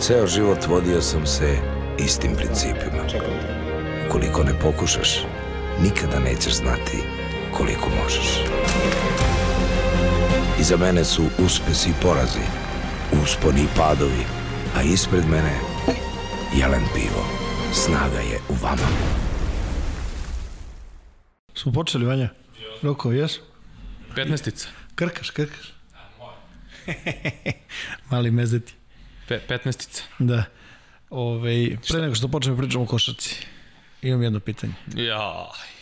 Ceo život vodio sam se istim principima. Ukoliko ne pokušaš, nikada nećeš znati koliko možeš. Iza mene su uspesi i porazi, usponi i padovi, a ispred mene jelen pivo. Snaga je u vama. Smo počeli, Vanja? Roko, jes? 15-tica. Krkaš, krkaš. Mali mezeti. Pe, 15-tica. Da. Ove, pre nego što počnemo pričamo o košarci, imam jedno pitanje. Jaj.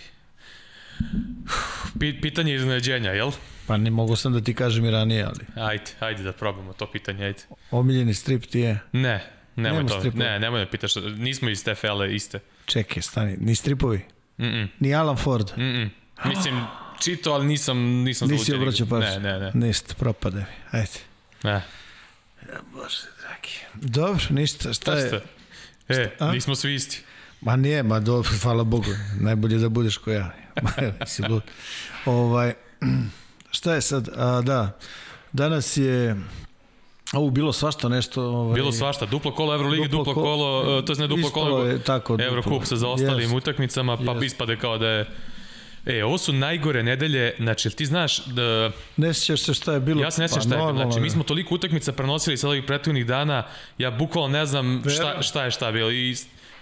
Pi, pitanje iznenađenja, jel? Pa ne mogu sam da ti kažem i ranije, ali Ajde, ajde da probamo to pitanje, ajde. omiljeni strip ti je... Ne, nemoj Nema to. stripova. Ne, nemoj me pitaš, nismo iz te fele iste. Čekaj, stani, ni stripovi, Mm -mm, ni Alan Ford. mm -mm. Mislim, čito, ali nisam, nisam Nisi zaluđen obraćao pažnju. Ne, ne, ne. Niste, propade mi. Ajde. ne. Bože, dragi. Dobro, ništa, šta Šta je? ste? E, a? nismo svi isti. Ma nije, ma dobro, hvala Bogu. Najbolje da budeš ko ja. Ma, si lud. ovaj, šta je sad? A, da, danas je ovo bilo svašta nešto. Ovaj, Bilo svašta, duplo kolo Euroligi, Duplo duplo, ko- kolo, e, to je ne duplo kolo, je tako. Eurocup sa zaostalim Jest. utakmicama, pa Jest. ispade kao da je E, ovo su najgore nedelje, znači, ti znaš da... Ne sjećaš se šta je bilo? Ja se ne sjećam šta je, normalno znači, mi smo toliko utakmica prenosili sad ovih prethodnih dana, ja bukvalno ne znam šta, šta je šta bilo i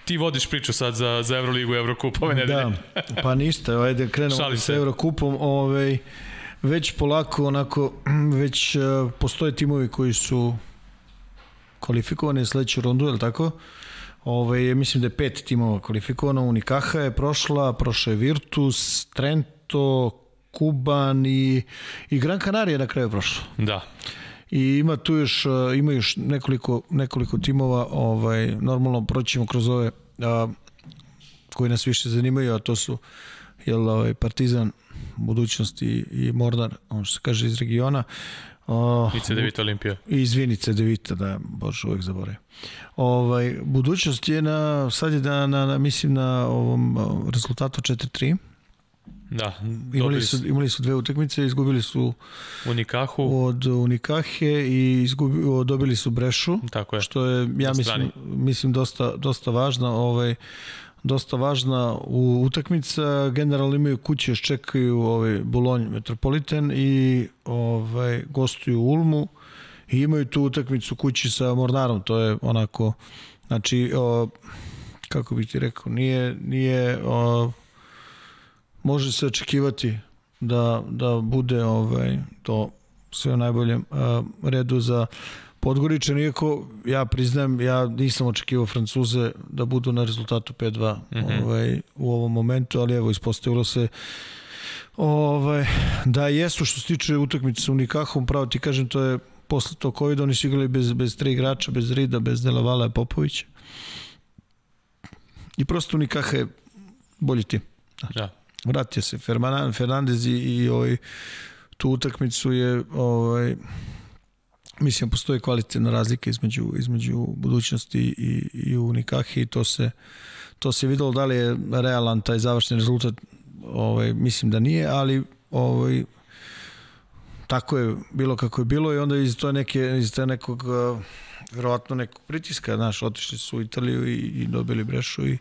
ti vodiš priču sad za, za Euroligu i Eurocup ove nedelje. Da, pa ništa, ajde krenemo sa. Eurokupom, ovaj, već polako onako, već uh, postoje timovi koji su kvalifikovani za sledeću rundu, je li tako? Ovaj, mislim da je pet timova kvalifikovano, Unikaha je prošla, prošla je Virtus, Trento, Kuban i, i Gran Canaria je na kraju prošla. Da. I ima tu još, uh, ima još nekoliko, nekoliko timova, ovaj, normalno proćemo kroz ove a, koji nas više zanimaju, a to su jel, ovaj, Partizan, budućnost i, i Mornar, on što se kaže iz regiona. O, Vice Devita Olimpija. I izvinice Devita, da, bože, uvek zaboravim. Ovaj, budućnost je na, sad je na, na, na mislim na ovom rezultatu 4-3. Da, Imali su, su imali su dve utakmice, izgubili su u Nikahu, od Unikahe i izgubi, dobili su Brešu, tako je. što je ja mislim mislim dosta dosta važna, ovaj dosta važna u utakmica. Generalno imaju kuće, još čekaju ovaj Bolonj Metropolitan i ovaj gostuju u Ulmu i imaju tu utakmicu kući sa Mornarom, to je onako znači o, kako bih ti rekao, nije nije o, može se očekivati da, da bude ovaj to sve u najboljem a, redu za Podgoričan, iako ja priznajem, ja nisam očekivao Francuze da budu na rezultatu 5-2 mm -hmm. ovaj, u ovom momentu, ali evo, ispostavilo se ovaj, da jesu što se tiče utakmice sa Unikahom, pravo ti kažem, to je posle tog COVID, oni su igrali bez, bez tri igrača, bez Rida, bez Delavala Popovića. I prosto Unikaha je bolji tim. Da. Vratio se. Fernandez i, i ovaj, tu utakmicu je ovaj, mislim postoji kvalitetna razlika između između budućnosti i i Unikahi i to se to se videlo da li je realan taj završni rezultat ovaj mislim da nije ali ovaj tako je bilo kako je bilo i onda iz to neke iz te nekog uh, verovatno nekog pritiska, znaš, otišli su u Italiju i, i dobili Brešu i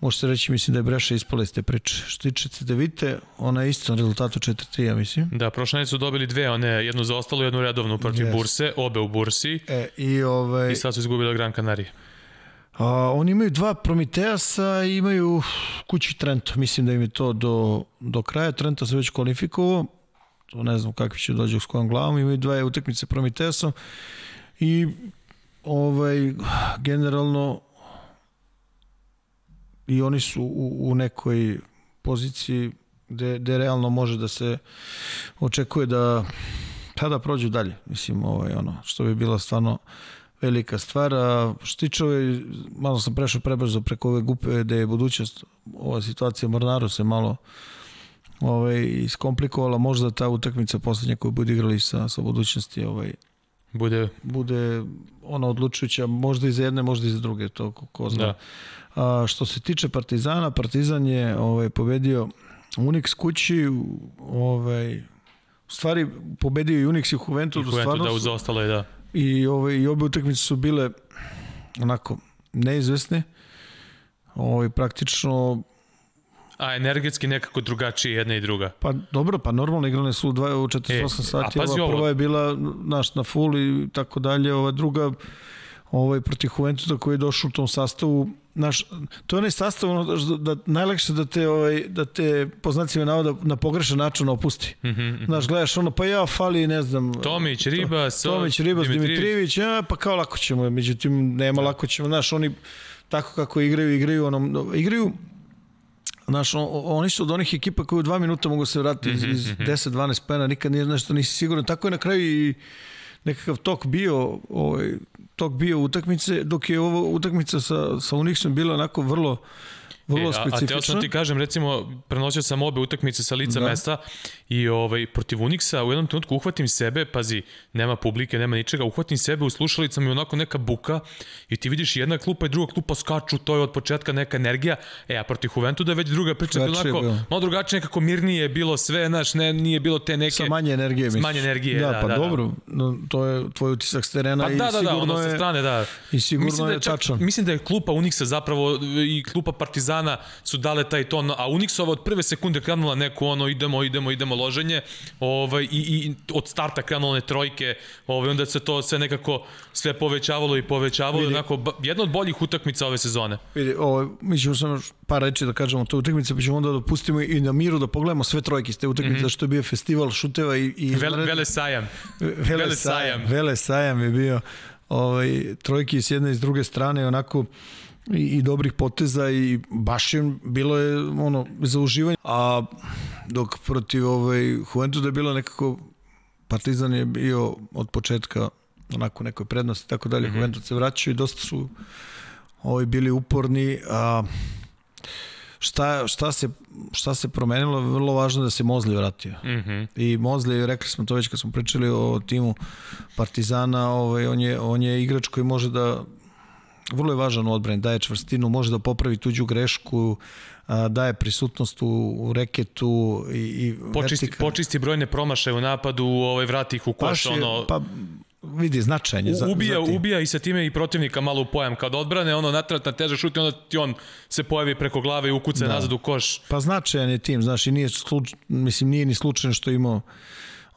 može se reći, mislim da je Breša ispala iz te priče. Što tiče Cedevite, ona je isto na rezultatu 4-3, ja mislim. Da, prošle su dobili dve, one, jednu za ostalo, jednu redovnu protiv Yes. Burse, obe u Bursi E, i ovaj... i sad su izgubili Gran Canaria. A, oni imaju dva Prometeasa i imaju kući Trento. Mislim da im je to do, do kraja. Trento se već kvalifikovao. To ne znam kakvi će dođu s kojom glavom. Imaju dva utakmice Prometeasom i ovaj, generalno i oni su u, u nekoj poziciji gde, gde realno može da se očekuje da pa da prođu dalje. Mislim, ovaj, ono, što bi bila stvarno velika stvar. A što tiče ove, malo sam prešao prebrzo preko ove gupe gde je budućnost, ova situacija Mornaru se malo ovaj, iskomplikovala možda ta utakmica poslednja koju budu igrali sa, sa budućnosti ovaj, Bude... bude ona odlučujuća možda i za jedne, možda i za druge, to ko, ko zna. Da. A, što se tiče Partizana, Partizan je ovaj, pobedio Unix kući, ovaj, u stvari pobedio i Unix i Juventus, I Juventus stvarno da uzostalo je, da. i, ovaj, i obe utakmice su bile onako neizvesne. Ovaj, praktično A energetski nekako drugačije jedna i druga. Pa dobro, pa normalno igrane su u, dva, u 48 E, sati, a ova ovo. prva je bila naš na full i tako dalje, ova druga ovaj protiv Juventusa koji je došao u tom sastavu naš to je onaj sastav ono, da, da najlakše da te ovaj da te po znacima navoda na pogrešan način opusti. Mm -hmm. Znaš, gledaš ono pa ja fali ne znam Tomić, Ribas, Tomić, Ribas, Dimitrijević, a, pa kao lako ćemo, međutim nema da. lako ćemo, znaš, oni tako kako igraju, igraju onom, igraju Znaš, on, oni su od onih ekipa koji u dva minuta mogu se vratiti iz, iz 10-12 pena, nikad nije nešto nisi siguran. Tako je na kraju i nekakav tok bio, ovaj, tok bio utakmice, dok je ovo utakmica sa, sa Unixom bila onako vrlo vrlo e, a, a teo specifična. sam ti kažem, recimo, prenosio sam obe utakmice sa lica da. mesta i ovaj, protiv Unixa u jednom trenutku uhvatim sebe, pazi, nema publike, nema ničega, uhvatim sebe u slušalicama i onako neka buka i ti vidiš jedna klupa i druga klupa skaču, to je od početka neka energija, e, a protiv Juventu da je već druga priča, bilo onako, bilo. malo drugačije, nekako mirnije je bilo sve, znaš, ne, nije bilo te neke... Sa manje energije, misliš? manje energije, da, pa da, da. dobro, no, to je tvoj utisak s terena Pa i da, da, da, sigurno ono sa je... strane, da. I sigurno mislim da je čak, tačan. Mislim da je klupa Unixa zapravo i klupa Partizana su dale taj ton, a Unixova od prve sekunde krenula neko ono idemo, idemo, idemo loženje ovaj, i, i od starta krenula one trojke, ovaj, onda se to sve nekako sve povećavalo i povećavalo, Vidi. onako, jedna od boljih utakmica ove sezone. Vidi, ovo, mi ćemo samo par reći da kažemo to utakmice, pa ćemo onda da pustimo i na miru da pogledamo sve trojke iz te utakmice, mm -hmm. što je bio festival šuteva i... i. Vele, vele sajam. Vele, Vele sajam. sajam. Vele sajam je bio ovaj, trojke s jedne i s druge strane, onako i, i dobrih poteza i baš je bilo je ono za uživanje. A dok protiv ovaj, Juventusa je bilo nekako Partizan je bio od početka onako nekoj prednosti i tako dalje. Mm -hmm. Juventus se vraćaju i dosta su ovaj, bili uporni. A, šta, šta, se, šta se promenilo? Vrlo važno da se Mozli vratio. Mm -hmm. I Mozli, rekli smo to već kad smo pričali o timu Partizana, ovaj, on, je, on je igrač koji može da vrlo je važan u odbrani, daje čvrstinu, može da popravi tuđu grešku, daje prisutnost u, u reketu i, i Počisti, vertika- počisti brojne promašaje u napadu, ovaj, vrati ih u koš, je, ono, pa vidi, značajan je za, ubija, za ubija i sa time i protivnika malo u pojam. Kad odbrane, ono natrat na teže šut i onda ti on se pojavi preko glave i ukuca da. nazad u koš. Pa značajan je tim, znaš, i nije, sluč, mislim, nije ni slučajno što imao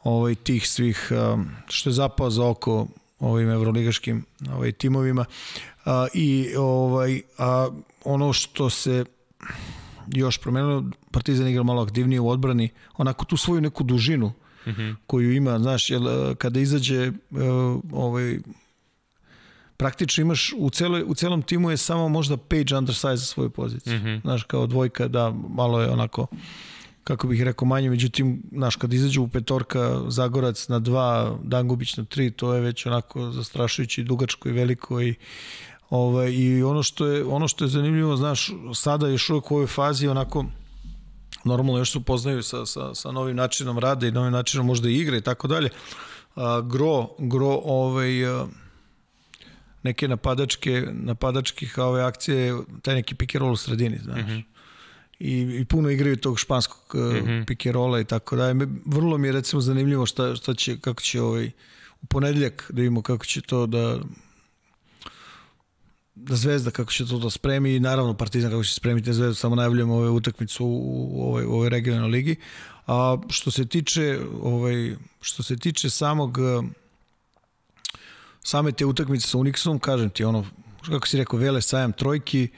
ovaj, tih svih, um, što je zapao za oko ovim evroligaškim ovaj, timovima. A, I ovaj, a, ono što se još promenilo, Partizan igra malo aktivnije u odbrani, onako tu svoju neku dužinu mm -hmm. koju ima, znaš, jel, e, kada izađe e, ovaj, praktično imaš u, celoj, u celom timu je samo možda page undersize za svoju poziciju. Mm -hmm. Znaš, kao dvojka, da, malo je onako kako bih rekao manje, međutim, znaš, kad izađu u petorka Zagorac na dva, Dangubić na tri, to je već onako zastrašujući, dugačko i veliko i ovaj, i ono što je ono što je zanimljivo, znaš, sada još u ovoj fazi onako normalno još se upoznaju sa, sa, sa novim načinom rada i novim načinom možda i igre i tako dalje. Gro, gro ovaj, a, neke napadačke, napadačkih ove akcije, taj neki pick and roll u sredini, znaš. Mm -hmm. I, I puno igraju tog španskog mm -hmm. rolla i tako. Me- Vrlo mi je recimo zanimljivo šta, šta će, kako će ovaj, u ponedljak da vidimo kako će to da da Zvezda kako će to da spremi i naravno Partizan kako će spremiti Zvezdu, samo najavljujemo ove utakmicu u, ovoj, ovoj regionalnoj ligi. A što se tiče ovaj što se tiče samog same te utakmice sa Unixom, kažem ti ono kako si rekao Vele sajam trojki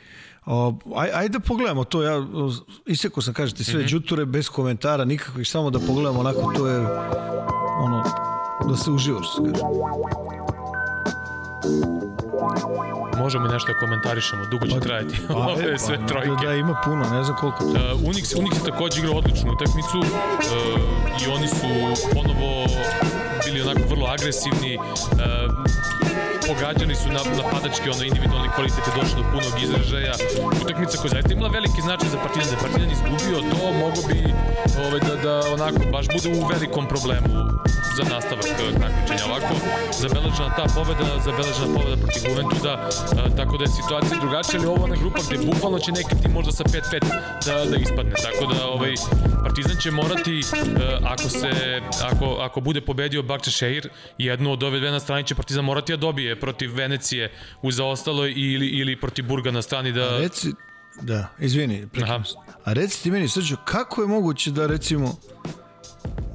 aj, ajde da pogledamo to, ja isekao sam, kažete, sve mm -hmm. džuture bez komentara, nikakvih, samo da pogledamo onako, to je ono, da se uživaš, kaže. Možemo i nešto da komentarišemo, dugo će trajati. Ove e, sve da, trojke. Da, ima puno, ne znam koliko. Uh, Unix, Unix je takođe igrao odličnu utakmicu uh, i oni su ponovo bili onako vrlo agresivni. Uh, pogađani su na, napadački, ono individualni kvalitet je došao do punog izražaja. Utakmica koja zaista imala veliki značaj za Partizan, da Partizan izgubio, to mogo bi ovaj, da, da onako baš bude u velikom problemu za nastavak eh, takmičenja. Ovako, zabeležena ta pobeda, zabeležena pobeda protiv Juventuda, a, tako da je situacija drugačija, ali ovo je grupa gde bukvalno će neki tim možda sa 5-5 da, da ispadne. Tako da ovaj, Partizan će morati, a, ako, se, ako, ako bude pobedio Bakče Šeir, jednu od ove dve na strani će Partizan morati da dobije protiv Venecije u zaostaloj ili, ili protiv Burga na strani da... Reci, da, izvini, prekinem. A reci ti meni, Srđo, kako je moguće da recimo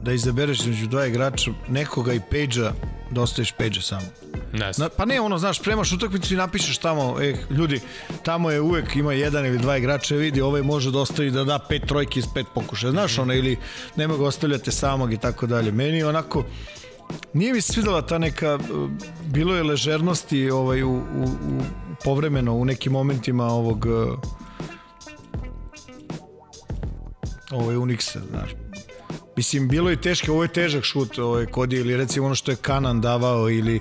da izabereš između dva igrača nekoga i Page-a da ostaviš Page-a samo? Ne znam. Na, pa ne, ono, znaš, premaš utakmicu i napišeš tamo, e, ljudi, tamo je uvek ima jedan ili dva igrača, vidi, ovaj može da ostavi da da pet trojki iz pet pokušaja, znaš, ono, ili nema ga ostavljate samog i tako dalje. Meni onako, nije mi se svidela ta neka, bilo je ležernosti ovaj, u, u, u povremeno u nekim momentima ovog ovaj Unixa, znaš. Mislim, bilo je teško, ovo je težak šut ovaj, kod ili recimo ono što je Kanan davao ili,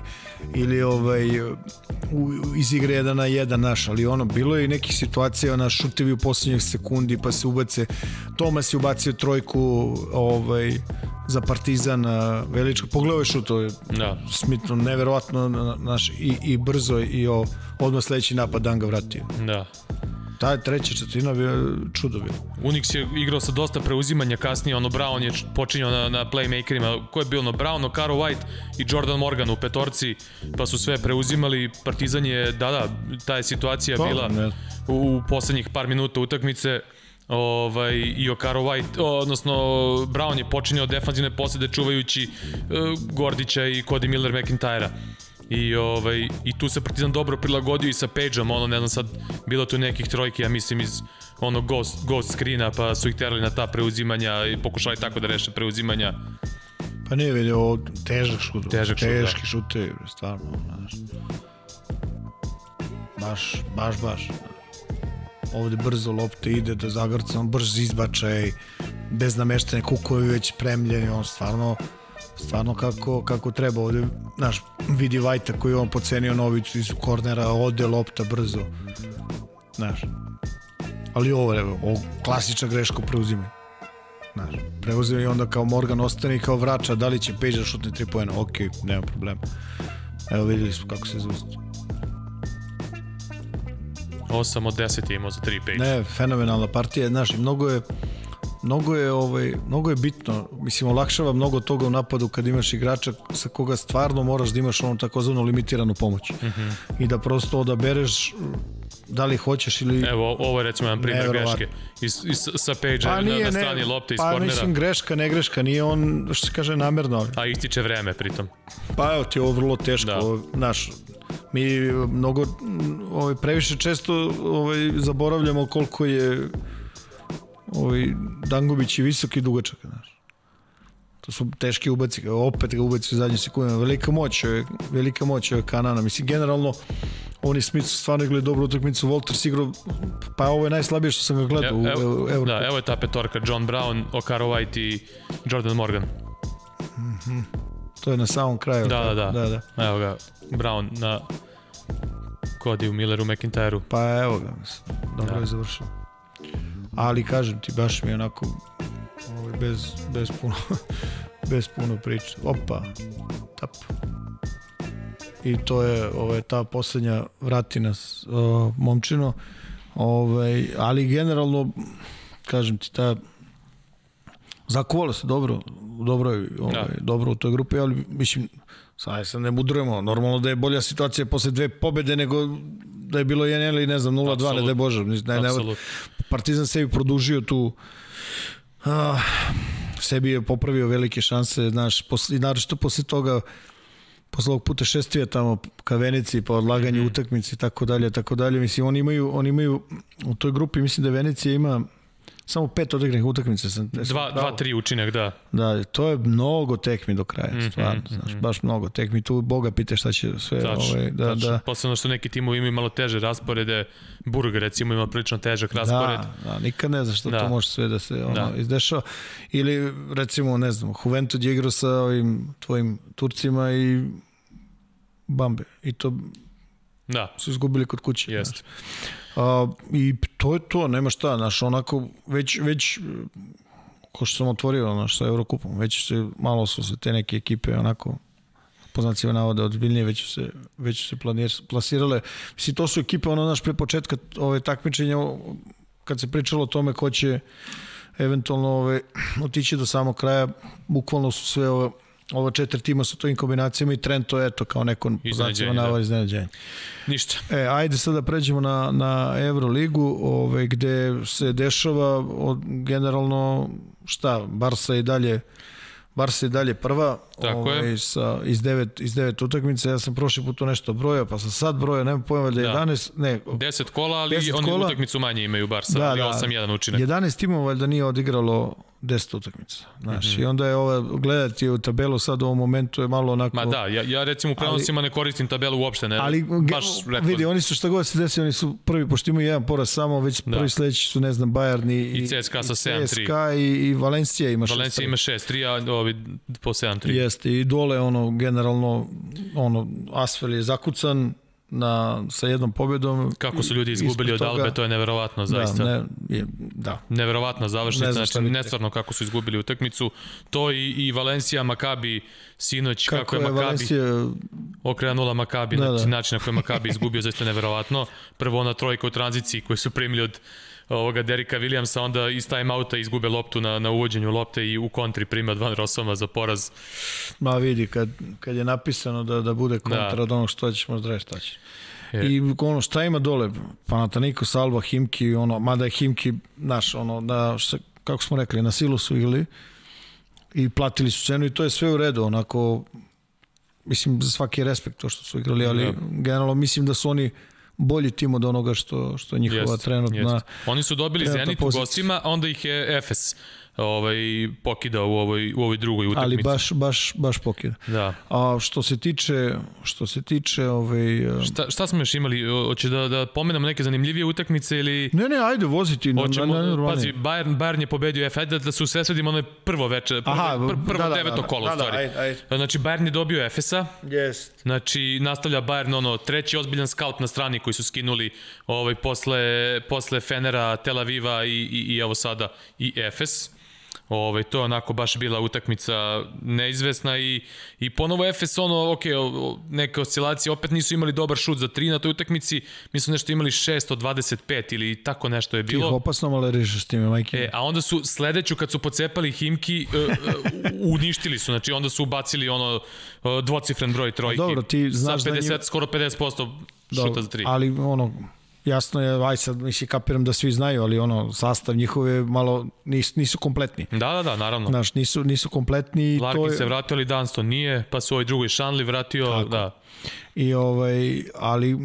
ili ovaj, u, iz igre jedan na jedan naš, ali ono, bilo je i nekih situacija na šutevi u poslednjih sekundi pa se ubace, Tomas je ubacio trojku ovaj, za Partizan veličko, pogledaj šut, to je da. smitno, neverovatno naš, i, i brzo i o, odmah sledeći napad Dan ga vratio. Da. Ta treća četvrtina bio čudo bio. Unix je igrao sa dosta preuzimanja kasnije, ono Brown je počinjao na, na playmakerima, ko je bio ono Brown, Okaro White i Jordan Morgan u petorci, pa su sve preuzimali, Partizan je, da da, ta je situacija pa, bila ne. u, u poslednjih par minuta utakmice, ovaj, i Okaro White, odnosno Brown je počinjao defanzivne posede čuvajući uh, Gordića i Cody Miller McIntyre-a. I, ovaj, I tu se Partizan dobro prilagodio i sa Page-om, ono, ne znam sad, bilo tu nekih trojki, ja mislim, iz ono ghost, ghost screena, pa su ih terali na ta preuzimanja i pokušali tako da reše preuzimanja. Pa nije vidio ovo težak šut. Težak šut, Teški da. šute, stvarno, znaš. Baš, baš, baš. Ovde brzo lopte ide do zagrca, on brz izbačaj, bez nameštene kukovi već premljeni, on stvarno stvarno kako, kako treba ovde, znaš, vidi Vajta koji on pocenio novicu iz kornera, ode lopta brzo, znaš, ali ovo, evo, ovo klasična greška preuzima. Znaš, preuzima i onda kao Morgan ostane i kao vraća, da li će Page da šutne 3 pojena, ok, nema problema. Evo videli smo kako se zausti. 8 od 10 je imao za 3 Page. Ne, fenomenalna partija, znaš, mnogo je, mnogo je ovaj mnogo je bitno mislim olakšava mnogo toga u napadu kad imaš igrača sa koga stvarno moraš da imaš onu takozvanu limitiranu pomoć mm -hmm. i da prosto odabereš da li hoćeš ili Evo ovo je recimo jedan primjer greške iz, iz, sa page pa nije, na, na strani ne, lopte iz pa, kornera. Pa mislim greška, ne greška, nije on što se kaže namerno. A ističe vreme pritom. Pa evo ti ovo vrlo teško, da. Ovo, naš, mi mnogo ovaj, previše često ovaj, zaboravljamo koliko je ovaj, Dangubić je visoki i dugačak, znaš. To su teški ubaci, opet ga ubaci u zadnje sekunde. Velika moć, velika moć je Kanana. Mislim, generalno, oni Smith su stvarno igrali dobru utakmicu, Walters igrao, pa ovo je najslabije što sam ga gledao evo, u Euro. Da, evo je ta petorka, John Brown, Okaro White i Jordan Morgan. Mm -hmm. To je na samom kraju. Da, da, da, da, da. Evo ga, Brown na Cody u Milleru, McIntyre-u. Pa evo ga, mislim. Dobro da. je završio ali kažem ti baš mi onako ovaj, bez, bez puno bez puno priče opa tap i to je ovaj, ta poslednja vrati nas uh, momčino ovaj, ali generalno kažem ti ta zakovalo se dobro u dobroj, ovaj, da. dobro u toj grupi ali mislim Sad se ne mudrujemo, normalno da je bolja situacija posle dve pobede nego da je bilo 1 ili ne znam 0-2, ne da je Bože. Ne, ne, Partizan sebi produžio tu a, sebi je popravio velike šanse, znaš, posle, naravno posle toga posle ovog putešestvija tamo ka Veneciji, pa odlaganje mm -hmm. utakmice i tako dalje, tako dalje. Mislim, oni imaju, oni imaju u toj grupi, mislim da Venecija ima samo pet odigranih utakmica. Sam, dva, dva, tri učinak, da. Da, to je mnogo tekmi do kraja, mm -hmm, stvarno, mm -hmm. znaš, baš mnogo tekmi. Tu Boga pite šta će sve. Tačno, ovaj, da, tačno. da. Posledno što neki timovi imaju malo teže rasporede, Burg recimo ima prilično težak raspored. Da, da nikad ne znaš što da. to može sve da se ono, da. izdešava. Ili recimo, ne znam, Juventud je igrao sa ovim tvojim Turcima i Bambe. I to Da, su izgubili kod kuće. jeste. znaš. A, I to je to, nema šta, znaš, onako, već, već ko što sam otvorio, znaš, sa Eurokupom, već se, malo su se te neke ekipe onako po znacima navoda ozbiljnije već su se, već su se planir, plasirale. Mislim, to su ekipe, ono, znaš, pre početka ove takmičenja, kad se pričalo o tome ko će eventualno ove, otići do samog kraja, bukvalno su sve ove, ova četiri tima sa tovim kombinacijama i trend to je to kao neko znacima navoda da. iznenađenje. Ništa. E, ajde sad da pređemo na, na Euroligu, ovaj, gde se dešava od, generalno šta, Barsa i dalje Barsa je dalje prva Tako ovaj, je. Sa, iz, devet, iz devet utakmica. Ja sam prošli put to nešto brojao, pa sam sad brojao, nema pojma da je Da. 11, ne, 10 kola, ali 10 oni kola. utakmicu manje imaju Barsa, da, ali da, 8-1 učinak. 11 timova valjda nije odigralo 10 utakmica. Znaš, Mhm. i onda je ova, gledati u tabelu sad u ovom momentu je malo onako... Ma da, ja, ja recimo u prenosima ne koristim tabelu uopšte, ne, Ali baš rekord. vidi, oni su šta god se desi, oni su prvi, pošto imaju jedan poraz samo, već Da. prvi sledeći su, ne znam, Bayern i, I CSKA sa 7-3. CSKA i, i Valencija ima šest Valencija tri. ima 6-3, a ovi po 7-3. Jeste, i dole ono, generalno, ono, Asfel je zakucan na, sa jednom pobedom. Kako su ljudi izgubili od Albe, to je neverovatno, zaista. Da, ne, je, da. Neverovatna Ne završnica, šta znači nestvarno kako su izgubili utakmicu. To i, i Valencija, Makabi, sinoć, kako, Kako, je je Makabi Valencija, okrenula Makabi, Da, da, da. da. način na koji je Makabi izgubio, zaista neverovatno. Prvo ona trojka u tranziciji koju su primili od ovoga Derika Williamsa, onda iz time-outa izgube loptu na, na uvođenju lopte i u kontri prime od Van Rossoma za poraz. ma vidi, kad, kad je napisano da, da bude kontra Da. od onog što ćeš, možda reći šta će. Je. I ono, šta ima dole? Panathinaikos, Alba, Himki, ono, mada je Himki, naš, ono, da, šta, kako smo rekli, na silu su igrali i platili su cenu i to je sve u redu, onako, mislim, za svaki respekt to što su igrali, ali Da. generalno mislim da su oni bolji tim od onoga što, što je njihova Jest, trenutna... jest. Oni su dobili Zenit u gostima, onda ih je Efes ovaj, pokidao u ovoj, u ovoj drugoj utakmici. ali baš, baš, baš pokida. Da. A što se tiče, što se tiče ovaj, Šta, šta smo još imali? Hoće da, da pomenemo neke zanimljivije utakmice ili... Ne, ne, ajde, voziti na, na, na, na pazi, Bayern, Bayern je pobedio F, ajde da se usredsredimo ono je prvo veče, prvo, Aha, pr, prvo da, da, deveto da, kolo da, da, stvari. ajde, ajde. Znači, Bayern je dobio Efesa, Jest. Znači, nastavlja Bayern ono, treći ozbiljan skalp na strani koji su skinuli ovaj, posle, posle Fenera, Tel Aviva i, i, i evo sada i Efes. Ovaj, to je onako baš bila utakmica neizvesna i, i ponovo Efes ono, ok, neke oscilacije, opet nisu imali dobar šut za 3 na toj utakmici, mi su nešto imali 6 od 25 ili tako nešto je Tih bilo. opasno malo režeš s time, majke. E, a onda su sledeću kad su pocepali Himki e, e, uništili su, znači onda su ubacili ono e, dvocifren broj trojki. dobro, ti znaš da 50 njim- skoro 50% šuta za 3. Ali ono, jasno je, aj sad, mislim, kapiram da svi znaju, ali ono, sastav njihov je malo, nisu, nisu kompletni. Da, da, da, naravno. Znaš, nisu, nisu kompletni i to Larkin je, se vratio, ali Dunston nije, pa su ovaj drugi Šanli vratio, Tako. da. i ovaj, ali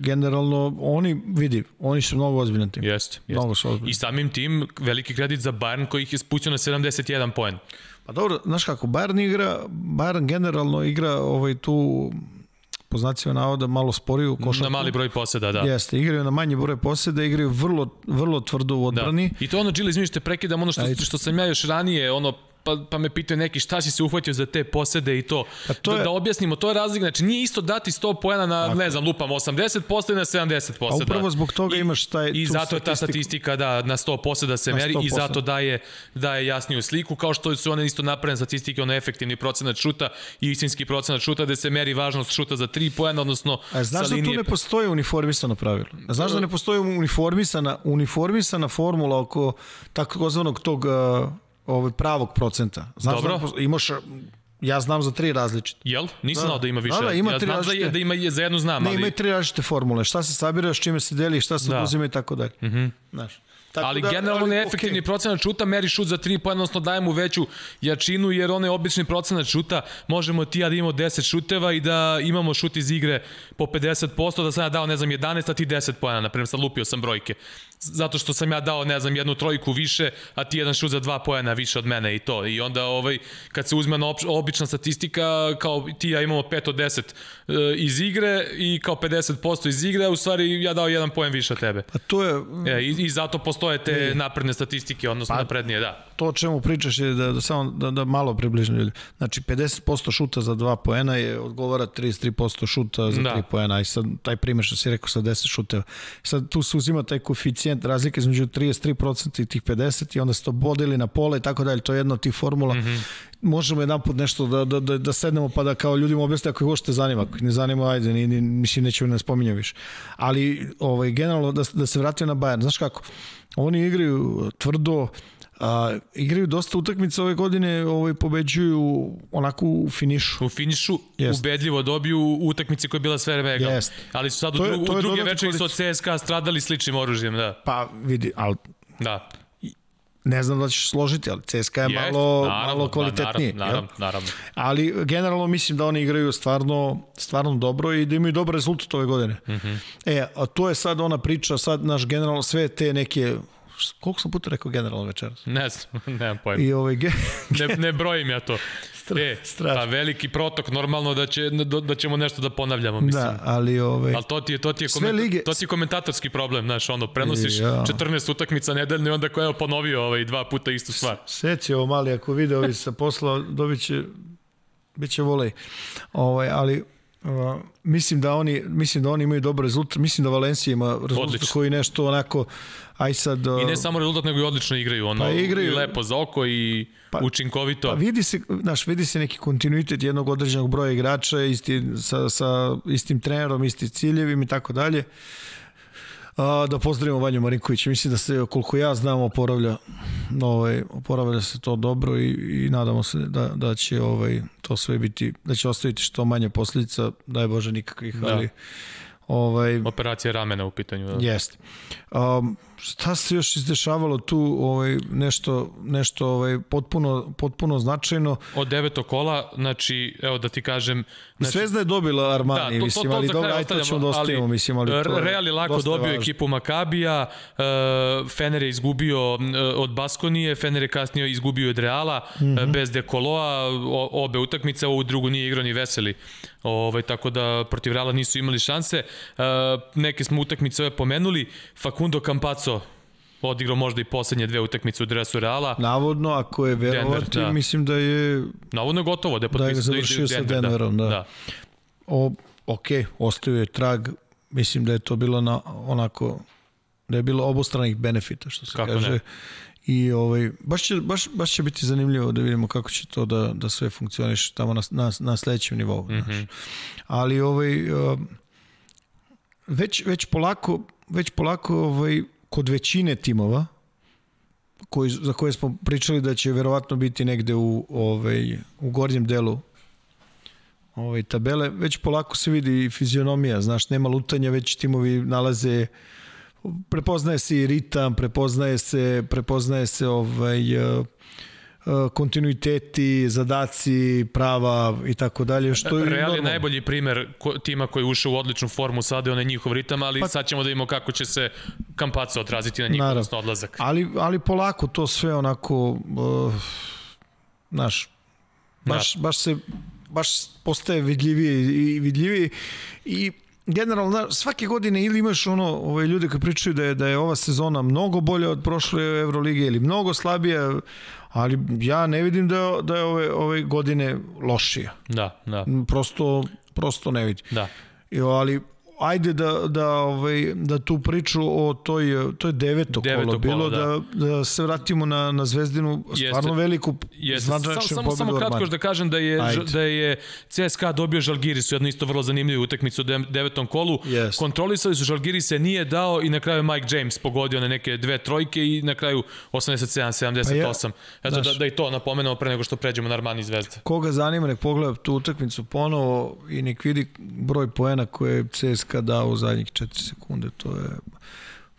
generalno oni, vidi, oni su mnogo ozbiljan tim. Jeste, Mnogo jeste. su ozbiljni. I samim tim veliki kredit za Bayern koji ih je spustio na 71 poen. Pa dobro, znaš kako, Bayern igra, Bayern generalno igra ovaj tu po znacima navoda malo sporiju košarku. Na mali broj poseda, da. Jeste, igraju na manji broj poseda, igraju vrlo, vrlo tvrdo u Da. odbrani. I to ono, Gilles, izvini što te prekidam, ono što, što sam ja još ranije, ono, pa, pa me pitaju neki šta si se uhvatio za te posede i to. Pa to da, je- da objasnimo, to je razlika. Znači nije isto dati 100 poena na, ne znam, lupam 80 poseda na 70 A poseda. upravo zbog toga I, imaš taj, I tu zato je ta statistiku. statistika da na 100 poseda se meri 100 i zato daje, daje jasniju sliku, kao što su one isto napravljene statistike, ono efektivni procenat šuta i istinski procenat šuta, gde se meri važnost šuta za 3 poena, odnosno A znaš sa da tu linije... ne postoji uniformisano pravilo? A znaš da ne postoji uniformisana, uniformisana formula oko takozvanog tog uh, ovaj pravog procenta? Znaš Dobro. Da imaš, ja znam za tri različite. Jel? Nisam Da. znao da ima više. Da, da, ima ja tri znam različite. da ima za jednu znam, Ne, ali... ima i tri različite formule. Šta se sabira, s čime se deli, šta se Da. oduzima i tako dalje. Mm -hmm. Znaš. Tako ali da, generalno ali, neefektivni okej. procenat šuta meri šut za 3 poena, odnosno daje mu veću jačinu, jer onaj obični procenat šuta možemo ti ja da imamo 10 šuteva i da imamo šut iz igre po 50%, da sam ja dao, ne znam, 11, a ti 10 poena, na primjer, sad lupio sam brojke. Zato što sam ja dao, ne znam, jednu trojku više, a ti jedan šut za dva poena više od mene i to. I onda ovaj, kad se uzme na obična statistika, kao ti ja imamo 5 od 10 e, iz igre i kao 50% iz igre, u stvari ja dao jedan poen više od tebe. Pa to je... E, i, I zato postoje te napredne statistike, odnosno pa, naprednije, da. To o čemu pričaš je da, da samo da, da malo približno ljudi. Znači 50% šuta za dva poena je odgovara 33% šuta za da. 3 poena. I sad taj primjer što si rekao sa 10 šuteva. Sad tu se uzima taj koeficijent razlike između 33% i tih 50 i onda se to bodili na pola i tako dalje. To je jedna od tih formula. Mm -hmm možemo jedan put nešto da, da, da, da sednemo pa da kao ljudima objasne ako ih hoćete zanima, ako ih ne zanima, ajde, ni, ni, mislim nećemo ne spominjati više. Ali ovaj, generalno da, da se vratio na Bayern, znaš kako, oni igraju tvrdo, A, igraju dosta utakmica ove godine, ovaj pobeđuju onako u finišu. U finišu Jest. ubedljivo dobiju utakmice koja je bila sve vreme Jest. Ali su sad u, dru, u druge večeri su od CSKA stradali sličnim oružjem, da. Pa vidi, ali da ne znam da ćeš složiti, ali CSKA je Jest, malo, naravno, malo kvalitetnije. Da, naravno, naravno. Ali generalno mislim da oni igraju stvarno, stvarno dobro i da imaju dobar rezultat ove godine. Mm -hmm. E, a to je sad ona priča, sad naš generalno sve te neke koliko sam puta rekao generalno večeras? Ne znam, nemam pojma. I ovaj, ge, ne, ne brojim ja to. Stra, e, strašno. pa veliki protok, normalno da, će, da, da ćemo nešto da ponavljamo, mislim. Da, ali... Ovaj, ali to ti je, to ti je, komenta, lige... to ti je komentatorski problem, znaš, ono, prenosiš ja. 14 utakmica nedeljno i onda ko je ponovio ovaj, dva puta istu stvar. Seci ovo mali, ako vide ovi sa posla, dobit će, bit će volej. Ovaj, ali Uh, mislim da oni mislim da oni imaju dobar rezultat. Mislim da Valencija ima rezultat Odlično. koji nešto onako aj sad uh, I ne samo rezultat nego i odlično igraju, ono pa igraju, i lepo za oko i pa, učinkovito. Pa vidi se, znaš, vidi se neki kontinuitet jednog određenog broja igrača isti, sa, sa istim trenerom, istim ciljevima i tako dalje. A, da pozdravimo Vanju Marinkovića. Mislim da se, koliko ja znam, oporavlja, ovaj, oporavlja se to dobro i, i nadamo se da, da će ovaj, to sve biti, da će ostaviti što manje posljedica, daj Bože nikakvih, da. ali Ovaj, Operacija ramena u pitanju. Da. Jeste. Um, šta se još izdešavalo tu ovaj, nešto, nešto ovaj, potpuno, potpuno značajno? Od devetog kola, znači, evo da ti kažem... Znači, Zvezda je dobila Armani, da, to, mislim, to, to, ali dobro, ajde to ćemo da ostavimo, mislim, ali to Real je lako dobio važno. ekipu Makabija, uh, Fener je izgubio uh, od Baskonije, Fener je kasnije izgubio od Reala, mm -hmm. uh, bez Dekoloa, obe utakmice, ovu drugu nije igrao ni Veseli, ovaj, tako da protiv Reala nisu imali šanse. Uh, neke smo utakmice ove pomenuli, Facundo Campazzo odigrao možda i poslednje dve utakmice u dresu Reala. Navodno, ako je verovati, Denver, da. mislim da je... Navodno je gotovo, da je, da je završio sa da. Denverom, da. da. O, ok, ostaju je trag, mislim da je to bilo na, onako, da je bilo obostranih benefita, što se Kako kaže. Ne? I ovaj, baš, će, baš, baš će biti zanimljivo da vidimo kako će to da, da sve funkcioniš tamo na, na, na sledećem nivou. Mm -hmm. Ali ovaj, već, već polako, već polako ovaj, kod većine timova koji, za koje smo pričali da će verovatno biti negde u, ovaj, u gornjem delu ovaj, tabele, već polako se vidi fizionomija, znaš, nema lutanja, već timovi nalaze prepoznaje se i ritam, prepoznaje se, prepoznaje se ovaj, kontinuiteti, zadaci, prava i tako dalje. Što je Real je najbolji primer tima koji je ušao u odličnu formu sada, je njihov ritam, ali pa, sad ćemo da vidimo kako će se Kampaca odraziti na njihov odnosno odlazak. Ali, ali polako to sve onako, uh, znaš, baš, da. baš se baš postaje vidljivije i vidljivije i generalno svake godine ili imaš ono ove ljude koji pričaju da je da je ova sezona mnogo bolja od prošle Evrolige ili mnogo slabija ali ja ne vidim da, da je ove, ove godine lošija. Da, da. Prosto, prosto ne vidim. Da. Jo, ali ajde da, da, ovaj, da tu priču o toj, to je deveto, deveto kolo, bilo da. da, da se vratimo na, na Zvezdinu, stvarno Jeste. veliku Jeste. Samo, samo, samo kratko da kažem da je, ajde. da je CSKA dobio Žalgiris u jednu isto vrlo zanimljivu utakmicu u devetom kolu. Yes. Kontrolisali su Žalgirise, nije dao i na kraju Mike James pogodio na neke dve trojke i na kraju 87-78. Pa Eto da, da i to napomenemo pre nego što pređemo na Armani Zvezda. Koga zanima, nek pogleda tu utakmicu ponovo i nek vidi broj poena koje CSKA Hrvatska dao u zadnjih 4 sekunde, to je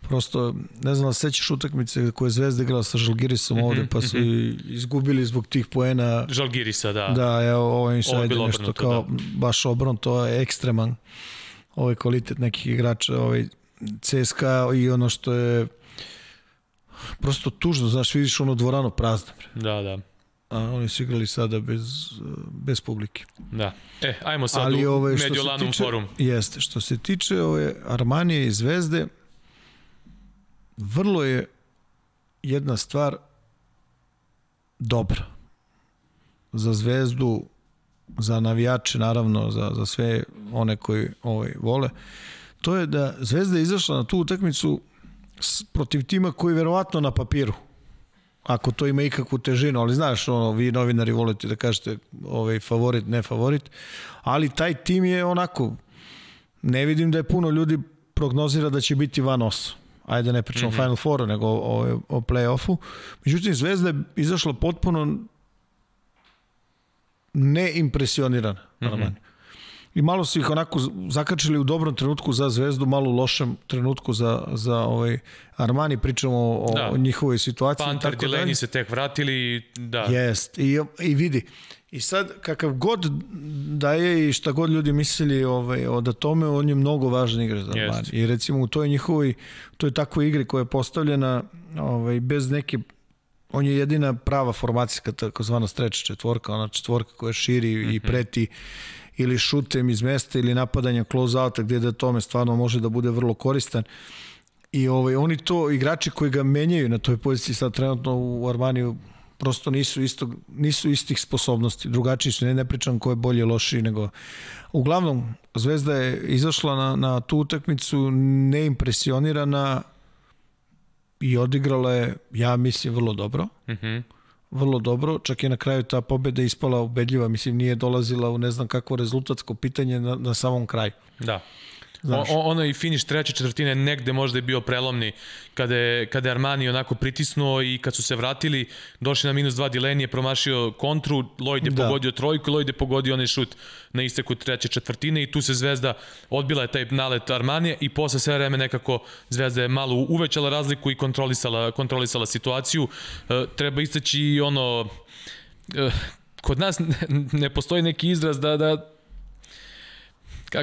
prosto, ne znam da sećaš utakmice koje je Zvezda igrala sa Žalgirisom mm -hmm, ovde, pa su mm -hmm. izgubili zbog tih poena. Žalgirisa, da. Da, evo, ovo im sad ide nešto kao, da. baš obron, to je ekstreman ovaj kvalitet nekih igrača, ovaj, CSKA i ono što je prosto tužno, znaš, vidiš ono dvorano prazno. Da, da. A oni su igrali sada bez, bez publike. Da. E, ajmo sad Ali u ove, što se Mediolanum tiče, forum. Jeste, što se tiče ove Armanije i Zvezde, vrlo je jedna stvar dobra. Za Zvezdu, za navijače, naravno, za, za sve one koji ovaj, vole, to je da Zvezda je izašla na tu utakmicu protiv tima koji verovatno na papiru ako to ima ikakvu težinu, ali znaš, ono, vi novinari volite da kažete ovaj, favorit, ne favorit, ali taj tim je onako, ne vidim da je puno ljudi prognozira da će biti van osa. Ajde ne pričamo mm -hmm. Final Fouru, nego o, o, o play-offu. Međutim, Zvezda je izašla potpuno neimpresionirana mm -hmm. I malo su ih onako zakačili u dobrom trenutku za Zvezdu, malo u lošem trenutku za, za ovaj Armani, pričamo o, Da. o njihovoj situaciji. Panter, tako. Dileni se tek vratili, da. Jest, i, i vidi. I sad, kakav god da je i šta god ljudi mislili ovaj, o da tome, on je mnogo važan igrač za Jest. Armani. I recimo u toj njihovoj, toj takvoj igri koja je postavljena ovaj, bez neke on je jedina prava formacijska takozvana stretch četvorka, ona četvorka koja širi mm -hmm. i preti ili šutem iz mesta ili napadanja close outa gde da tome stvarno može da bude vrlo koristan. I ovaj, oni to, igrači koji ga menjaju na toj poziciji sad trenutno u Armaniju prosto nisu, isto, nisu istih sposobnosti. Drugačiji su, ne, ne pričam ko je bolji ili lošiji, nego uglavnom Zvezda je izašla na, na tu utakmicu neimpresionirana i odigrala je, ja mislim, vrlo dobro. Mhm. Vrlo dobro, čak i na kraju ta pobeda ispala ubedljiva, mislim nije dolazila u ne znam kakvo rezultatsko pitanje na, na samom kraju. Da. Znaš. O, ono i finiš treće četvrtine negde možda je bio prelomni kada je, kada je Armani onako pritisnuo i kad su se vratili, došli na minus dva Dileni je promašio kontru, Lloyd je Da. pogodio trojku, Lloyd je pogodio onaj šut na isteku treće četvrtine i tu se Zvezda odbila je taj nalet Armanije i posle sve vreme nekako Zvezda je malo uvećala razliku i kontrolisala, kontrolisala situaciju. E, treba istaći i ono e, kod nas ne, ne postoji neki izraz da, da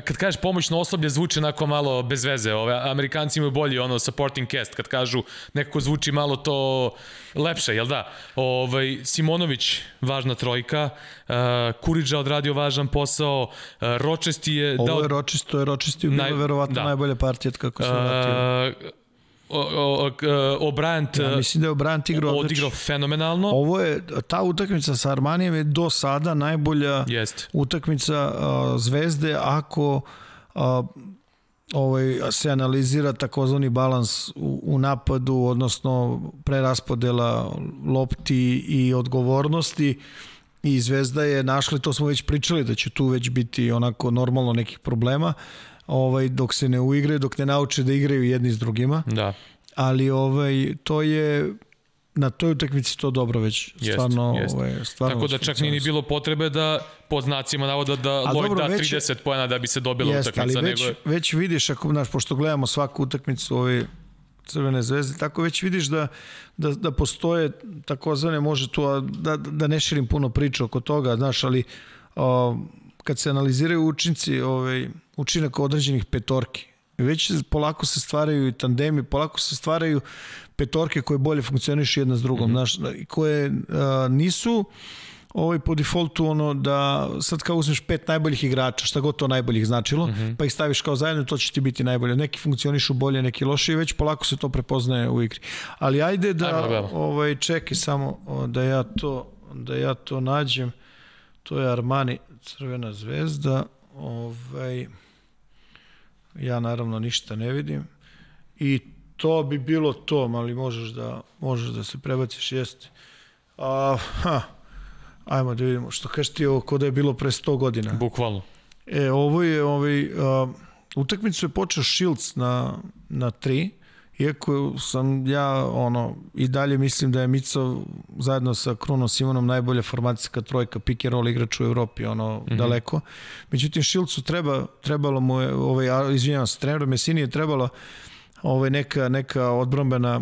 kad kažeš pomoćno osoblje zvuči onako malo bez veze. Ove Amerikanci imaju bolji ono supporting cast kad kažu nekako zvuči malo to lepše, jel da? Ovaj Simonović važna trojka, uh, Kuriđa odradio važan posao, uh, Ročesti je Ovo dao je Ročisto, je Ročisti bilo Naj- verovatno da. najbolja partija kako se vratio. uh, o, o, o, O'Brant Ja, mislim da je Obrant igrao odigrao fenomenalno. Ovo je, ta utakmica sa Armanijem je do sada najbolja Jeste. utakmica uh, Zvezde ako uh, ovaj, se analizira takozvani balans u, u napadu, odnosno preraspodela lopti i odgovornosti i Zvezda je našla, to smo već pričali da će tu već biti onako normalno nekih problema ovaj, dok se ne uigraju, dok ne nauče da igraju jedni s drugima Da. ali ovaj to je na toj utakmici to dobro već Jest, stvarno jest. ovaj stvarno Tako da čak nije ni bilo potrebe da pod znacima navoda da A Lloyd dobro, da već je- 30 poena da bi se dobila Jeste, ali utakmica. već, nego... već vidiš, ako, znaš, pošto gledamo svaku utakmicu ove Crvene zvezde, tako već vidiš da, da, da postoje takozvane, može tu, da, da ne širim puno priča oko toga, znaš, ali o, kad se analiziraju učinci, ovaj, učinak određenih petorki, već polako se stvaraju i tandemi, polako se stvaraju petorke koje bolje funkcionišu jedna s drugom, mm -hmm. znaš, i koje a, nisu ovaj po defaultu ono da sad kao uzmeš pet najboljih igrača, šta god to najboljih značilo, mm -hmm. pa ih staviš kao zajedno, to će ti biti najbolje. Neki funkcionišu bolje, neki lošije, već polako se to prepoznaje u igri. Ali ajde Ajmo da da gledamo. ovaj čekaj samo da ja to da ja to nađem. To je Armani Crvena zvezda. Ovaj ja naravno ništa ne vidim. I to bi bilo to, ali možeš da možeš da se prebaciš jeste. A, ha, ajmo da vidimo što kažeš ti ovo da je bilo pre 100 godina. Bukvalno. E, ovo je ovaj, utakmicu je počeo Shields na, na 3, iako sam ja ono, i dalje mislim da je Mico zajedno sa Krunom Simonom najbolja formacijska trojka pick and roll igrač u Evropi, ono, mm -hmm. daleko. Međutim, Shieldsu treba, trebalo mu je, ovaj, izvinjavam se, treneru Mesini je trebalo ovaj, neka, neka odbrambena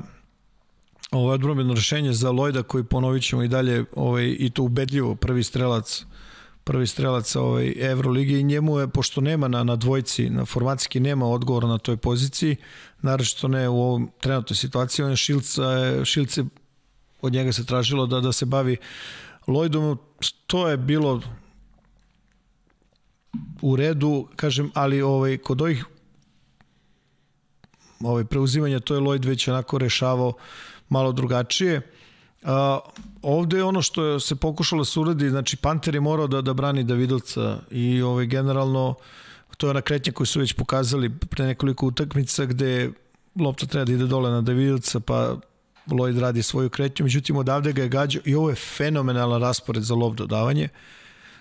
ovo odbrambeno rešenje za Lojda koji ponovit ćemo i dalje ovaj, i to ubedljivo prvi strelac prvi strelac ovaj, Evrolige i njemu je, pošto nema na, na dvojci, na formacijski nema odgovora na toj poziciji, naravno ne u ovom trenutnoj situaciji, on je Šilca, Šilce od njega se tražilo da, da se bavi Lloydom, to je bilo u redu, kažem, ali ovaj, kod ovih ovaj, preuzimanja, to je Lloyd već onako rešavao malo drugačije. Ovde je ono što se pokušalo da se uradi, znači Panter je morao da, da brani Davidovca i ovaj, generalno to je ona kretnja koju su već pokazali pre nekoliko utakmica gde lopta treba da ide dole na Davidovca pa Lloyd radi svoju kretnju, međutim odavde ga je gađao i ovo je fenomenalan raspored za lop dodavanje.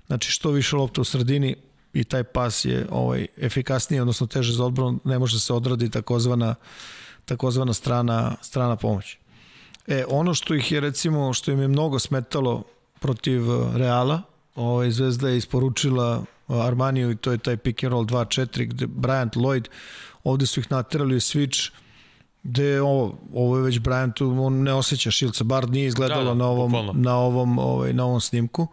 Znači što više lopta u sredini i taj pas je ovaj efikasniji, odnosno teže za odbranu, ne može se odradi takozvana takozvana strana strana pomoć. E, ono što ih je recimo, što im je mnogo smetalo protiv Reala, ovaj, Zvezda je isporučila Armaniju i to je taj pick and roll 2-4 gde Bryant Lloyd, ovde su ih naterali u switch, gde ovo, ovo je već Bryantu, on ne osjeća Šilca, bar nije izgledalo da, da, na ovom, na ovom, ovaj, na ovom snimku.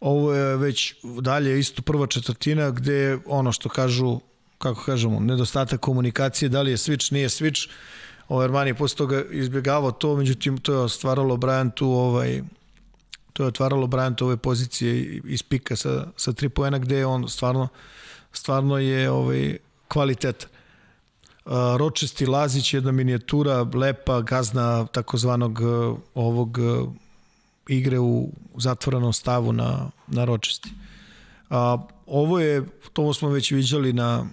Ovo je već dalje isto prva četvrtina gde ono što kažu, kako kažemo, nedostatak komunikacije, da li je switch, nije switch, ovaj Armani je posle toga izbjegavao to, međutim to je stvaralo Bryantu ovaj, to je otvaralo Bryantu ove pozicije iz pika sa, sa tri poena gde on stvarno stvarno je ovaj, kvalitetan. Ročesti Lazić, jedna minijatura, lepa, gazna takozvanog ovog igre u zatvorenom stavu na, na Ročesti. A, ovo je, to smo već viđali na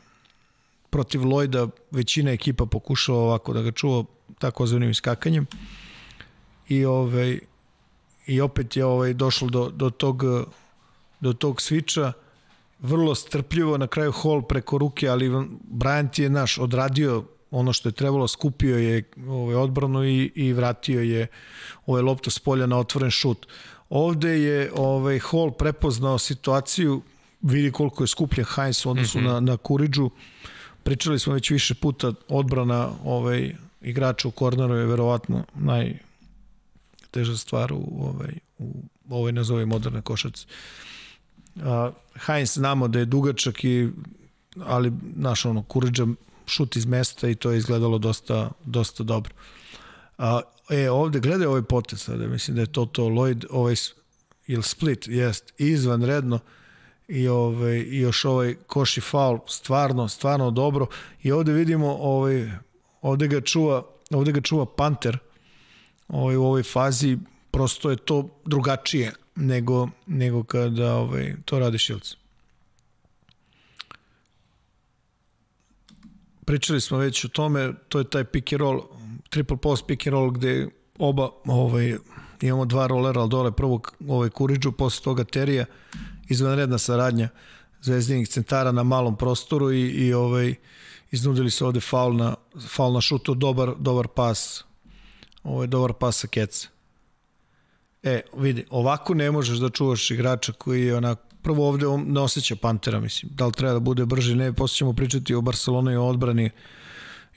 protiv Lojda, većina ekipa pokušava ovako da ga čuva takozvanim iskakanjem i ovaj i opet je ovaj došlo do, do tog do tog sviča vrlo strpljivo na kraju Hall preko ruke, ali Bryant je naš odradio ono što je trebalo, skupio je ovaj, odbranu i, i vratio je ovaj loptu s polja na otvoren šut. Ovde je ovaj Hall prepoznao situaciju, vidi koliko je skupljen Heinz u odnosu mm -hmm. na, na Kuriđu. Pričali smo već više puta, odbrana ovaj, igrača u korneru je verovatno najteža stvar u, ovaj, u ovoj nazove moderne košarci. Uh, Heinz znamo da je dugačak i ali naš ono Kuriđa šut iz mesta i to je izgledalo dosta, dosta dobro. A, e, ovde, gledaj ovaj potez sada, mislim da je to to Lloyd, ovaj, ili split, jest, izvanredno i, ovaj, i još ovaj koši faul, stvarno, stvarno dobro i ovde vidimo, ovaj, ovde ga čuva, ovde ga čuva Panter ovaj, u ovoj fazi, prosto je to drugačije nego, nego kada ovaj, to radi Shields. pričali smo već o tome, to je taj pick and roll, triple post pick and roll gde oba ovaj, imamo dva rolera, ali dole prvog ovaj, Kuriđu, posle toga Terija, izvanredna saradnja zvezdinih centara na malom prostoru i, i ovaj, iznudili se ovde faul na, faul na šutu, dobar, dobar pas, ovaj, dobar pas sa keca. E, vidi, ovako ne možeš da čuvaš igrača koji je onako prvo ovde on ne osjeća Pantera, mislim. Da li treba da bude brži, ne, posle ćemo pričati o Barcelona i o odbrani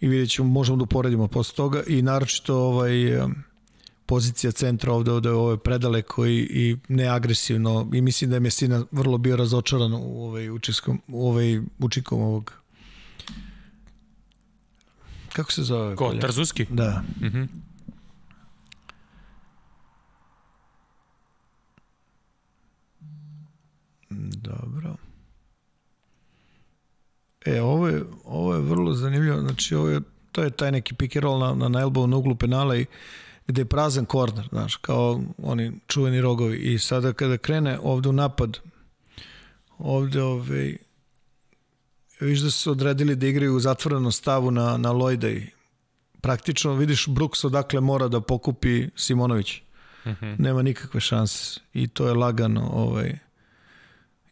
i vidjet ćemo, možemo da uporedimo posle toga i naročito ovaj, pozicija centra ovde, ovde ove predaleko i, i neagresivno i mislim da je Mesina vrlo bio razočaran u ovaj učiskom, u ovaj učikom ovog kako se zove? Ko, Tarzuski? Da. Mhm. Mm Dobro. E, ovo je, ovo je vrlo zanimljivo. Znači, ovo je, to je taj neki pick and roll na, na, na elbow na uglu penala i gde je prazan korner, znaš, kao oni čuveni rogovi. I sada kada krene ovde u napad, ovde ove, viš da su odredili da igraju u zatvorenom stavu na, na Lojda i praktično vidiš Brooks odakle mora da pokupi Simonović. Mm -hmm. Nema nikakve šanse i to je lagano ovaj,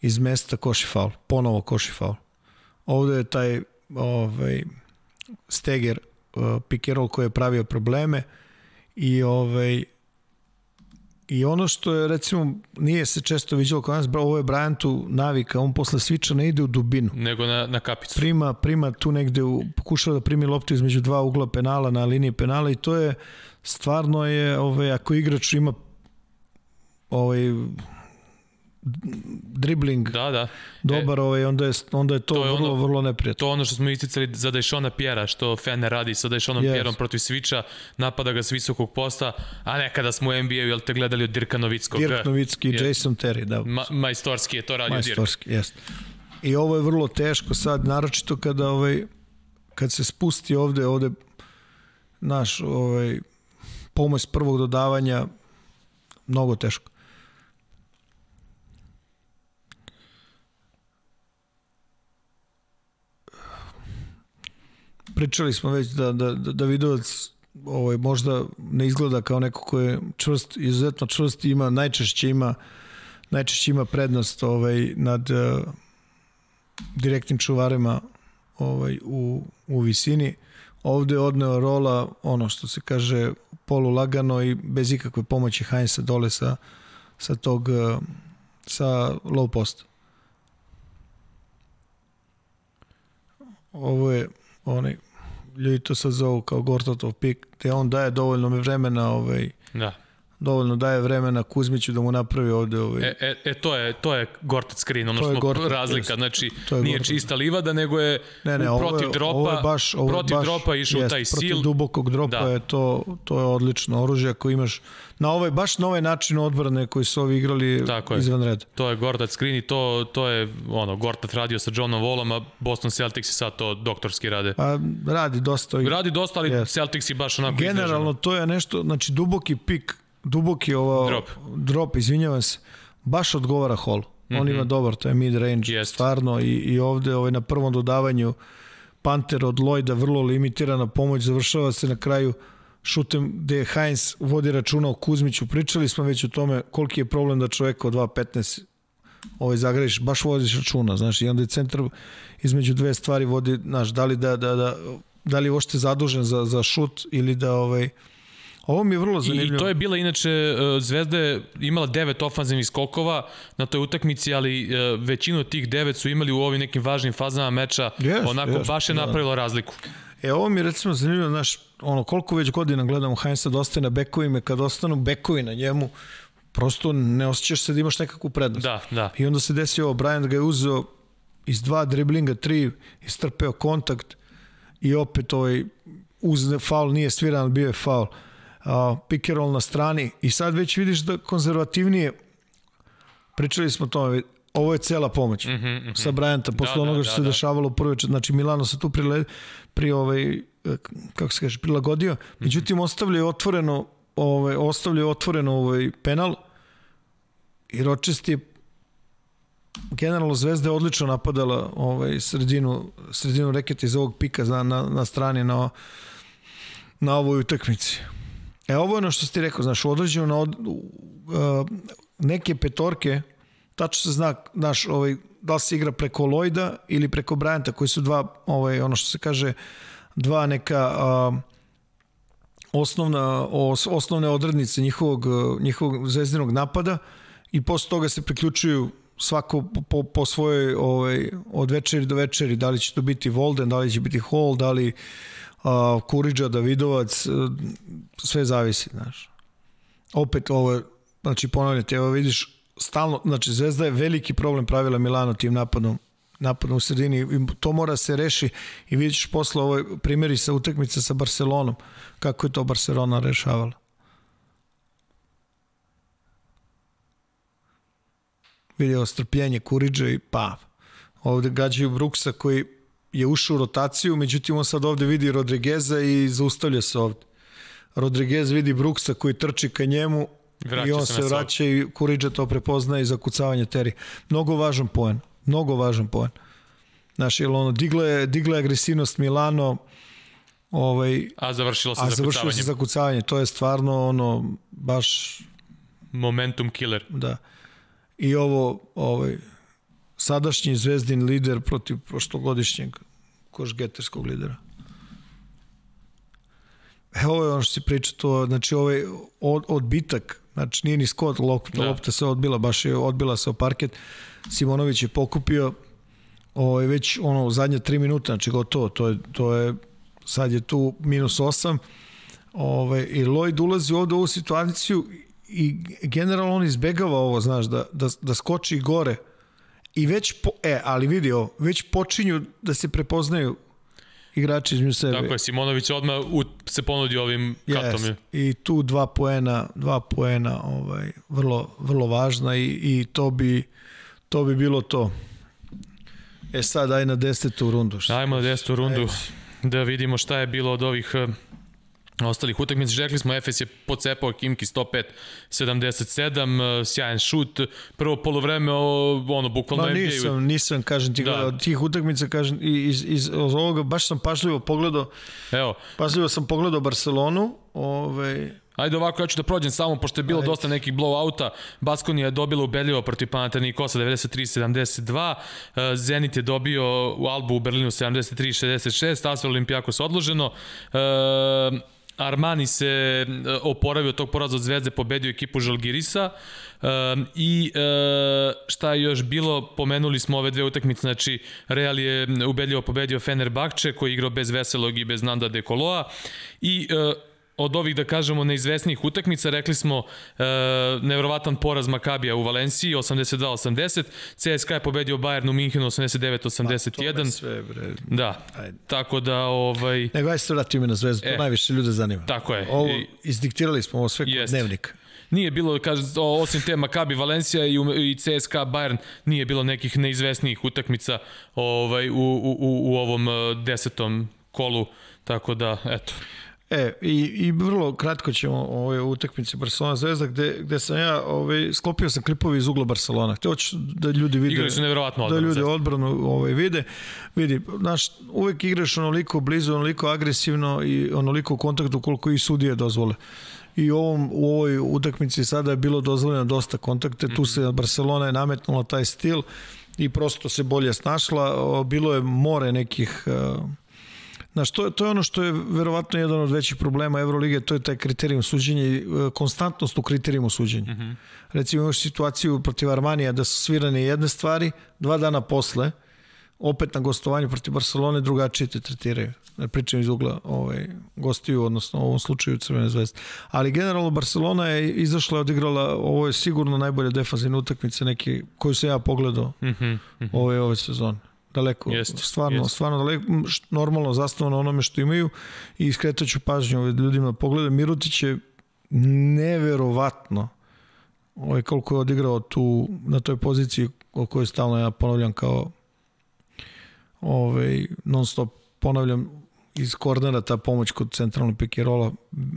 iz mesta koši faul, ponovo koši faul. Ovde je taj ovaj, Steger uh, and roll koji je pravio probleme i ovaj I ono što je, recimo, nije se često viđalo kod nas, ovo je Bryantu navika, on posle sviča ne ide u dubinu. Nego na, na kapicu. Prima, prima tu negde, u, pokušava da primi loptu između dva ugla penala na liniji penala i to je, stvarno je, ovaj, ako igrač ima ovaj, dribling Da, da. dobar, E, ovaj, onda, je, onda je to, To je vrlo, ono- vrlo neprijatno. to je ono što smo isticali za Dejšona Pjera, što Fener radi sa Dejšonom Yes. Pjerom protiv Sviča, napada ga s visokog posta, a nekada smo u NBA-u, jel te gledali od Dirka Novickog? Dirk Novicki i. Jason Terry, da. Ma, majstorski je to radio Dirk. Majstorski, jeste. I ovo je vrlo teško sad, naročito kada ovaj, kad se spusti ovde, ovde naš ovaj, pomoć prvog dodavanja, mnogo teško. Pričali smo već da, da, da Davidovac ovaj, možda ne izgleda kao neko ko je čvrst, izuzetno čvrst ima, najčešće ima najčešće ima prednost ovaj nad uh, direktnim čuvarima ovaj u, u visini. Ovde je odneo rola ono što se kaže polu lagano i bez ikakve pomoći Heinza dole sa, sa tog uh, sa low posta. Ovo je onaj ljudi to sad zovu kao Gortatov pik, te on daje dovoljno vremena ovaj, Da. Dovoljno daje vremena Kuzmiću da mu napravi ovde ovaj, E, e, e to je to je Gortat screen, ono što Gortat, razlika, znači To je nije Gortat. čista livada, nego je Ne, ne, ovo protiv je, dropa, ovo je baš, ovo je protiv baš, dropa išao jest, taj protiv sil. dubokog dropa Da. je to, to je odlično oružje ako imaš na ovaj, baš na ovaj način odbrane koji su ovi igrali Tako izvan reda. To je Gortat screen i to, to je ono, Gortat radio sa Johnom Wallom, a Boston Celtics i sad to doktorski rade. Pa radi dosta. i Radi dosta, ali Yes. Celtics i baš onako Generalno izdržano. to je nešto, znači duboki pik, duboki ovo, Drop. drop izvinjavam se, baš odgovara Hall. On ima dobar, to je mid range. Jest. stvarno i, i ovde ovaj, na prvom dodavanju Panter od Lloyda vrlo limitirana pomoć, završava se na kraju šutem gde je Heinz vodi računa o Kuzmiću. Pričali smo već o tome koliki je problem da čoveka od 2.15 ovaj zagrešiš, baš vodiš računa, znaš, i onda je centar između dve stvari vodi, znaš, da li da, da, da, da li je uopšte zadužen za, za šut ili da ovaj, Ovo mi je vrlo zanimljivo. I to je bila inače e, Zvezda je imala devet ofanzivnih skokova na toj utakmici, ali e, većinu od tih devet su imali u ovim nekim važnim fazama meča. Jest, Onako jest, baš je da. napravilo razliku. E, ovo mi je recimo zanimljivo, znaš, ono, koliko već godina gledamo Heinza da ostaje na bekovima, kad ostanu bekovi na njemu, prosto ne osjećaš se da imaš nekakvu prednost. Da, da. I onda se desi ovo, Bryant ga je uzeo iz dva driblinga, tri, istrpeo kontakt i opet ovaj, uz faul nije sviran, bio je faul. Uh, and roll na strani i sad već vidiš da konzervativnije pričali smo o tome, ovo je cela pomoć mm -hmm, mm -hmm. sa Bryanta, posle Da, da, onoga što da, se da. dešavalo u prvoj čet- znači Milano se tu prile, pri ovaj, eh, kako se kaže, prilagodio, međutim ostavljaju otvoreno ovaj, ostavljaju otvoreno ovaj penal i Ročest je generalno Zvezda je odlično napadala ovaj sredinu sredinu reketa iz ovog pika na, na, na strani na na ovoj utakmici. E ovo je ono što si ti rekao, znaš, određeno na od, uh, neke petorke, tačno se zna, znaš, ovaj, da li se igra preko Lojda ili preko Bryanta, koji su dva, ovaj, ono što se kaže, dva neka uh, osnovna, os, osnovne odrednice njihovog, uh, njihovog zvezdinog napada i posle toga se priključuju svako po, po svojoj ovaj, od večeri do večeri, da li će to biti Volden, da li će biti Hall, da li uh, Kuriđa, Davidovac, uh, sve zavisi, znaš. Opet ovo, je, znači ponavljate, evo vidiš, stalno, znači Zvezda je veliki problem pravila Milano tim napadom napadom u sredini i to mora se reši i vidiš posle ovoj primjeri sa utakmice sa Barcelonom kako je to Barcelona rešavala. Vidio strpljenje Kuriđa i pa ovde gađaju Bruksa koji je ušao u rotaciju, međutim on sad ovde vidi Rodrigueza i zaustavlja se ovde. Rodriguez vidi Bruksa koji trči ka njemu Vraća i on se se vraća i Kuriđa to prepoznaje i zakucavanje teri. Mnogo važan poen. Mnogo važan poen. Znaš, jer ono, digla je, digla je agresivnost Milano, ovaj, A završilo se a završilo se zakucavanje. To je stvarno ono, baš, Momentum killer. da. I ovo, ovaj, sadašnji zvezdin lider protiv prošlogodišnjeg košgeterskog lidera. Evo je ono što si pričao, to, znači ovaj od, odbitak, znači nije ni skot, lopta, Da. lopta se odbila, baš je odbila se o parket, Simonović je pokupio ovaj, već ono zadnje tri minuta, znači gotovo, to je, to je sad je tu minus osam ovaj, i Lloyd ulazi ovde u ovu situaciju i generalno on izbegava ovo, znaš, da, da, da skoči gore i već, po, e, ali vidi ovo, već počinju da se prepoznaju igrači između sebe. Tako je, Simonović odmah u, se ponudi ovim katom. Yes. I tu dva poena, dva poena ovaj, vrlo, vrlo važna i, i to bi to bi bilo to. E sad, aj na desetu rundu. Ajmo na desetu rundu Ajde. da vidimo šta je bilo od ovih uh, ostalih utakmica. Rekli smo, Efes je pocepao Kimki 105-77, uh, sjajan šut. Prvo polovreme, ono, bukvalno Ma, nisam, NBA... nisam, kažem ti, da. od tih utakmica, kažem, iz, iz, iz ovoga, baš sam pažljivo pogledao, Evo. pažljivo sam pogledao Barcelonu, ovaj, Ajde ovako, ja ću da prođem samo, pošto je bilo Ajde. dosta nekih blowouta. Baskonija je dobila ubedljivo protiv Panathinaikosa 93-72. E, Zenit je dobio u Albu u Berlinu 73-66. Asvel Olimpijakos odloženo. E, Armani se e, oporavio tog poraza od Zvezde, pobedio ekipu Žalgirisa. Um, i uh, šta je još bilo, pomenuli smo ove dve utakmice, znači Real je ubedljivo pobedio Fenerbahče koji je igrao bez Veselog i bez Nanda Dekoloa. I od ovih, da kažemo, neizvesnijih utakmica, rekli smo e, nevrovatan poraz Makabija u Valenciji, 82-80, CSKA je pobedio Bayern u Minhenu 89-81. Pa, sve, bre. Da, Ajde. tako da... Ovaj... Nego, aj se vratimo na zvezdu, to e, najviše ljude zanima. Tako je. Ovo, izdiktirali smo ovo sve kod dnevnika. Nije bilo, kaže, osim te Makabi Valencija i, i CSKA Bayern, nije bilo nekih neizvesnijih utakmica ovaj, u, u, u, u ovom e, desetom kolu, tako da, eto. E, i, i vrlo kratko ćemo ove utakmice Barcelona Zvezda, gde, gde sam ja ovaj, sklopio sam klipovi iz ugla Barcelona. Htio hoću da ljudi vide. Igrali su nevjerovatno odbranu. Da ljudi odbranu ovaj, vide. Vidi, znaš, uvek igraš onoliko blizu, onoliko agresivno i onoliko u kontaktu koliko i sudije dozvole i ovom, u ovoj utakmici sada je bilo dozvoljeno dosta kontakte, tu se mhm. Barcelona je nametnula taj stil i prosto se bolje snašla, bilo je more nekih uh, Znaš, to, to je ono što je verovatno jedan od većih problema Evrolige, to je taj kriterijum suđenja i e, konstantnost u kriterijumu suđenja. Mm -hmm. Recimo imaš situaciju protiv Armanija da su svirane jedne stvari, dva dana posle, opet na gostovanju protiv Barcelone drugačije te tretiraju. Pričam iz ugla ovaj, gostiju, odnosno u ovom slučaju Crvene zvezde. Ali generalno Barcelona je izašla i odigrala, ovo je sigurno najbolja defanzivna utakmica neki, koju sam ja pogledao mm -hmm, mm -hmm. ove, ove sezone daleko, jest, stvarno, jest. stvarno daleko, normalno zastavno onome što imaju i iskretaću pažnju ljudima da pogleda. Mirutić je neverovatno ovaj, koliko je odigrao tu, na toj poziciji o kojoj stalno ja ponavljam kao ovaj, non stop ponavljam iz kornera ta pomoć kod centralnog pikirola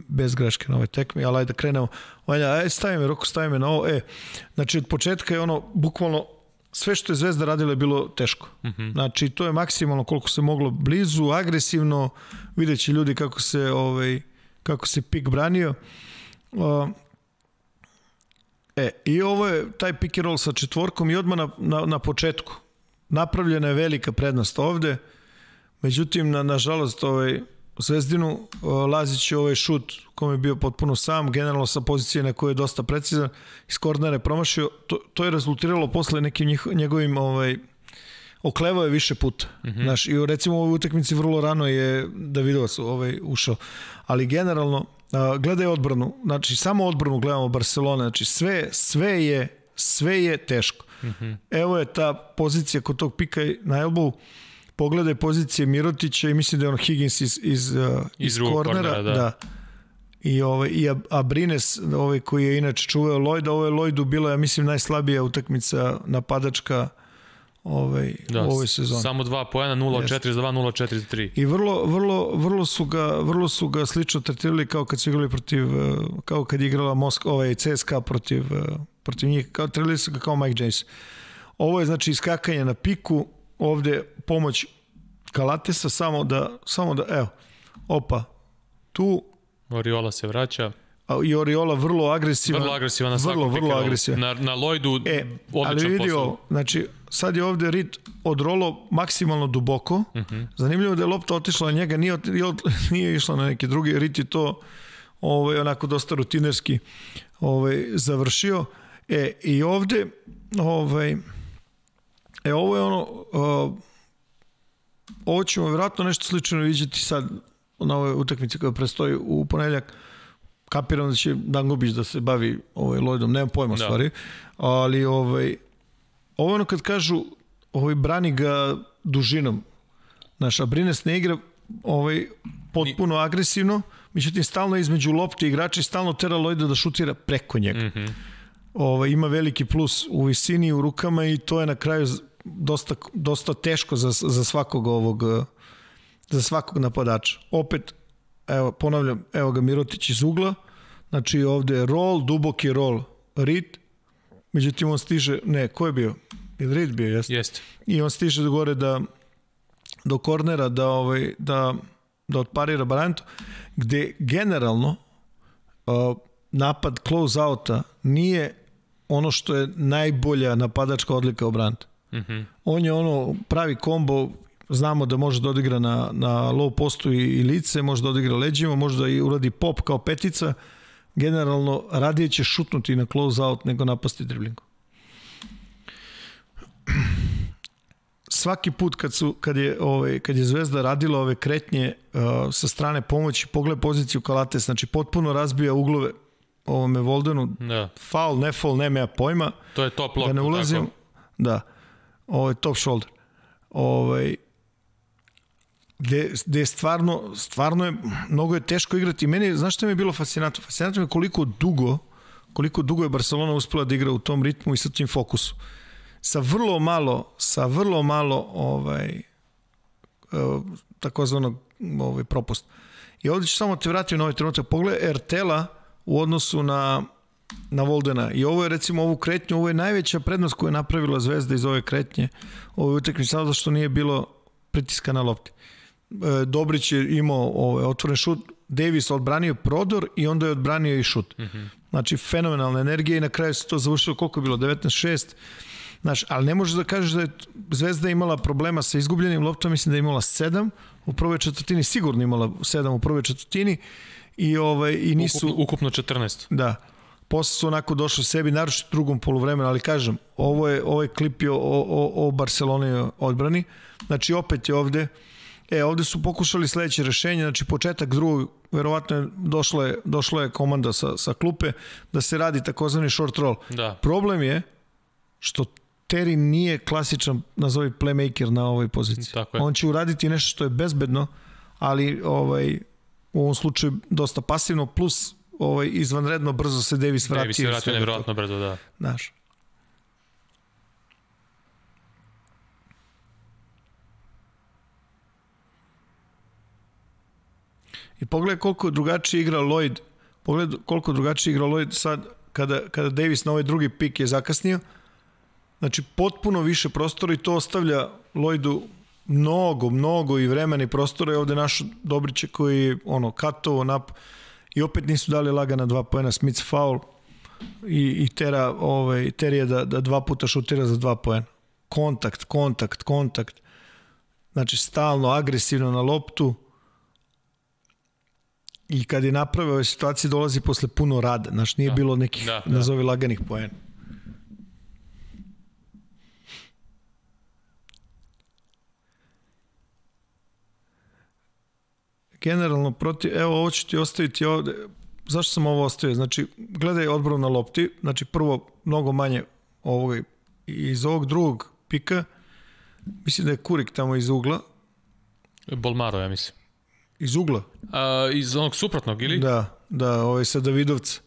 bez greške na ovoj tekmi, ali ajde da krenemo. Vanja, ajde stavi me, Roko, stavi me na ovo. E, znači od početka je ono, bukvalno sve što je Zvezda radila je bilo teško. Mm -hmm. Znači, to je maksimalno koliko se moglo blizu, agresivno, vidjet će ljudi kako se, ovaj, kako se pik branio. Uh, e, i ovo je taj pick and roll sa četvorkom i odmah na, na, na početku. Napravljena je velika prednost ovde, međutim, na, nažalost, ovaj, Zvezdinu Lazić je ovaj šut kom je bio potpuno sam, generalno sa pozicije na kojoj je dosta precizan, iz kornera je promašio, to, to je rezultiralo posle nekim njih, njegovim ovaj, oklevao je više puta. Mm -hmm. Znaš, i recimo u ovoj utakmici vrlo rano je Davidovac ovaj, ušao. Ali generalno, a, gledaj odbranu, znači samo odbranu gledamo Barcelona, znači sve, sve je sve je teško. Mm -hmm. Evo je ta pozicija kod tog pika na elbow, pogledaj pozicije Mirotića i mislim da je on Higgins iz, iz, uh, iz, iz kornera. kornera da. da. I, ovaj, i Abrines, ovaj koji je inače čuvao Lloyda, ovo je Lloydu bila, ja mislim, najslabija utakmica napadačka ovaj, da, u ovoj sezoni. Samo dva pojena, 0-4 za 2, 0-4 3. I vrlo, vrlo, vrlo, su ga, vrlo su ga slično tretirali kao kad su igrali protiv, uh, kao kad je igrala Moskva, ovaj CSKA protiv, uh, protiv njih, kao, tretirali su ga kao Mike James. Ovo je znači iskakanje na piku, ovde pomoć Kalatesa samo da, samo da, evo, opa, tu... Oriola se vraća. A, I Oriola vrlo agresivan. Vrlo agresivan na vrlo, vrlo agresivan. Na, na Lloydu e, ali vidio, znači, sad je ovde Rit odrolo maksimalno duboko. Uh mhm. -huh. Zanimljivo da je lopta otišla na njega, nije, nije išla na neki drugi. Rit je to ovaj, onako dosta rutinerski ovaj, završio. E, i ovde, ovaj, E, ovo je ono, uh, ovo ćemo vjerojatno nešto slično vidjeti sad na ovoj utakmici koja prestoji u ponedljak. kapiram da će Dangubić da se bavi ovaj Lloydom, nemam pojma Da. stvari, ali ovaj ovo je ono kad kažu ovaj brani ga dužinom. Naš Abrines ne igra ovaj potpuno agresivno, međutim stalno između lopte igrača i stalno tera Lloyda da šutira preko njega. Mm -hmm. ovaj, ima veliki plus u visini u rukama i to je na kraju dosta, dosta teško za, za svakog ovog za svakog napadača. Opet, evo, ponavljam, evo ga Mirotić iz ugla, znači ovde je roll, duboki roll, rit, međutim on stiže, ne, ko je bio? Je li rit bio, jeste? Jeste. I on stiže do gore da do kornera da ovaj da da otparira Barantu gde generalno uh, napad close outa nije ono što je najbolja napadačka odlika Brantu. Mm -hmm. On je ono pravi kombo znamo da može da odigra na, na low postu i, i lice, može da odigra leđima, može da i uradi pop kao petica, generalno radije će šutnuti na close out nego napasti driblingom. Svaki put kad su kad je ovaj kad je Zvezda radila ove kretnje uh, sa strane pomoći, pogled poziciju Kalates, znači potpuno razbija uglove ovome Voldenu. Da. Faul, ne faul, nema ja pojma To je top lock. da ne ulazim. Tako. Da. Ovo je top shoulder. Ovaj gde, gde je stvarno, stvarno je, mnogo je teško igrati. Meni, znaš što mi je bilo fascinantno? Fascinantno je koliko dugo, koliko dugo je Barcelona uspela da igra u tom ritmu i sa tim fokusom. Sa vrlo malo, sa vrlo malo ovaj, e, takozvanog ovaj, propust. I ovdje ću samo te vratiti na ovaj trenutak. Pogledaj Ertela u odnosu na na Voldena. I ovo je recimo ovu kretnju, ovo je najveća prednost koju je napravila Zvezda iz ove kretnje. Ovo je utakmica samo zato što nije bilo pritiska na lopti. E, Dobrić je imao ovaj, otvoren šut, Davis odbranio prodor i onda je odbranio i šut. Mm -hmm. Znači, fenomenalna energija i na kraju se to završilo, koliko je bilo, 19-6. Znaš, ali ne možeš da kažeš da je Zvezda imala problema sa izgubljenim loptom, mislim da je imala 7 u prvoj četvrtini, sigurno imala 7 u prvoj četvrtini i ovaj i nisu Ukupno, ukupno 14. Da. Posle su onako došli sebi, naročito u drugom poluvremenu, ali kažem, ovo je, ovaj klip je o, o, o Barceloni odbrani. Znači, opet je ovde, e, ovde su pokušali sledeće rešenje, znači početak drugog, verovatno je došla je, došla je komanda sa, sa klupe da se radi takozvani short roll. Da. Problem je što Terry nije klasičan, nazovi playmaker na ovoj poziciji. Tako je. On će uraditi nešto što je bezbedno, ali ovaj u ovom slučaju dosta pasivno, plus ovaj, izvanredno brzo se Davis vratio. Davis se vratio nevjerojatno brzo, da. Znaš. I pogledaj koliko drugačije igra Lloyd. Pogledaj koliko drugačije igra Lloyd sad kada, kada Davis na ovaj drugi pik je zakasnio. Znači potpuno više prostora i to ostavlja Lloydu mnogo, mnogo i vremena i prostora i ovde naš Dobriće koji je ono katovo nap i opet nisu dali lagana dva pojena Smith foul i, i tera, ovaj, terije da, da dva puta šutira za dva poena. Kontakt, kontakt, kontakt. Znači stalno, agresivno na loptu i kad je napravio ove situacije dolazi posle puno rada. Znači nije Da. bilo nekih, Da, da. nazovi laganih poena. Generalno protiv, evo ovo ću ti ostaviti ovde, zašto sam ovo ostavio? Znači, gledaj odbranu na lopti, znači prvo mnogo manje ovoga, iz ovog drugog pika, mislim da je Kurik tamo iz ugla, Bolmaro, ja mislim. iz ugla, A, iz onog suprotnog, ili? da, da, ovaj sa Davidovca.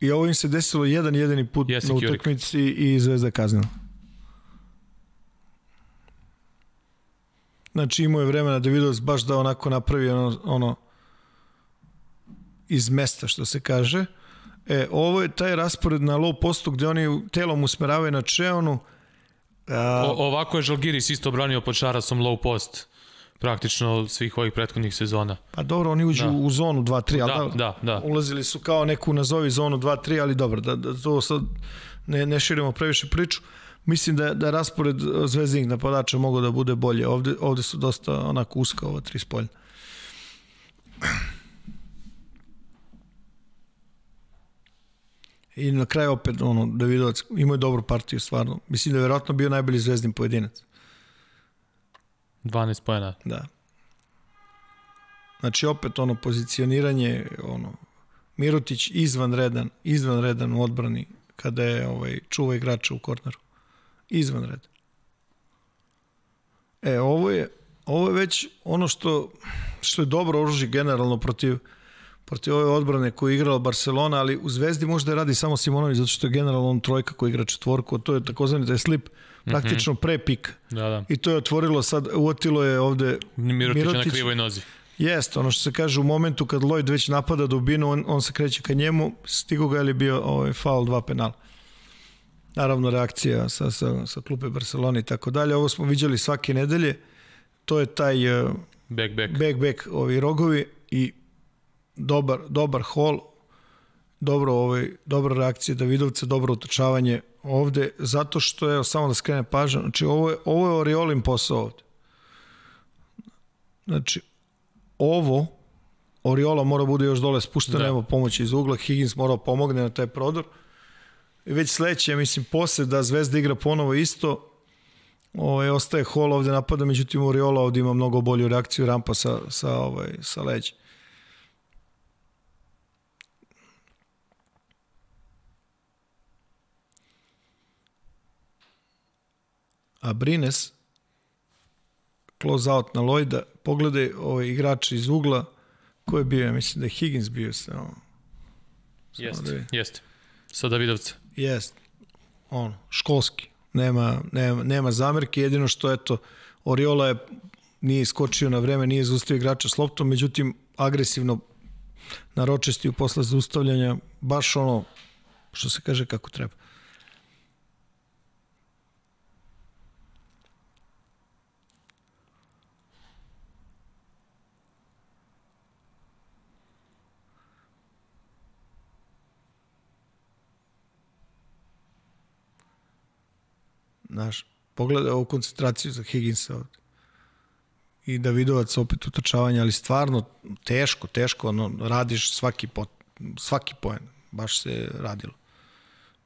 I ovo im se desilo jedan jedini put Jeste, na utakmici i Zvezda kaznila. Znači imao je vremena Davidovac baš da onako napravi ono, ono iz mesta što se kaže. E, ovo je taj raspored na low postu gde oni telom usmeravaju na Čeonu. A, O, ovako je Žalgiris isto branio pod Šarasom low post praktično svih ovih prethodnih sezona. pa dobro, oni uđu Da. u zonu 2-3, ali Da, da, da. ulazili su kao neku nazovi zonu 2-3, ali dobro, da, da to sad ne, ne širimo previše priču. Mislim da, da raspored zvezdinih napadača mogu da bude bolje. Ovde, ovde su dosta onako uska ova tri spoljna. I na kraju opet ono, Davidovac imao je dobru partiju stvarno. Mislim da je verovatno bio najbolji zvezdin pojedinac. 12 pojena. Da. Znači opet ono pozicioniranje, ono Mirutić izvanredan, izvanredan u odbrani kada je ovaj, čuva igrača u korneru. Izvanredan. E, ovo je, ovo je već ono što, što je dobro oružje generalno protiv, protiv ove odbrane koju je igrala Barcelona, ali u Zvezdi možda radi samo Simonović, zato što je generalno on trojka koji igra četvorku, to je takozvani taj slip praktično pre pik. Da, da. I to je otvorilo sad, uotilo je ovde Mirotić, Mirotić na krivoj nozi. Jeste, ono što se kaže u momentu kad Lloyd već napada dubinu, on, on se kreće ka njemu, stigo ga je bio ovaj, faul, dva penala. Naravno reakcija sa, sa, sa klupe Barcelona i tako dalje. Ovo smo viđali svake nedelje. To je taj uh, back, back. back, back ovi rogovi i dobar, dobar hol, dobro, ovaj, dobra reakcija Davidovca, dobro utrčavanje ovde, zato što je, samo da skrene pažnju, znači ovo je, ovo je Oriolin posao ovde. Znači, ovo, Oriola mora bude još dole spušten, da. nema pomoći iz ugla, Higgins mora pomogne na taj prodor. Već sledeće, mislim, posle da Zvezda igra ponovo isto, ovaj, ostaje Hall ovde napada, međutim Oriola ovde ima mnogo bolju reakciju rampa sa, sa, ovaj, sa leđa. A Brines close out na Lloyda, pogledaj ovaj igrač iz ugla, ko je bio, mislim da je Higgins bio sa Jeste, da jeste. Sa Davidovca. Jeste. On, školski. Nema, nema, nema zamerke, jedino što, eto, Oriola je nije iskočio na vreme, nije zaustavio igrača s loptom, međutim, agresivno naročestio posle zaustavljanja, baš ono, što se kaže kako treba. Znaš, pogledaj ovu koncentraciju za Higginsa ovde. I Davidovac opet utrčavanje, ali stvarno teško, teško, ono, radiš svaki, pot, svaki poen, baš se radilo.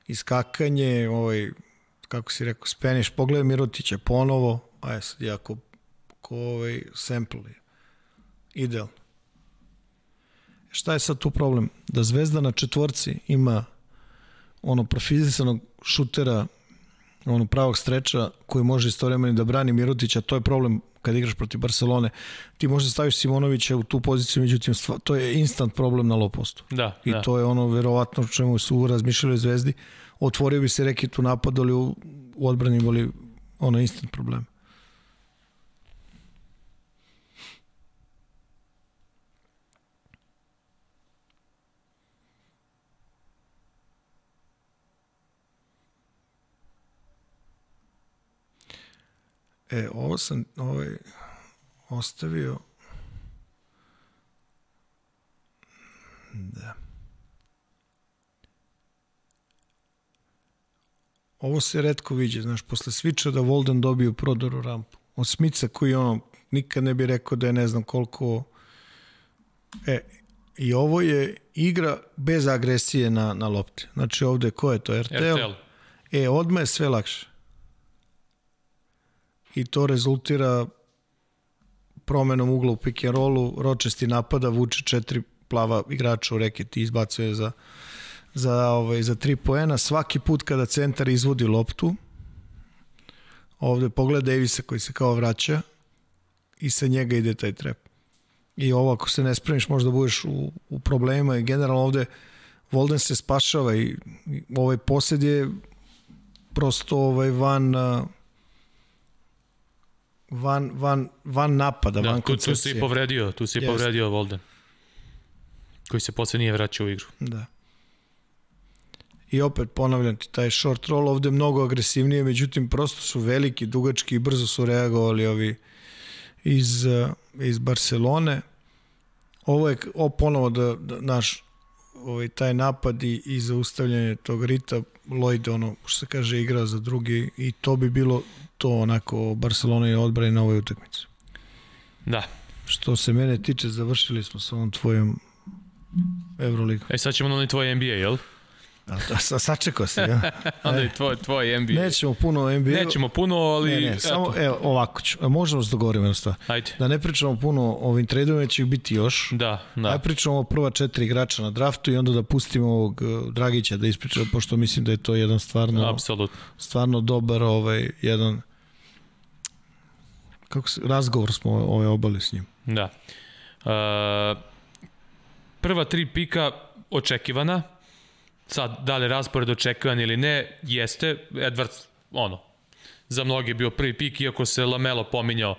Iskakanje, ovaj, kako si rekao, Spanish, pogledaj Mirotića ponovo, a je sad jako ko ovaj sample je. Idealno. Šta je sad tu problem? Da Zvezda na četvorci ima ono profizisanog šutera ono pravog streča koji može istovremeno da brani Mirotića, to je problem kad igraš protiv Barcelone. Ti možda staviš Simonovića u tu poziciju, međutim to je instant problem na lopostu. Da, I da. to je ono verovatno čemu su razmišljali Zvezdi. Otvorio bi se reki tu napad, ali u, u odbrani boli ono instant problem. E, ovo sam ovaj, ostavio da ovo se redko viđe, znaš, posle sviča da Volden prodor u rampu. Od Smica koji ono, nikad ne bi rekao da je ne znam koliko e, i ovo je igra bez agresije na, na lopti. Znači ovde ko je to? RTL? RTL. E, odmah je sve lakše i to rezultira promenom ugla u pick and rollu, Ročesti napada, vuče četiri plava igrača u reket i izbacuje za, za, ovaj, za tri poena. Svaki put kada centar izvodi loptu, ovde pogled Davisa koji se kao vraća i sa njega ide taj trep. I ovo ako se ne spremiš možda budeš u, u problemima i generalno ovde Volden se spašava i, ovaj posled je prosto ovaj van van, van, van napada, da, van tu, tu si povredio, tu si povredio Volden. Koji se posle nije vraćao u igru. Da. I opet ponavljam ti, taj short roll ovde mnogo agresivnije, međutim prosto su veliki, dugački i brzo su reagovali ovi iz, iz Barcelone. Ovo je o, ponovo da, da naš ovaj, taj napad i, i zaustavljanje tog Rita Lloyd ono što se kaže igra za drugi i to bi bilo to onako Barcelona je odbrani na ovoj utakmici. Da. Što se mene tiče, završili smo sa ovom tvojom Euroligu. E sad ćemo na onaj tvoj NBA, jel? A sačekao se, ja. Onda je tvoj, tvoj NBA. Nećemo puno o NBA. Nećemo puno, ali... Ne, ne, eto. samo, evo, ovako ću. E, Možemo se dogovoriti jednu stvar. Ajde. Da ne pričamo puno o ovim tradeovima, će ih biti još. Da, da. Ajde pričamo o prva četiri igrača na draftu i onda da pustimo ovog uh, Dragića da ispriča, pošto mislim da je to jedan stvarno, Apsolutno. stvarno dobar ovaj, jedan kako se, razgovor smo ovaj obali s njim. Da. Uh, prva tri pika očekivana. Sad, da li raspored očekivan ili ne, jeste. Edwards, ono, za mnoge bio prvi pik, iako se Lamelo pominjao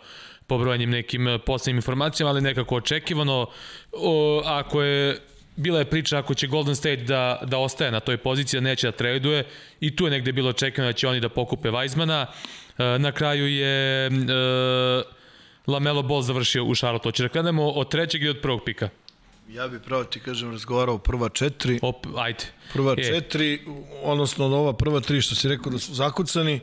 po brojnim nekim eh, poslednjim informacijama, ali nekako očekivano. O, ako je bila je priča ako će Golden State da, da ostaje na toj poziciji, da neće da traduje i tu je negde bilo očekivano da će oni da pokupe Weizmana. E, na kraju je e, Lamelo Ball završio u Charlotte. Hoće da krenemo od trećeg i od prvog pika? Ja bih pravo ti kažem razgovarao prva četiri, Op, ajde. prva E. četiri, odnosno od ova prva tri što si rekao da su zakucani,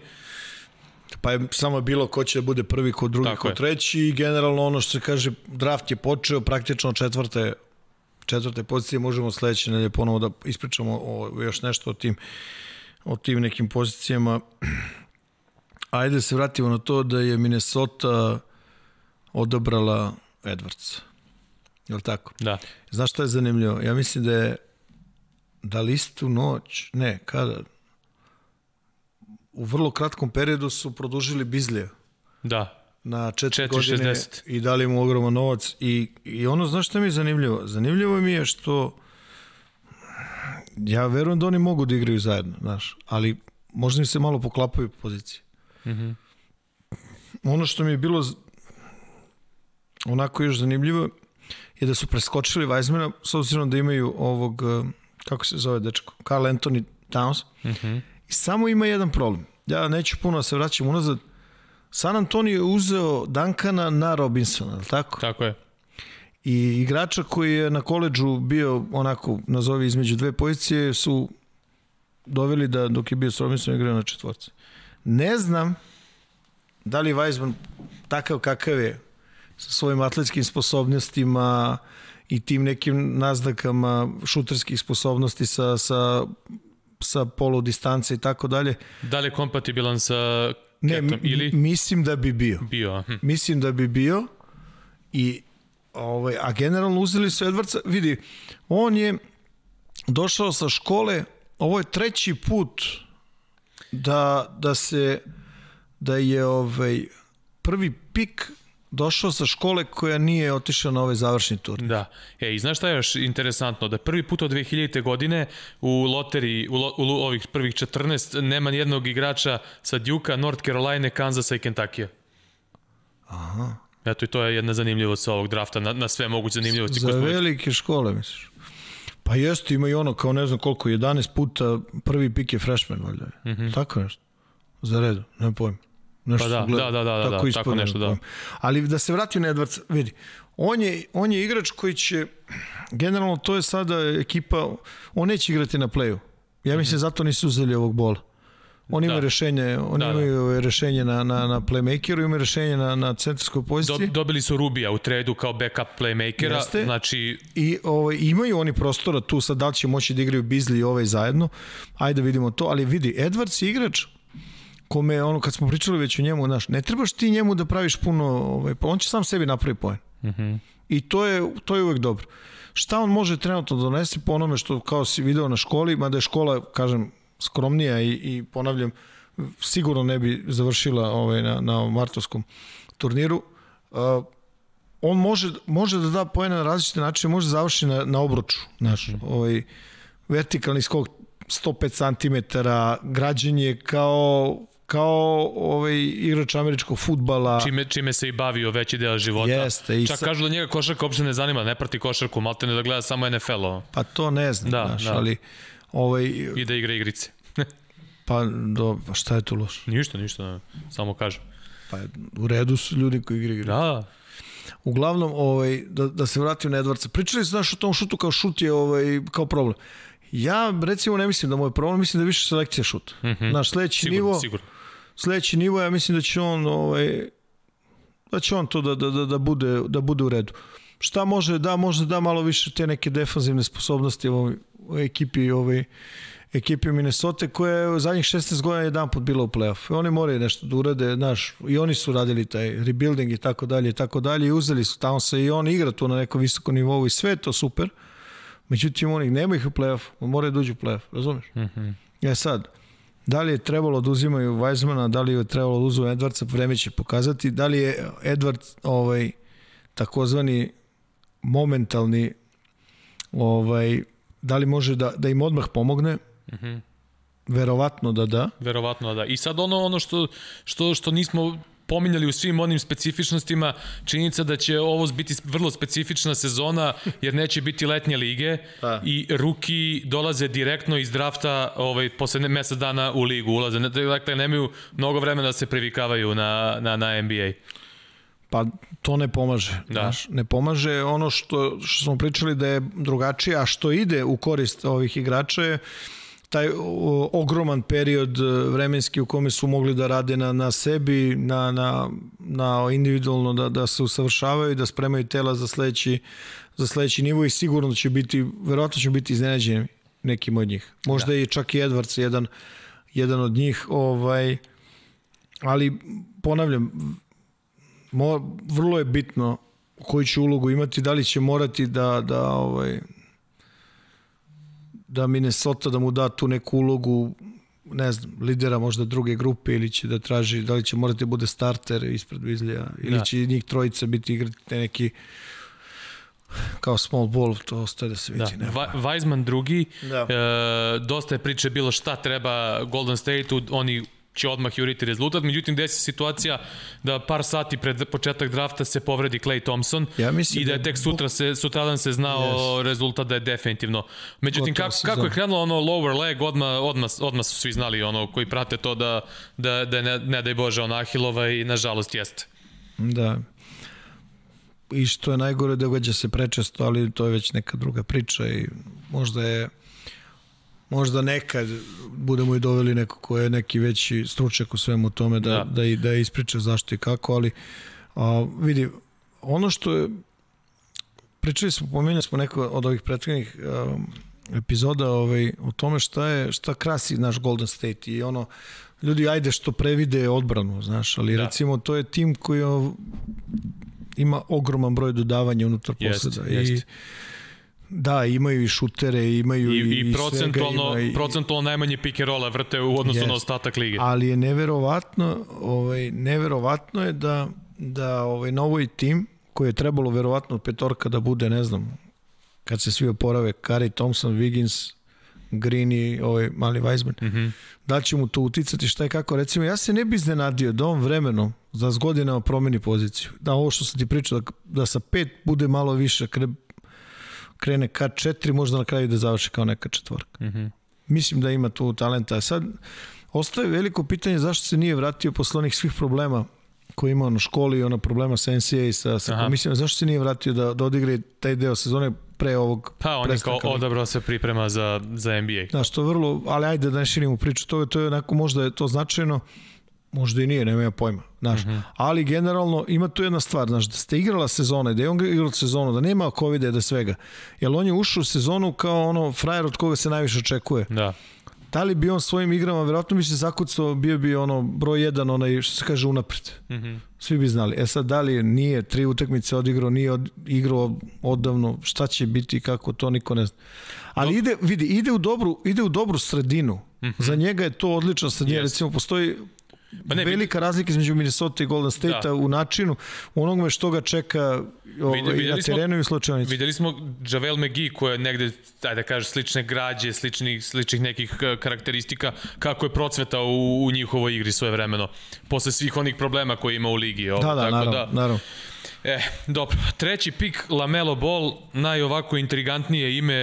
pa je samo bilo ko će da bude prvi, ko drugi, Tako ko je. treći i generalno ono što se kaže, draft je počeo praktično četvrte četvrte pozicije, možemo sledeće nedelje ponovo da ispričamo o, još nešto o tim o tim nekim pozicijama. Ajde se vratimo na to da je Minnesota odabrala Edwards. Je li tako? Da. Znaš šta je zanimljivo? Ja mislim da je da li istu noć, ne, kada? U vrlo kratkom periodu su produžili Bizlija Da. na četiri 4,60. godine i dali mu ogroman novac i, i ono, znaš šta mi je zanimljivo? Zanimljivo mi je što ja verujem da oni mogu da igraju zajedno, znaš, ali možda im se malo poklapaju pozicije. Mm -hmm. Ono što mi je bilo onako još zanimljivo je da su preskočili Weizmana s obzirom da imaju ovog, eh, kako se zove dečko, Carl Anthony Towns. Mm -hmm. I samo ima jedan problem. Ja neću puno da se vraćam unazad. San Antonio je uzeo Dankana na Robinsona, tako? Tako je. I igrača koji je na koleđu bio onako, nazovi između dve pozicije, su doveli da dok je bio s Robinsonom igrao na četvorci. Ne znam da li je Weizman takav kakav je sa svojim atletskim sposobnostima i tim nekim naznakama šuterskih sposobnosti sa, sa, sa polu distance i tako dalje. Da li je kompatibilan sa Ne, Ketom ili mislim da bi bio. bio? Hm. Mislim da bi bio i ovaj, a generalno uzeli su Edwardsa, vidi, on je došao sa škole, ovo je treći put da, da se da je ovaj prvi pik došao sa škole koja nije otišla na ovaj završni turnir. Da. E, i znaš šta je još interesantno? Da prvi put od 2000. godine u loteriji, u, lo, u ovih prvih 14, nema nijednog igrača sa Duke-a, North Carolina, Kansasa i Kentucky. Aha. Eto i to je jedna zanimljivost ovog drafta, na, na sve moguće zanimljivosti. Za velike škole, misliš? Pa jeste, ima i ono kao ne znam koliko, 11 puta prvi pik je freshman, valjda. Mm -hmm. Tako nešto. Za redu, ne pojma. Nešto. Pa da, su gledali. da, da, da, da, tako nešto, ne da. pojma. Ali da se vratim na Edwards, vidi, on je, on je igrač koji će, generalno to je sada ekipa, on neće igrati na playu. Ja mislim zato nisu uzeli ovog bola. Oni imaju. Da. rešenje, oni Da, da. imaju ovaj, rešenje na, na, na playmakeru, imaju rešenje na, na centarskoj Do, poziciji. dobili su Rubija u tradu kao backup playmakera, Jeste. znači I ovaj, imaju oni prostora tu, sad da li će moći da igraju Bizli i ovaj zajedno, ajde da vidimo to, ali vidi, Edwards je igrač kome, ono, kad smo pričali već o njemu, znaš, ne trebaš ti njemu da praviš puno, ovaj, pa on će sam sebi napravi poen. Mm -hmm. I to je, to je uvek dobro. Šta on može trenutno da donese po onome što kao si video na školi, mada je škola, kažem, skromnija i, i ponavljam, sigurno ne bi završila ovaj, na, na martovskom turniru. Uh, on može, može da da poena na različite načine, može da završi na, na obruču, znaš, ovaj, vertikalni skok 105 cm, građenje kao kao ovaj igrač američkog fudbala. čime, čime se i bavio veći deo života. Jeste, i Čak sa- kažu da njega košarka uopšte ne zanima, ne prati košarku, malte ne da gleda samo NFL, ovo, Pa to ne znam, Da, znaš, da. ali ovaj, i da igra igrice. pa do, pa šta je tu loše? ništa, ništa, samo kažem. Pa u redu su ljudi koji igraju igre. Da, Uglavnom, ovaj, da, da se vratim na Edvardsa. Pričali su znaš o tom šutu kao šut je ovaj, kao problem. Ja recimo ne mislim da mu je problem, mislim da je više selekcija šut. Mm -hmm. Naš sledeći sigurno, nivo, sigurno. Sledeći nivo ja mislim da će on ovaj da će on to da, da, da, da, bude, da bude u redu. Šta može da, može da malo više te neke defanzivne sposobnosti, ovo, u ekipi ovaj, ekipi Minnesota koja je u zadnjih 16 godina jedan put bila u play-off. Oni moraju nešto da urade, znaš, i oni su radili taj rebuilding i tako dalje i tako dalje i uzeli su tamo se i on igra tu na nekom visokom nivou i sve to super. Međutim, oni nema ih u play-off, moraju da uđu u play-off, razumiješ? Mm -hmm. E sad, da li je trebalo da uzimaju Weizmana, da li je trebalo da uzimaju Edwardsa, vreme će pokazati. Da li je Edward ovaj, takozvani momentalni ovaj, da li može da, da im odmah pomogne, Mm -hmm. Verovatno da da. Verovatno da da. I sad ono ono što što što nismo pominjali u svim onim specifičnostima, činjenica da će ovo biti vrlo specifična sezona, jer neće biti letnje lige da. i ruki dolaze direktno iz drafta ovaj, posle mesec dana u ligu, ulaze. Dakle, nemaju mnogo vremena da se privikavaju na, na, na NBA. Pa to ne pomaže. Da. Znaš, ne pomaže ono što, što smo pričali da je drugačije, a što ide u korist ovih igrača je taj ogroman period e, vremenski u kome su mogli da rade na, na sebi, na, na, na individualno da, da se usavršavaju, da spremaju tela za sledeći, za sledeći nivo i sigurno da će biti, verovatno će biti iznenađeni nekim od njih. Možda da. i čak i Edwards jedan, jedan od njih, ovaj, ali ponavljam, mo, vrlo je bitno koju će ulogu imati, da li će morati da, da ovaj, da Minnesota da mu da tu neku ulogu ne znam, lidera možda druge grupe ili će da traži, da li će morati da bude starter ispred Vizlija ili da. će njih trojica biti igrati neki kao small ball, to ostaje da se vidi. Da. Weizman drugi, da. e, dosta je priče bilo šta treba Golden State-u, oni će odmah juriti rezultat, međutim desi situacija da par sati pred početak drafta se povredi Clay Thompson ja i da je da tek sutra se, sutradan se znao yes. rezultat da je definitivno. Međutim, kako, kako je krenulo ono lower leg, odmah, odmah, odmah su svi znali ono koji prate to da, da, da ne, ne daj Bože ona Ahilova i nažalost jeste. Da. I što je najgore događa se prečesto, ali to je već neka druga priča i možda je možda nekad budemo i doveli neko ko je neki veći stručnjak u svemu tome da, da. da, da ispriča zašto i kako, ali a, vidi, ono što je pričali smo, pomenuli smo neko od ovih prethodnih epizoda ovaj, o tome šta je, šta krasi naš Golden State i ono, ljudi ajde što previde odbranu, znaš, ali da. recimo to je tim koji ima ogroman broj dodavanja unutar poseda i jest Da, imaju i šutere, imaju i, i, i procentualno, svega, ima i, procentualno najmanje pick and rolla vrte u odnosu yes. na ostatak lige. Ali je neverovatno, ovaj, neverovatno je da, da ovaj, na ovoj tim, koji je trebalo verovatno petorka da bude, ne znam, kad se svi oporave, Kari Thompson, Wiggins, Green i ovaj mali Weizmann, mm -hmm. da će mu to uticati šta je kako. Recimo, ja se ne bi iznenadio da on vremenom za s godinama promeni poziciju. Da ovo što sam ti pričao, da, da sa pet bude malo više, krene ka 4, možda na kraju da završi kao neka četvorka. Mm -hmm. Mislim da ima tu talenta. Sad, ostaje veliko pitanje zašto se nije vratio posle onih svih problema koji ima na školi, ona problema sa NCAA i sa, sa komisijom, zašto se nije vratio da, da odigre taj deo sezone pre ovog Pa on je kao odabrao se priprema za, za NBA. Da, što vrlo, ali ajde da ne širimo priču, to je, to je onako možda je to značajno, možda i nije, nema ja pojma, znaš. Mm -hmm. Ali generalno ima tu jedna stvar, znaš, da ste igrala sezone, da je on igrao sezonu, da nema covid da svega. Jer on je ušao u sezonu kao ono frajer od koga se najviše očekuje. Da. Da li bi on svojim igrama, verovatno bi se zakucao, bio bi ono broj jedan, onaj što se kaže unapred. Mm -hmm. Svi bi znali. E sad, da li nije tri utakmice odigrao, nije od, igrao odavno, šta će biti, kako, to niko ne zna. Ali no. ide, vidi, ide u dobru, ide u dobru sredinu. Mm -hmm. Za njega je to odlična sredina. Yes. Recimo, postoji Pa ne, velika razlika između Minnesota i Golden State da. u načinu onome što ga čeka ovaj, na terenu i slučajnici. Videli smo Javel McGee koja je negde, ajde da kaže, slične građe, sličnih, sličnih nekih eh, karakteristika, kako je procvetao u, u njihovoj igri svoje vremeno, posle svih onih problema koje ima u ligi. Ovo, da, da, tako naravno, da, naravno. E, dobro. Treći pik, Lamelo Ball, najovako intrigantnije ime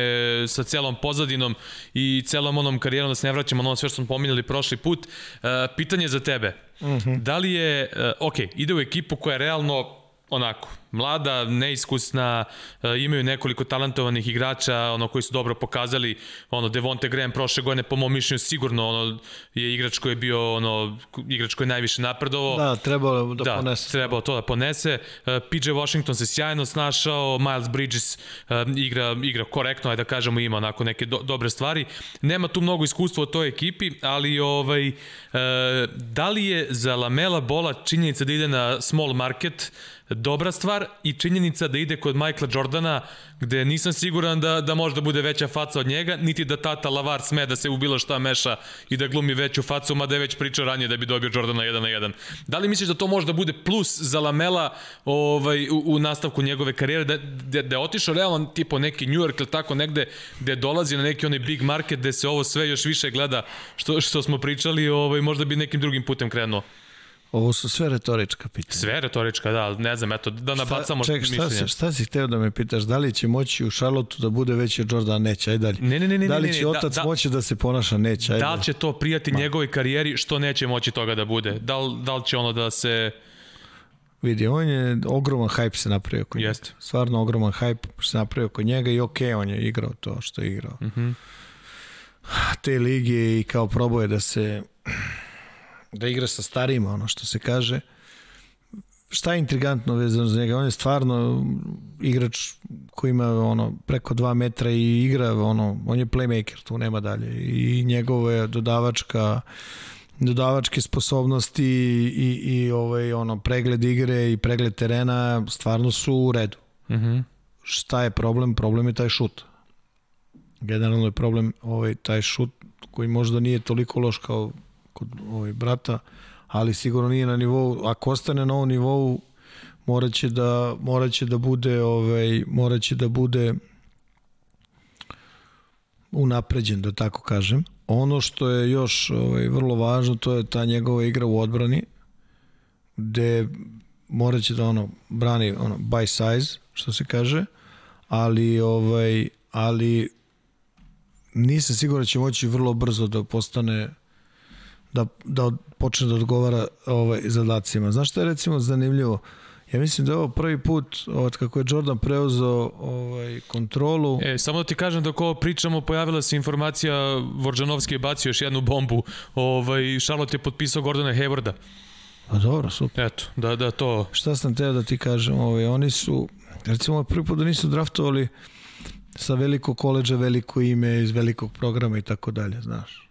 sa celom pozadinom i celom onom karijerom, da se ne vraćamo na ono sve što smo pominjali prošli put. E, pitanje za tebe. Mm -hmm. Da li je, e, ok, ide u ekipu koja je realno onako, mlada, neiskusna, e, imaju nekoliko talentovanih igrača, ono koji su dobro pokazali, ono Devonte Graham prošle godine po mom mišljenju sigurno ono je igrač koji je bio ono igrač koji je najviše napredovao. Da, trebalo da, da ponese. trebalo to da ponese. E, PJ Washington se sjajno snašao, Miles Bridges e, igra igra korektno, ajde da kažemo ima onako neke do, dobre stvari. Nema tu mnogo iskustva u toj ekipi, ali ovaj da li je za Lamela Bola činjenica da ide na small market dobra stvar i činjenica da ide kod Michaela Jordana gde nisam siguran da, da može da bude veća faca od njega, niti da tata Lavar sme da se u bilo šta meša i da glumi veću facu, mada je već pričao ranije da bi dobio Jordana 1 na 1. Da li misliš da to može da bude plus za Lamela ovaj, u, u nastavku njegove karijere, da, da, da je otišao realno tipo neki New York ili tako negde, gde dolazi na neki onaj big market gde se ovo sve još više gleda što, što smo pričali, ovaj, možda bi nekim drugim putem krenuo. Ovo su sve retorička pitanja. Sve retorička, da, ne znam, eto, da nabacamo šta, ček, šta, mišljenje. Si, šta si hteo da me pitaš, da li će moći u Charlotte da bude veći od Jordan? Neće, aj dalje. Ne, ne, ne, ne, da li će ne, ne, otac da, moći da se ponaša? Neće, aj Da li će to prijati Ma. njegovoj karijeri, što neće moći toga da bude? Da li, da li će ono da se... Vidi, on je ogroman hype se napravio kod Jeste. njega. Stvarno ogroman hype se napravio kod njega i okej, okay, on je igrao to što je igrao. Mm -hmm. Te lige i kao proboje da se da igra sa starima, ono što se kaže šta je intrigantno vezano za njega? On je stvarno igrač koji ima ono preko 2 metra i igra ono, on je playmaker, tu nema dalje. I njegove dodavačka dodavačke sposobnosti i, i ovaj ono pregled igre i pregled terena stvarno su u redu. Mhm. -hmm. Šta je problem? Problem je taj šut. Generalno je problem ovaj taj šut koji možda nije toliko loš kao kod ovaj brata, ali sigurno nije na nivou, ako ostane na ovom nivou, moraće da, moraće da bude, ovaj, moraće da bude unapređen, da tako kažem. Ono što je još ovaj, vrlo važno, to je ta njegova igra u odbrani, gde moraće da ono brani ono by size, što se kaže, ali ovaj ali nisam siguran da će moći vrlo brzo da postane da, da počne da odgovara ovaj, zadacima. Znaš što je recimo zanimljivo? Ja mislim da je ovo prvi put od kako je Jordan preuzeo ovaj, kontrolu. E, samo da ti kažem dok ovo pričamo, pojavila se informacija, Vorđanovski je bacio još jednu bombu, ovaj, Charlotte je potpisao Gordona Haywarda. Pa dobro, super. Eto, da, da to... Šta sam teo da ti kažem, ovaj, oni su, recimo prvi put da nisu draftovali sa velikog koleđa veliko ime iz velikog programa i tako dalje, znaš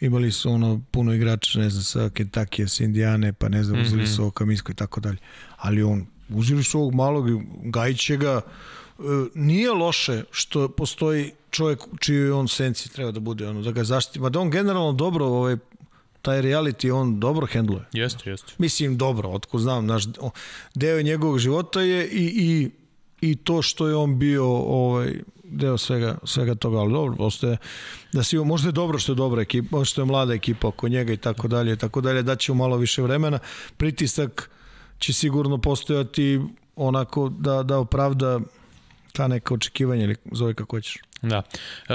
imali su ono puno igrača, ne znam, sa Kentucky, sa Indijane, pa ne znam, uzeli su mhm. ovog Kamisko i tako dalje. Ali on, uzeli su ovog malog Gajićega, e, nije loše što postoji čovjek čiji on senci treba da bude, ono, da ga zaštiti. Ma da on generalno dobro ovaj, taj reality on dobro hendluje. Jeste, jeste. Mislim dobro, otko znam, naš deo njegovog života je i, i, i to što je on bio ovaj, deo svega, svega toga, ali dobro, postoje, da si, možda je dobro što je dobra ekipa, možda je mlada ekipa oko njega i tako dalje, i tako dalje, da će malo više vremena, pritisak će sigurno postojati onako da, da opravda ta neka očekivanja ili zove kako hoćeš. Da. E,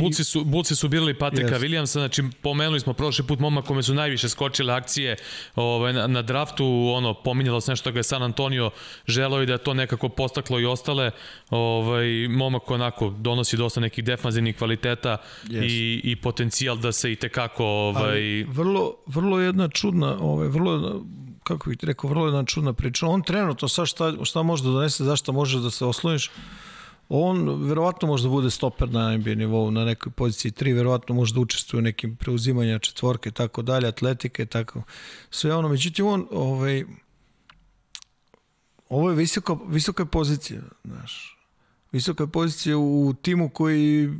Bulci, su, Bulci su birali Patrika yes. Williamsa, znači pomenuli smo prošli put moma kome su najviše skočile akcije ovaj, na, na draftu, ono, pominjalo se nešto da ga je San Antonio želeo i da to nekako postaklo i ostale. Ovaj, momak onako donosi dosta nekih defanzivnih kvaliteta yes. i, i potencijal da se i tekako... Ovaj... Ali vrlo, vrlo jedna čudna, ovaj, vrlo kako bih rekao, vrlo jedna čudna priča. On trenutno sa šta, šta može da donese, zašto može da se osloniš, on verovatno može da bude stoper na NBA nivou, na nekoj poziciji 3, verovatno može da učestvuje u nekim preuzimanjima četvorke, tako dalje, atletike, tako, sve ono. Međutim, on, ovaj, ovo je visoka, visoka pozicija, znaš. Visoka pozicija u timu koji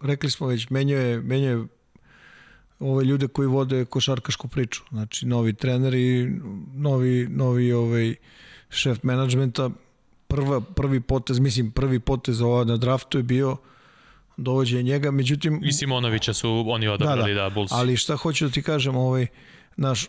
rekli smo već, menjuje, menjuje ove ljude koji vode košarkašku priču. Znači, novi treneri, novi, novi ovaj, šef menadžmenta, prva, prvi potez, mislim prvi potez ova na draftu je bio dovođenje njega, međutim... I Simonovića su oni odabrali, da, da, da Bulls. Ali šta hoću da ti kažem, ovaj, naš, uh,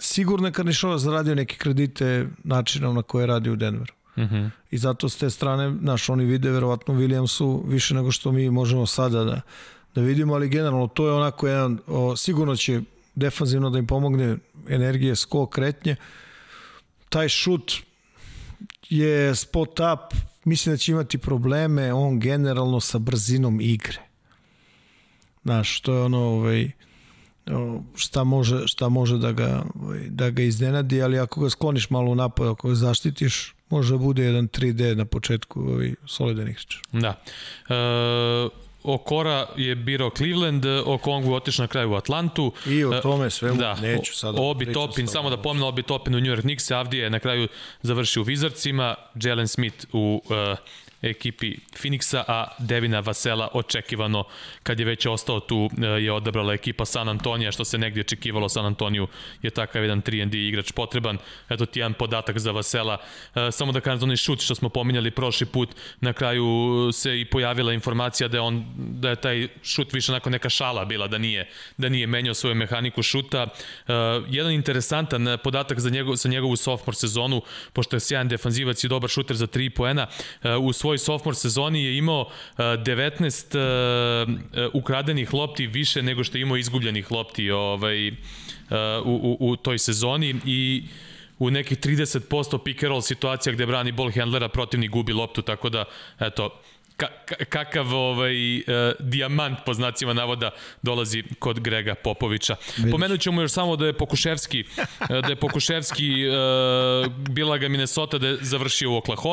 sigurno je Karnišova zaradio neke kredite načinom na koje radi u Denveru. Mhm. -huh. I zato s te strane, naš, oni vide verovatno Williamsu više nego što mi možemo sada da, da vidimo, ali generalno to je onako jedan, o, sigurno će defanzivno da im pomogne energije, skok, kretnje. Taj šut je spot up, mislim da će imati probleme on generalno sa brzinom igre. Znaš, to je ono, ovaj, šta može, šta može da, ga, ovaj, da ga iznenadi, ali ako ga skloniš malo u napad, ako ga zaštitiš, može da bude jedan 3D na početku ovaj, solidan igrač. Da. E, Okora je birao Cleveland, Okongu otišao na kraju u Atlantu. I o tome sve da, neću sada. Obi Topin, samo da pomenu Obi Topin u New York Knicks, Avdija je na kraju završio u Wizardsima, Jalen Smith u uh, ekipi Phoenixa, a Devina Vasela očekivano kad je već ostao tu e, je odabrala ekipa San Antonija, što se negdje očekivalo San Antoniju je takav jedan 3 D igrač potreban. Eto ti jedan podatak za Vasela. E, samo da kažem za onaj šut što smo pominjali prošli put, na kraju se i pojavila informacija da je on da je taj šut više onako neka šala bila, da nije da nije menjao svoju mehaniku šuta. E, jedan interesantan podatak za njegov, sa njegovu sophomore sezonu, pošto je sjajan defanzivac i dobar šuter za 3 poena, u svoj svoj sophomore sezoni je imao 19 uh, uh, ukradenih lopti više nego što je imao izgubljenih lopti ovaj, u, u, u toj sezoni i u nekih 30% pick and roll situacija gde brani ball handlera protivnik gubi loptu, tako da, eto, ka, kakav ovaj, uh, dijamant po znacima navoda dolazi kod Grega Popovića. Pomenut ćemo još samo da je Pokuševski da je Pokuševski uh, bila ga Minnesota da je završio u Oklahoma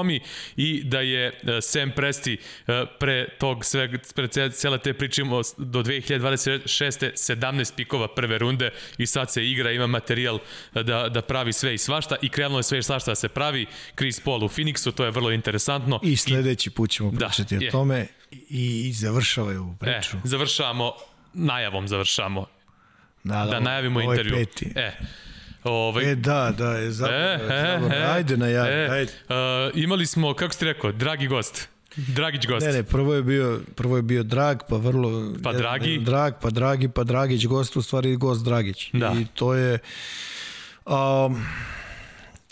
i da je uh, Sam Presti uh, pre tog sve, pre cele te priče do 2026. 17 pikova prve runde i sad se igra, ima materijal da, da pravi sve i svašta i krenulo je sve i svašta da se pravi. Chris Paul u Phoenixu, to je vrlo interesantno. I sledeći put ćemo da, pričati o tome i, i završavaju priču. E, završavamo, najavom završavamo. Da, da, da najavimo ovaj intervju. Peti. E, Ovaj... E, da, da, je zapravo, e, zapravo. E, ajde na javi, e, ajde. Uh, imali smo, kako ste rekao, dragi gost. Dragić gost. Ne, ne, prvo je bio, prvo je bio Drag, pa vrlo... Pa Dragi. Drag, pa Dragi, pa Dragić gost, u stvari gost Dragić. Da. I to je... Um,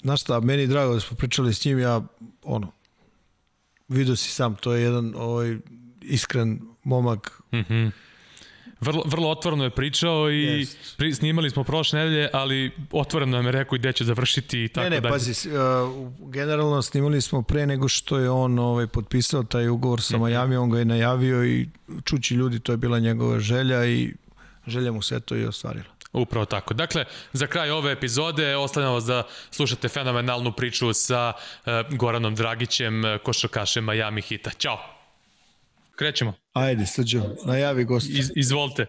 znaš šta, meni je drago da smo pričali s njim, ja, ono, vidio si sam, to je jedan ovaj, iskren momak. Mhm. Mm -hmm. Vrlo, vrlo otvoreno je pričao i pri, snimali smo prošle nedelje, ali otvoreno je rekao i gde će završiti i tako dalje. Ne, ne, dalje. pazi, uh, generalno snimali smo pre nego što je on ovaj, potpisao taj ugovor sa -hmm. Miami, on ga je najavio i čući ljudi, to je bila njegova želja i želja mu se to i ostvarila. Upravo tako. Dakle, za kraj ove epizode ostavljamo vas da slušate fenomenalnu priču sa uh, Goranom Dragićem, uh, košarkašem Miami Hita. Ćao! Krećemo. Ajde, srđo, najavi gost. Iz, izvolite.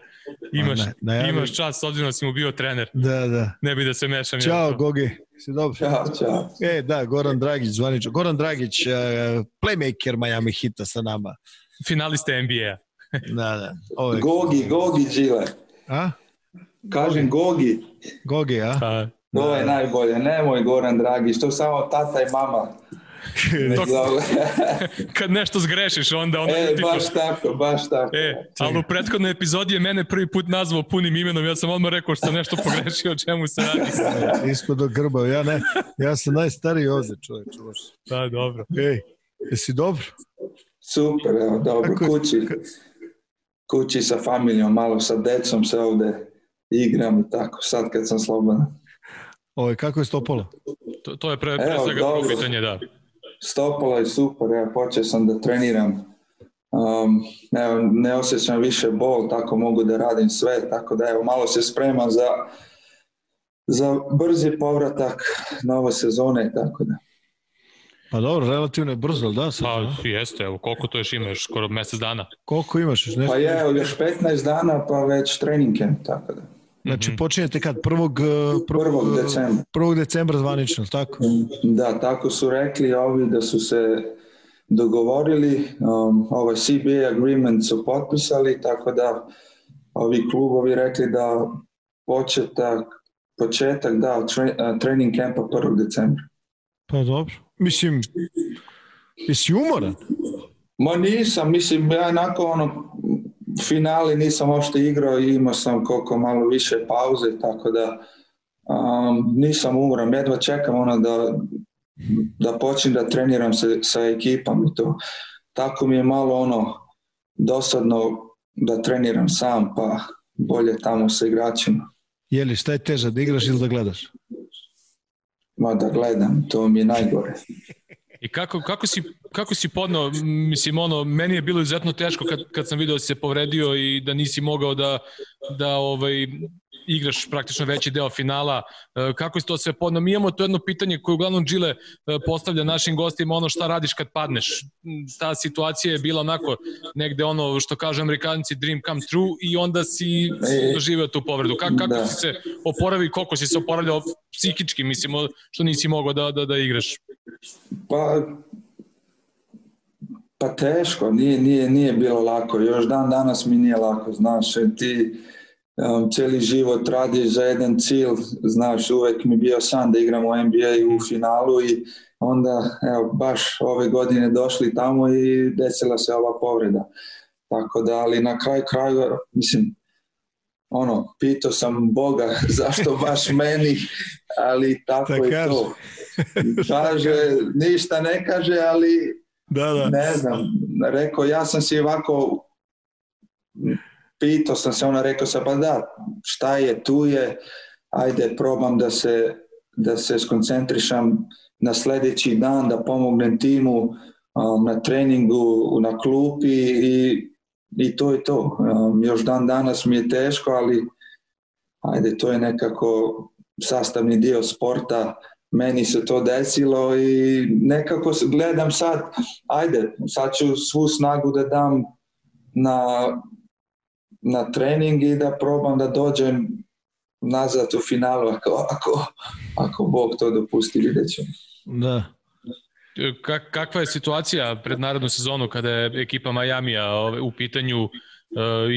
Imaš, ne, najavi... imaš čas, s obzirom da si mu bio trener. Da, da. Ne bi da se mešam. Ćao, Gogi. Si dobro? Ćao, čao. E, da, Goran Dragić, zvanič. Goran Dragić, uh, playmaker Miami Hita sa nama. Finaliste NBA-a. da, da. Ove... Gogi, Gogi, Žile. A? Kažem Gogi. Gogi, a? Pa, to je najbolje. Nemoj Goran Dragić, to samo tata i mama. to, kad nešto zgrešiš, onda... onda e, baš tako, baš tako. E, ali u prethodnoj epizodi je mene prvi put nazvao punim imenom, ja sam odmah rekao što sam nešto pogrešio, o čemu se radi. Isko do grba, ja ne, ja sam najstariji ovde, čovječ. Da, dobro. Ej, jesi dobro? Super, evo, dobro, Kako kući. Kući sa familijom, malo sa decom se ovde igram i tako, sad kad sam slobodan. Ovo, kako je stopalo? To, to je pre, pre Evo, svega dobro, pitanje, da. Stopalo je super, ja počeo sam da treniram. Um, evo, ne osjećam više bol, tako mogu da radim sve, tako da evo, malo se spremam za, za brzi povratak nove sezone, tako da. Pa dobro, relativno je brzo, da? Sad, pa jeste, evo, koliko to još imaš, skoro mesec dana? Koliko imaš? Nešto? Pa je, još 15 dana, pa već trening camp, tako da. Znači, mhm. počinjete kad? 1. 1. decembra. 1. decembra zvanično, tako? Da, tako su rekli ovi da su se dogovorili, um, ovaj CBA agreement su potpisali, tako da ovi klubovi rekli da početak, početak da, tre, trening campa 1. decembra. Pa dobro. Mislim, jesi umoran? Ma nisam, mislim, ja nakon ono, finali nisam uopšte igrao i imao sam koliko malo više pauze, tako da um, nisam umoran, jedva čekam ono da, da počnem da treniram se, sa ekipom i to. Tako mi je malo ono dosadno da treniram sam, pa bolje tamo sa igračima. Jeli, šta je teže, da igraš ili da gledaš? Ma da gledam, to mi je najgore. I kako, kako, si, kako si podnao, mislim, ono, meni je bilo izuzetno teško kad, kad sam video da si se povredio i da nisi mogao da, da ovaj, igraš praktično veći deo finala. E, kako si to sve podno? Mi imamo to jedno pitanje koje uglavnom Džile e, postavlja našim gostima, ono šta radiš kad padneš. Ta situacija je bila onako negde ono što kažu amerikanci dream come true i onda si e, doživeo tu povredu. Kako, kako da. si se oporavi, koliko si se oporavljao psihički, mislimo, što nisi mogao da, da, da igraš? Pa Pa teško, nije, nije, nije bilo lako. Još dan danas mi nije lako, znaš, ti um, cijeli život radi za jedan cilj, znaš, uvek mi bio san da igram u NBA u finalu i onda, evo, baš ove godine došli tamo i desila se ova povreda. Tako da, ali na kraju kraju, mislim, ono, pitao sam Boga zašto baš meni, ali tako da je to. Kaže, ništa ne kaže, ali da, da. ne znam, rekao, ja sam si ovako pitao sam se, ona rekao sam, pa da, šta je, tu je, ajde, probam da se, da se skoncentrišam na sledeći dan, da pomognem timu um, na treningu, na klupi i, i to je to. Um, još dan danas mi je teško, ali ajde, to je nekako sastavni dio sporta, meni se to desilo i nekako gledam sad, ajde, sad ću svu snagu da dam na na trening i da probam da dođem nazad u finalu ako, ako, ako Bog to dopusti, vidjet ćemo. Da. Kak, kakva je situacija pred narodnu sezonu kada je ekipa Majamija u pitanju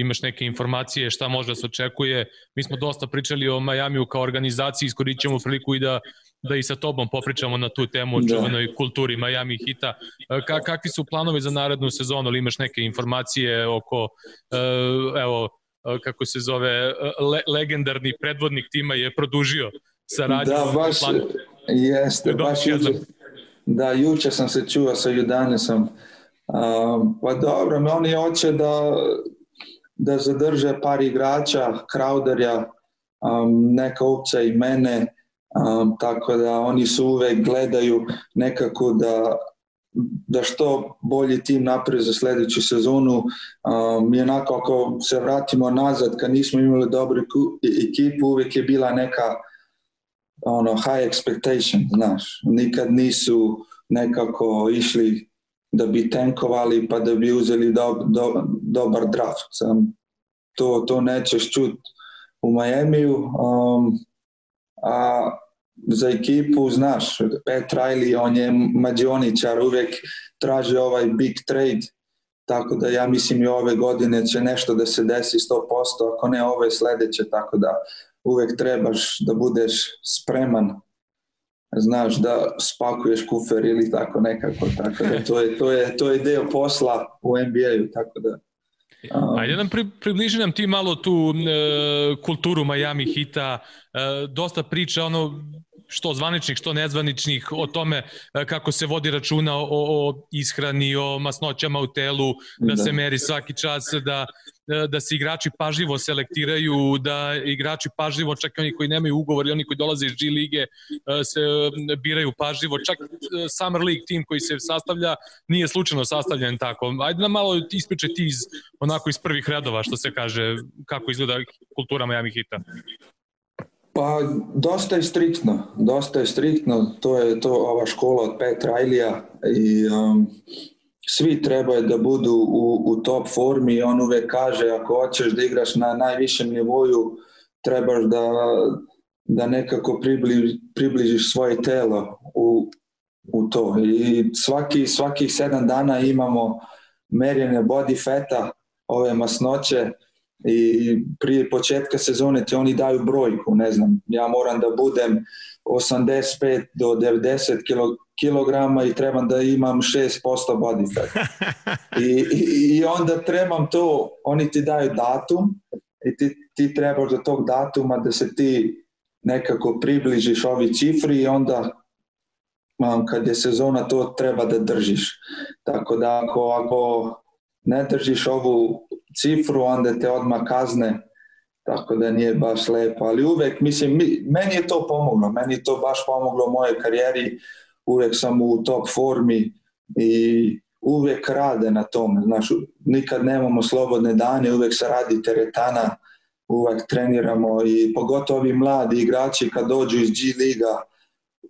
imaš neke informacije šta može da se očekuje. Mi smo dosta pričali o Majamiju kao organizaciji, iskorit ćemo priliku i da da i sa tobom popričamo na tu temu o da. čuvenoj kulturi Miami Hita. E, ka, kakvi su planovi za narednu sezonu? Ali imaš neke informacije oko, e, evo, e, kako se zove, le, legendarni predvodnik tima je produžio saradnju. Da, baš, jeste, baš juče, da, juče sam se čuo sa Judanesom. Um, pa dobro, oni hoće da, da zadrže par igrača, Crowderja, um, neka opcija i mene, Um, tako da oni su uvek gledaju nekako da da što bolji tim napravi za sledeću sezonu. Um, I onako ako se vratimo nazad, kad nismo imali dobru ekipu, uvek je bila neka ono, high expectation, znaš. Nikad nisu nekako išli da bi tenkovali pa da bi uzeli do, do, dobar draft. Um, to, to nećeš čut u Majemiju. Um, a za ekipu, znaš, Pet Riley, on je mađioničar, uvek traži ovaj big trade, tako da ja mislim i ove godine će nešto da se desi 100%, ako ne ove sledeće, tako da uvek trebaš da budeš spreman znaš da spakuješ kufer ili tako nekako tako da to je to je to je deo posla u NBA-u tako da Um, Ajde nam pri, približi nam ti malo tu e, kulturu Miami Hita, e, dosta priča ono što zvaničnih, što nezvaničnih, o tome e, kako se vodi računa o, o ishrani, o masnoćama u telu, da, da. se meri svaki čas, da, da se igrači pažljivo selektiraju, da igrači pažljivo, čak i oni koji nemaju ugovor i oni koji dolaze iz G lige, e, se biraju pažljivo. Čak Summer League tim koji se sastavlja nije slučajno sastavljen tako. Ajde nam malo ispričaj ti iz, onako iz prvih redova, što se kaže, kako izgleda kultura Miami Hita. Pa dosta je striktno, dosta je striktno, to je to ova škola od Pet Rajlija i um, svi trebaju da budu u, u top formi on uvek kaže ako hoćeš da igraš na najvišem nivoju trebaš da, da nekako približ, približiš svoje telo u, u to. I svaki, svakih sedam dana imamo merjene body feta, ove masnoće i prije početka sezone ti oni daju brojku, ne znam, ja moram da budem 85 do 90 kilograma i trebam da imam 6% body fat. I, i, I onda trebam to, oni ti daju datum i ti, ti trebaš do tog datuma da se ti nekako približiš ovi cifri i onda kad je sezona to treba da držiš. Tako da ako, ako ne držiš ovu cifru, onda te odmah kazne tako da nije baš lepo, ali uvek, mislim, mi, meni je to pomoglo, meni je to baš pomoglo u mojoj karijeri, uvek sam u top formi i uvek rade na tome, znaš, nikad nemamo slobodne dane, uvek se radi teretana, uvek treniramo i pogotovo ovi mladi igrači kad dođu iz G liga,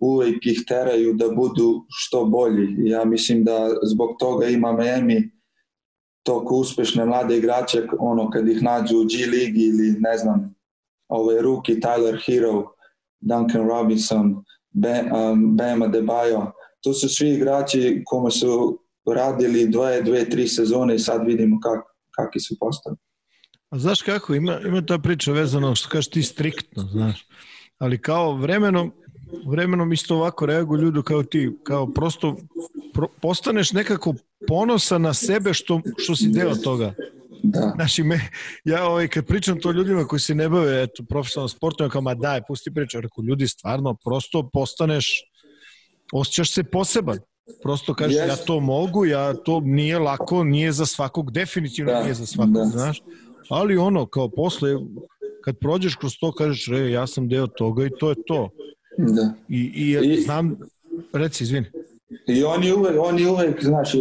uvek ih teraju da budu što bolji. Ja mislim da zbog toga ima Miami toliko uspešne mlade igrače, ono kad ih nađu u G ligi ili ne znam, ovaj ruki Tyler Hero, Duncan Robinson, Bam, um, Bama Debajo, to su svi igrači kome su radili dve, dve, tri sezone i sad vidimo kak, kakvi su postali. A znaš kako, ima, ima ta priča vezana, što kažeš ti striktno, znaš, ali kao vremenom, vremenom isto ovako reaguju ljudi kao ti, kao prosto pro, postaneš nekako ponosan na sebe što, što si deo toga. Da. Znači, me, ja ovaj, kad pričam to ljudima koji se ne bave eto, profesionalnom sportom, kao ma daj, pusti priča, rekao, ljudi, stvarno, prosto postaneš, osjećaš se poseban. Prosto kažeš, yes. ja to mogu, ja to nije lako, nije za svakog, definitivno da. nije za svakog, da. znaš. Ali ono, kao posle, kad prođeš kroz to, kažeš, re, ja sam deo toga i to je to. Da. I, i, I znam, reci, izvini. I oni uvek, oni uvek, znaš,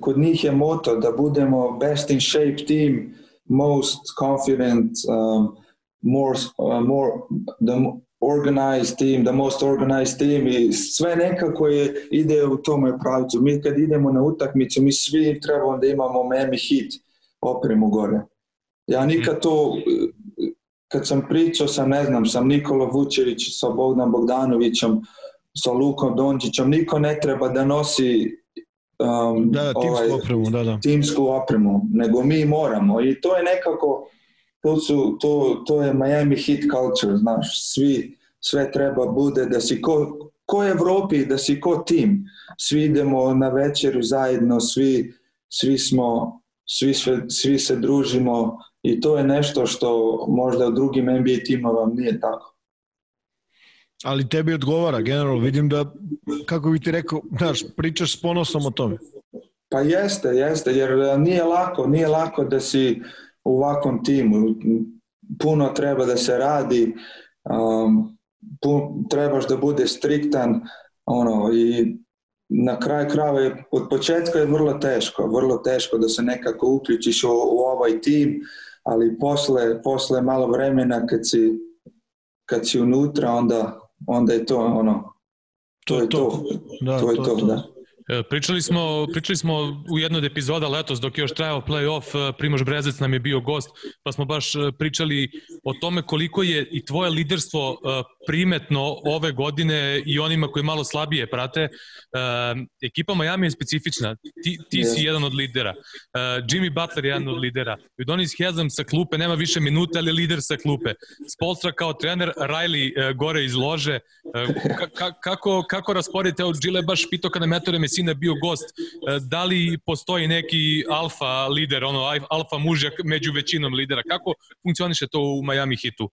kod njih je moto da budemo best in shape team, most confident, um, more, uh, more, the organized team, the most organized team i sve nekako je, ide u tome pravcu. Mi kad idemo na utakmicu, mi svi trebamo da imamo Miami hit opremu gore. Ja nikad to, kad sam pričao sa, ne znam, sam Nikola Vučević, sa Bogdan Bogdanovićem, sa Lukom Dončićem, niko ne treba da nosi um, da, da, timsku, ovaj, opremu, da, da. timsku opremu, nego mi moramo. I to je nekako to, su, to, to je Miami hit culture, znaš, svi, sve treba bude da si ko, ko Evropi, da si ko tim, svi idemo na večeru zajedno, svi, svi smo, svi, sve, svi se družimo i to je nešto što možda u drugim NBA timova nije tako ali tebi odgovara, generalno, vidim da, kako bi ti rekao, znaš, pričaš s ponosom o tome. Pa jeste, jeste, jer nije lako, nije lako da si u ovakvom timu. Puno treba da se radi, um, pun, trebaš da bude striktan, ono, i na kraju krava od početka je vrlo teško, vrlo teško da se nekako uključiš u, u ovaj tim, ali posle, posle malo vremena kad si, kad si unutra, onda, onda je to ono, to, to je to, to. Da, to je to, to, da. E, pričali smo, pričali smo u jednoj od epizoda letos dok je još trajao play-off, e, Primož Brezec nam je bio gost, pa smo baš e, pričali o tome koliko je i tvoje liderstvo primetno ove godine i onima koji malo slabije prate. Ekipa Miami je specifična, ti, ti si jedan od lidera, Jimmy Butler je jedan od lidera, Udonis Haslem sa klupe nema više minuta, ali je lider sa klupe. Spolstra kao trener, Riley gore iz lože. Ka, kako, kako rasporedite, evo Gile baš pitao kada metore me sine bio gost, e, da li postoji neki alfa lider, ono alfa mužjak među većinom lidera? Kako funkcioniše to u Miami Hitu?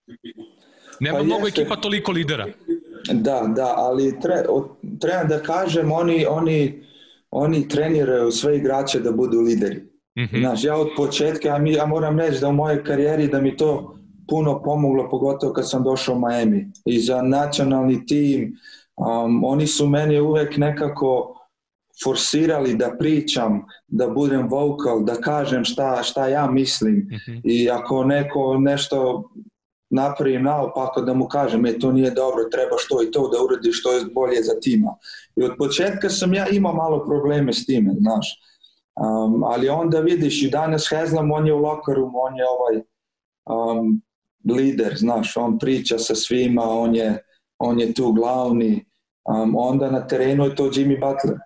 Nema pa mnogo jeste. ekipa toliko lidera. Da, da, ali tre, treba da kažem, oni, oni, oni treniraju sve igrače da budu lideri. Mm -hmm. Znaš, ja od početka, ja, mi, ja moram reći da u mojoj karijeri da mi to puno pomoglo, pogotovo kad sam došao u Miami. I za nacionalni tim, um, oni su meni uvek nekako forsirali da pričam, da budem vocal, da kažem šta, šta ja mislim mm -hmm. i ako neko nešto napravi naopako da mu kažem, e to nije dobro, treba što i to da uradiš što je bolje za tima. I od početka sam ja imao malo probleme s time, znaš. Um, ali onda vidiš i danas Hezlam, on je u lokaru, on je ovaj um, lider, znaš, on priča sa svima, on je, on je tu glavni, um, onda na terenu je to Jimmy Butler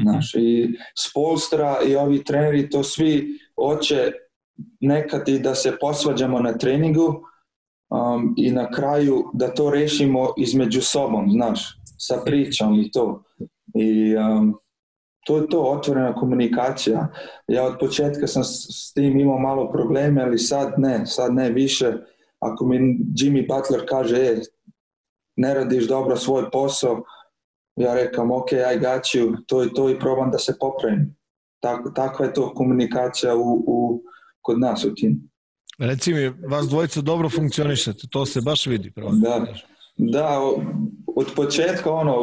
Znaš, i Spolstra i ovi treneri to svi hoće nekad i da se posvađamo na treningu um, i na kraju da to rešimo između sobom, znaš, sa pričom i to. I um, to je to, otvorena komunikacija. Ja od početka sam s, s tim imao malo probleme, ali sad ne, sad ne više. Ako mi Jimmy Butler kaže, e, ne radiš dobro svoj posao, ja rekam, ok, I got you, to je to i probam da se popravim. Tak, takva je to komunikacija u, u, kod nas u tim. Reci mi, vas dvojica dobro funkcionišete, to se baš vidi. Pravo. Da, da, od početka ono,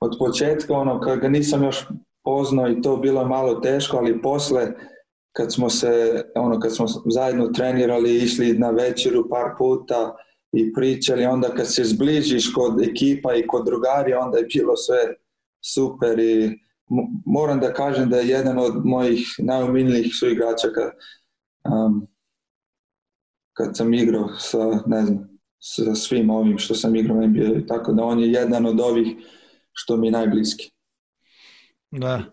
od početka ono, kad ga nisam još poznao i to bilo malo teško, ali posle kad smo se, ono, kad smo zajedno trenirali, išli na večeru par puta i pričali, onda kad se zbližiš kod ekipa i kod drugari, onda je bilo sve super i moram da kažem da je jedan od mojih najumiljnijih suigrača kad, um, kad sam igrao sa, ne znam, sa svim ovim što sam igrao NBA, tako da on je jedan od ovih što mi je najbliski. Da.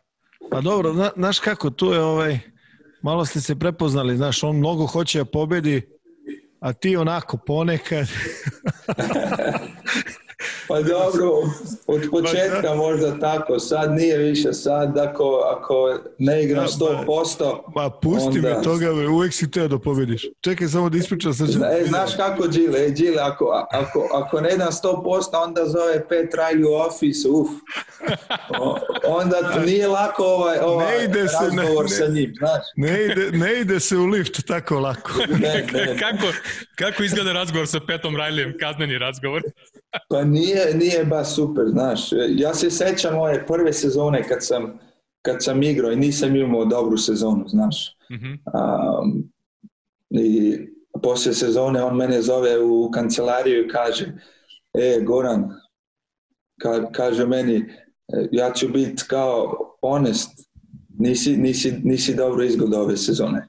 Pa dobro, zna, znaš kako, tu je ovaj, malo ste se prepoznali, znaš, on mnogo hoće da pobedi, a ti onako ponekad Pa dobro, od početka možda tako, sad nije više, sad ako, ako ne igram 100%... Pa pusti onda... me toga, uvek si teo da pobediš. Čekaj samo da ispričam sad. E, znaš kako Đile, e, Đile, ako, ako, ako ne dam 100%, onda zove Pet Rajli u office, uf. Onda to nije lako ovaj, ovaj ne ide se, razgovor ne, sa njim, znaš. Ne ide, ne ide se u lift tako lako. ne, ne. kako, kako izgleda razgovor sa Petom Rajlijem, kazneni razgovor? Pa nije, nije baš super, znaš. Ja se sećam moje prve sezone kad sam, kad sam igrao i nisam imao dobru sezonu, znaš. Mm -hmm. um, I poslije sezone on mene zove u kancelariju i kaže e, Goran, ka, kaže meni, ja ću biti kao honest, nisi, nisi, nisi dobro izgled ove sezone.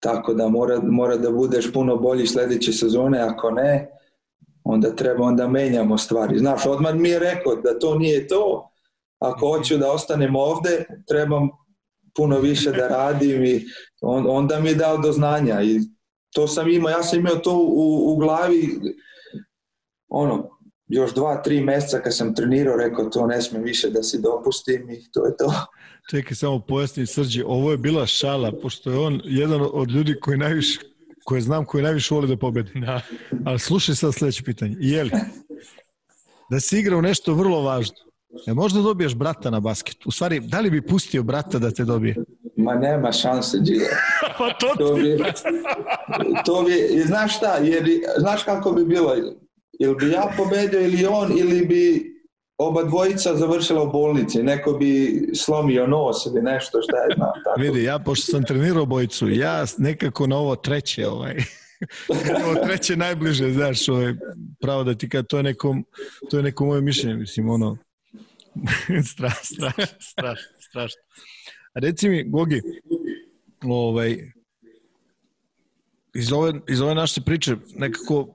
Tako da mora, mora da budeš puno bolji sledeće sezone, ako ne, onda treba, onda menjamo stvari. Znaš, odmah mi je rekao da to nije to, ako hoću da ostanem ovde, trebam puno više da radim i on, onda mi je dao do znanja i to sam imao, ja sam imao to u, u glavi ono, još dva, tri meseca kad sam trenirao, rekao to ne sme više da si dopustim i to je to. Čekaj, samo pojasni Srđi, ovo je bila šala, pošto je on jedan od ljudi koji najviše koje znam koji najviše voli da pobedi. Da. Ali slušaj sad sledeće pitanje. Je li da si igrao nešto vrlo važno, E možda dobiješ brata na basket. U stvari, da li bi pustio brata da te dobije? Ma nema šanse, Gile. pa to, to bi, to bi, znaš šta, jer, znaš kako bi bilo? Ili bi ja pobedio ili on, ili bi oba dvojica završila u bolnici, neko bi slomio nos ili nešto, šta je znam. Tako. Vidi, ja pošto sam trenirao bojicu, ja nekako na ovo treće, ovaj, ovo treće najbliže, znaš, ovaj, pravo da ti kada, to je neko, to je neko moje mišljenje, mislim, ono, strašno, strašno, strašno. A reci mi, Gogi, ovaj, iz ove, iz ove naše priče, nekako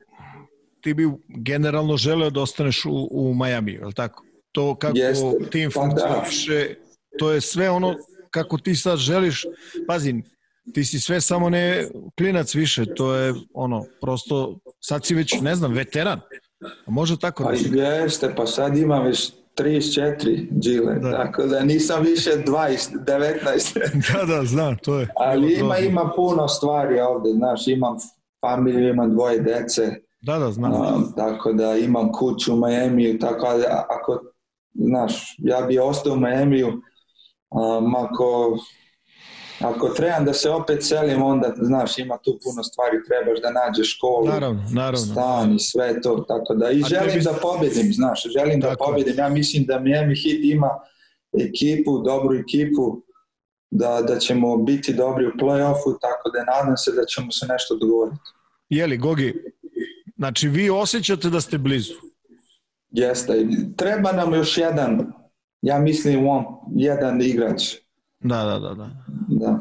ti bi generalno želeo da ostaneš u, u Majami, je li tako? To kako Jeste. tim pa da. funkcioniše, to je sve ono kako ti sad želiš, pazi, ti si sve samo ne klinac više, to je ono, prosto, sad si već, ne znam, veteran. A može tako pa da si... Jeste, pa sad imam već 34 džile, da. tako da nisam više 20, 19. da, da, znam, to je. Ali ima, ima puno stvari ovde, znaš, imam familiju, imam dvoje dece, Da, da, znam. Um, tako da imam kuću u Majemiju, tako da ako, znaš, ja bi ostao u Majemiju, um, ako, ako trebam da se opet selim, onda, znaš, ima tu puno stvari, trebaš da nađeš školu, naravno, naravno. stan i sve to, tako da, i A želim bi... da pobedim, znaš, želim da tako. da pobedim, ja mislim da Miami Heat ima ekipu, dobru ekipu, da, da ćemo biti dobri u play-offu, tako da nadam se da ćemo se nešto dogovoriti. Jeli, Gogi, Znači, vi osjećate da ste blizu. Jeste. Treba nam još jedan, ja mislim, on, jedan igrač. Da, da, da. Da. da.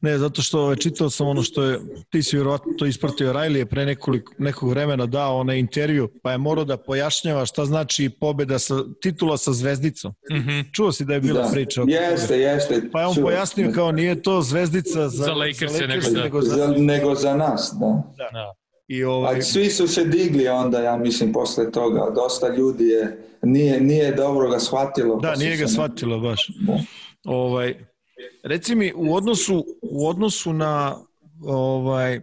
Ne, zato što ovaj, čitao sam ono što je, ti si vjerovatno to ispratio, Riley je pre nekoliko, nekog vremena dao onaj intervju, pa je morao da pojašnjava šta znači pobeda sa, titula sa zvezdicom. Mm -hmm. Čuo si da je bila da. priča. Jeste, toga. jeste. Pa je on čuo. pojasnio kao nije to zvezdica za, za Lakers, za Lakers nego, nego, za, nego za nas. Da. da. da. I ovaj... A svi su se digli onda, ja mislim, posle toga. Dosta ljudi je, nije, nije dobro ga shvatilo. Da, nije ga shvatilo baš. Da. Ovaj, reci mi, u odnosu, u odnosu na ovaj,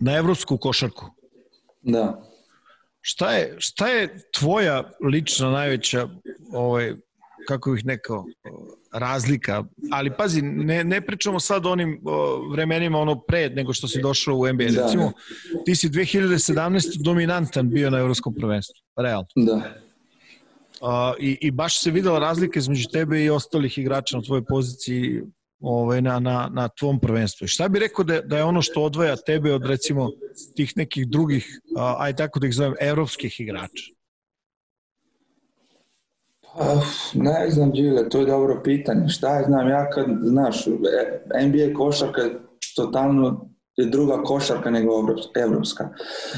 na evropsku košarku. Da. Šta je, šta je tvoja lična najveća ovaj, kako bih nekao razlika, ali pazi, ne, ne pričamo sad o onim o, vremenima ono pre nego što si došao u NBA. Da, Recimo, ti si 2017. dominantan bio na evropskom prvenstvu, realno. Da. Uh, i, I baš se videla razlika između tebe i ostalih igrača na tvojoj poziciji ovaj, na, na, na tvom prvenstvu. Šta bi rekao da, da je ono što odvaja tebe od recimo tih nekih drugih, aj tako da ih zovem, evropskih igrača? Pa, ne znam, Đile, to je dobro pitanje. Šta je znam, ja kad, znaš, NBA košarka je totalno je druga košarka nego evropska.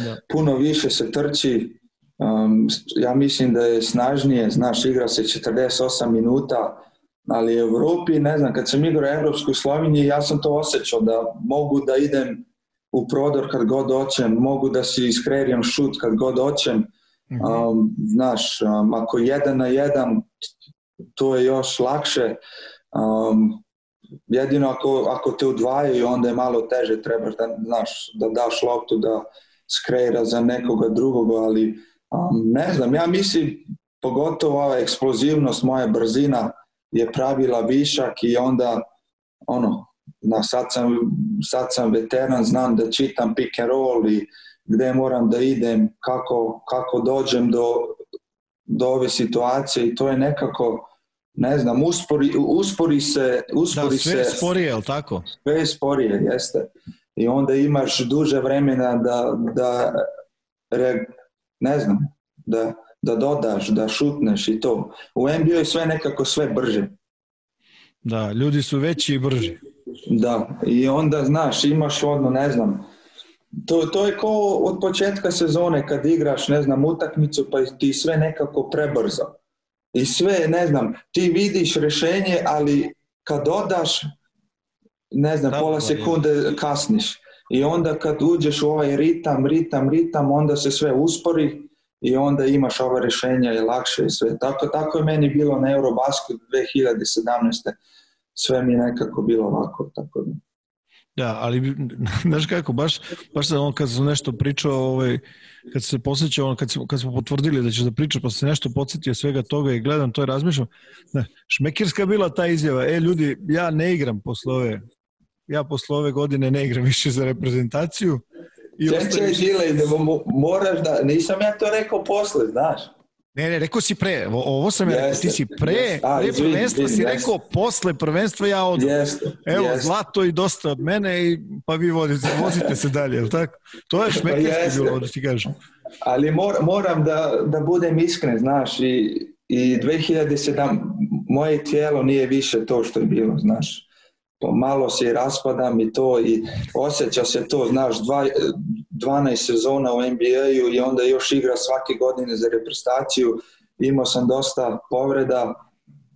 Da. Puno više se trči, um, ja mislim da je snažnije, znaš, igra se 48 minuta, ali u Evropi, ne znam, kad sam igrao Evropsku u Sloveniji, ja sam to osjećao da mogu da idem u prodor kad god hoćem, mogu da si iskrerijem šut kad god hoćem, Mhm. Um, znaš, um, ako jedan na jedan, to je još lakše. Um, jedino ako, ako te udvajaju, onda je malo teže, trebaš da, znaš, da daš loptu, da skreira za nekoga drugoga, ali ne znam, ja mislim, pogotovo ova eksplozivnost, moja brzina je pravila višak i onda, ono, na, sad, sam, sad sam veteran, znam da čitam pick and roll i gde moram da idem, kako, kako dođem do, do ove situacije i to je nekako, ne znam, uspori, uspori se... Uspori da, sve se, sporije, je li tako? Sve je sporije, jeste. I onda imaš duže vremena da, da re, ne znam, da, da dodaš, da šutneš i to. U NBA je sve nekako sve brže. Da, ljudi su veći i brži. Da, i onda, znaš, imaš ono, ne znam, To, to je kao od početka sezone kad igraš, ne znam, utakmicu pa ti sve nekako prebrzo. I sve, ne znam, ti vidiš rešenje, ali kad dodaš, ne znam, Tako, pola sekunde kasniš. I onda kad uđeš u ovaj ritam, ritam, ritam, onda se sve uspori i onda imaš ova rešenja i lakše i sve. Tako, tako je meni bilo na Eurobasket 2017. Sve mi je nekako bilo ovako. Tako da. Da, ali znaš kako, baš, baš sam on kad sam nešto pričao, ovaj, kad se posjećao, kad, kad smo potvrdili da ćeš da pričaš, pa se nešto podsjetio svega toga i gledam to i razmišljam, ne, šmekirska bila ta izjava, e ljudi, ja ne igram posle ove, ja posle ove godine ne igram više za reprezentaciju. I Čekaj, Žile, moraš da, nisam ja to rekao posle, znaš. Ne, ne, rekao si pre, ovo sam ja rekao, ti si pre, yes. pre prvenstva si rekao, posle prvenstva ja odu. Jeste, Evo, jeste. zlato i dosta od mene, i, pa vi vozite, vozite se dalje, je li tako? To je šmekerski bilo, da ti kažem. Ali mor, moram da, da budem iskren, znaš, i, i 2007, moje tijelo nije više to što je bilo, znaš malo se raspadam i to i osjeća se to, znaš, dva, 12 sezona u NBA-u i onda još igra svake godine za reprezentaciju, imao sam dosta povreda,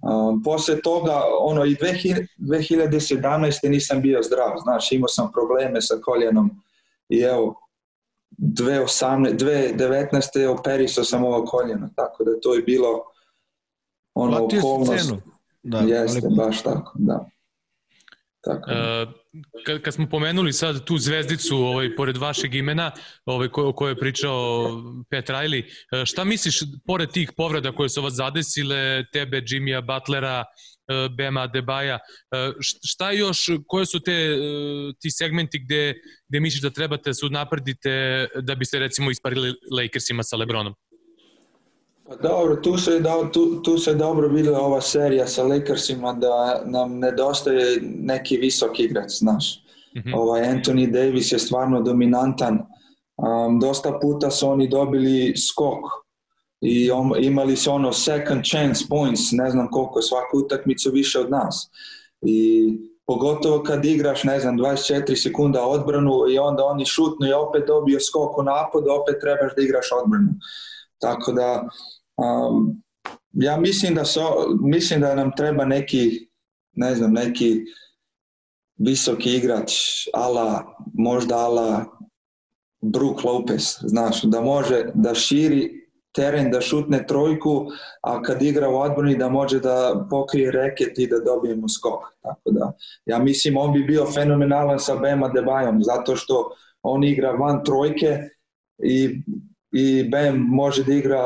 Um, posle toga, ono, i 2017. nisam bio zdrav, znaš, imao sam probleme sa koljenom i evo, 2018, 2019. operisao sam ovo koljeno, tako da to je bilo ono, okolnost. Da, Jeste, ali... baš tako, da. Tako. Uh, kad, kad smo pomenuli sad tu zvezdicu ovaj, pored vašeg imena ovaj, ko, o kojoj je pričao Pet Riley, uh, šta misliš pored tih povreda koje su vas zadesile, tebe, Jimmya Butlera, uh, Bema Debaja, šta još, koje su te, ti segmenti gde, gde misliš da trebate da se napredite da biste recimo isparili Lakersima sa Lebronom? Pa dobro, tu se, do, tu, tu se dobro videla ova serija sa Lakersima da nam nedostaje neki visok igrač, znaš. Mm -hmm. ovaj Anthony Davis je stvarno dominantan. Um, dosta puta su oni dobili skok i on, imali su ono second chance points, ne znam koliko, svaku utakmicu više od nas. I pogotovo kad igraš, ne znam, 24 sekunda odbranu i onda oni šutnu i opet dobio skok u opet trebaš da igraš odbranu. Tako da, Um, ja mislim da, so, mislim da nam treba neki, ne znam, neki visoki igrač, ala, možda ala Brook Lopez, znaš, da može da širi teren, da šutne trojku, a kad igra u odbrani da može da pokrije reket i da dobijemo skok. Tako da, ja mislim on bi bio fenomenalan sa Bema Debajom, zato što on igra van trojke i, i Bem može da igra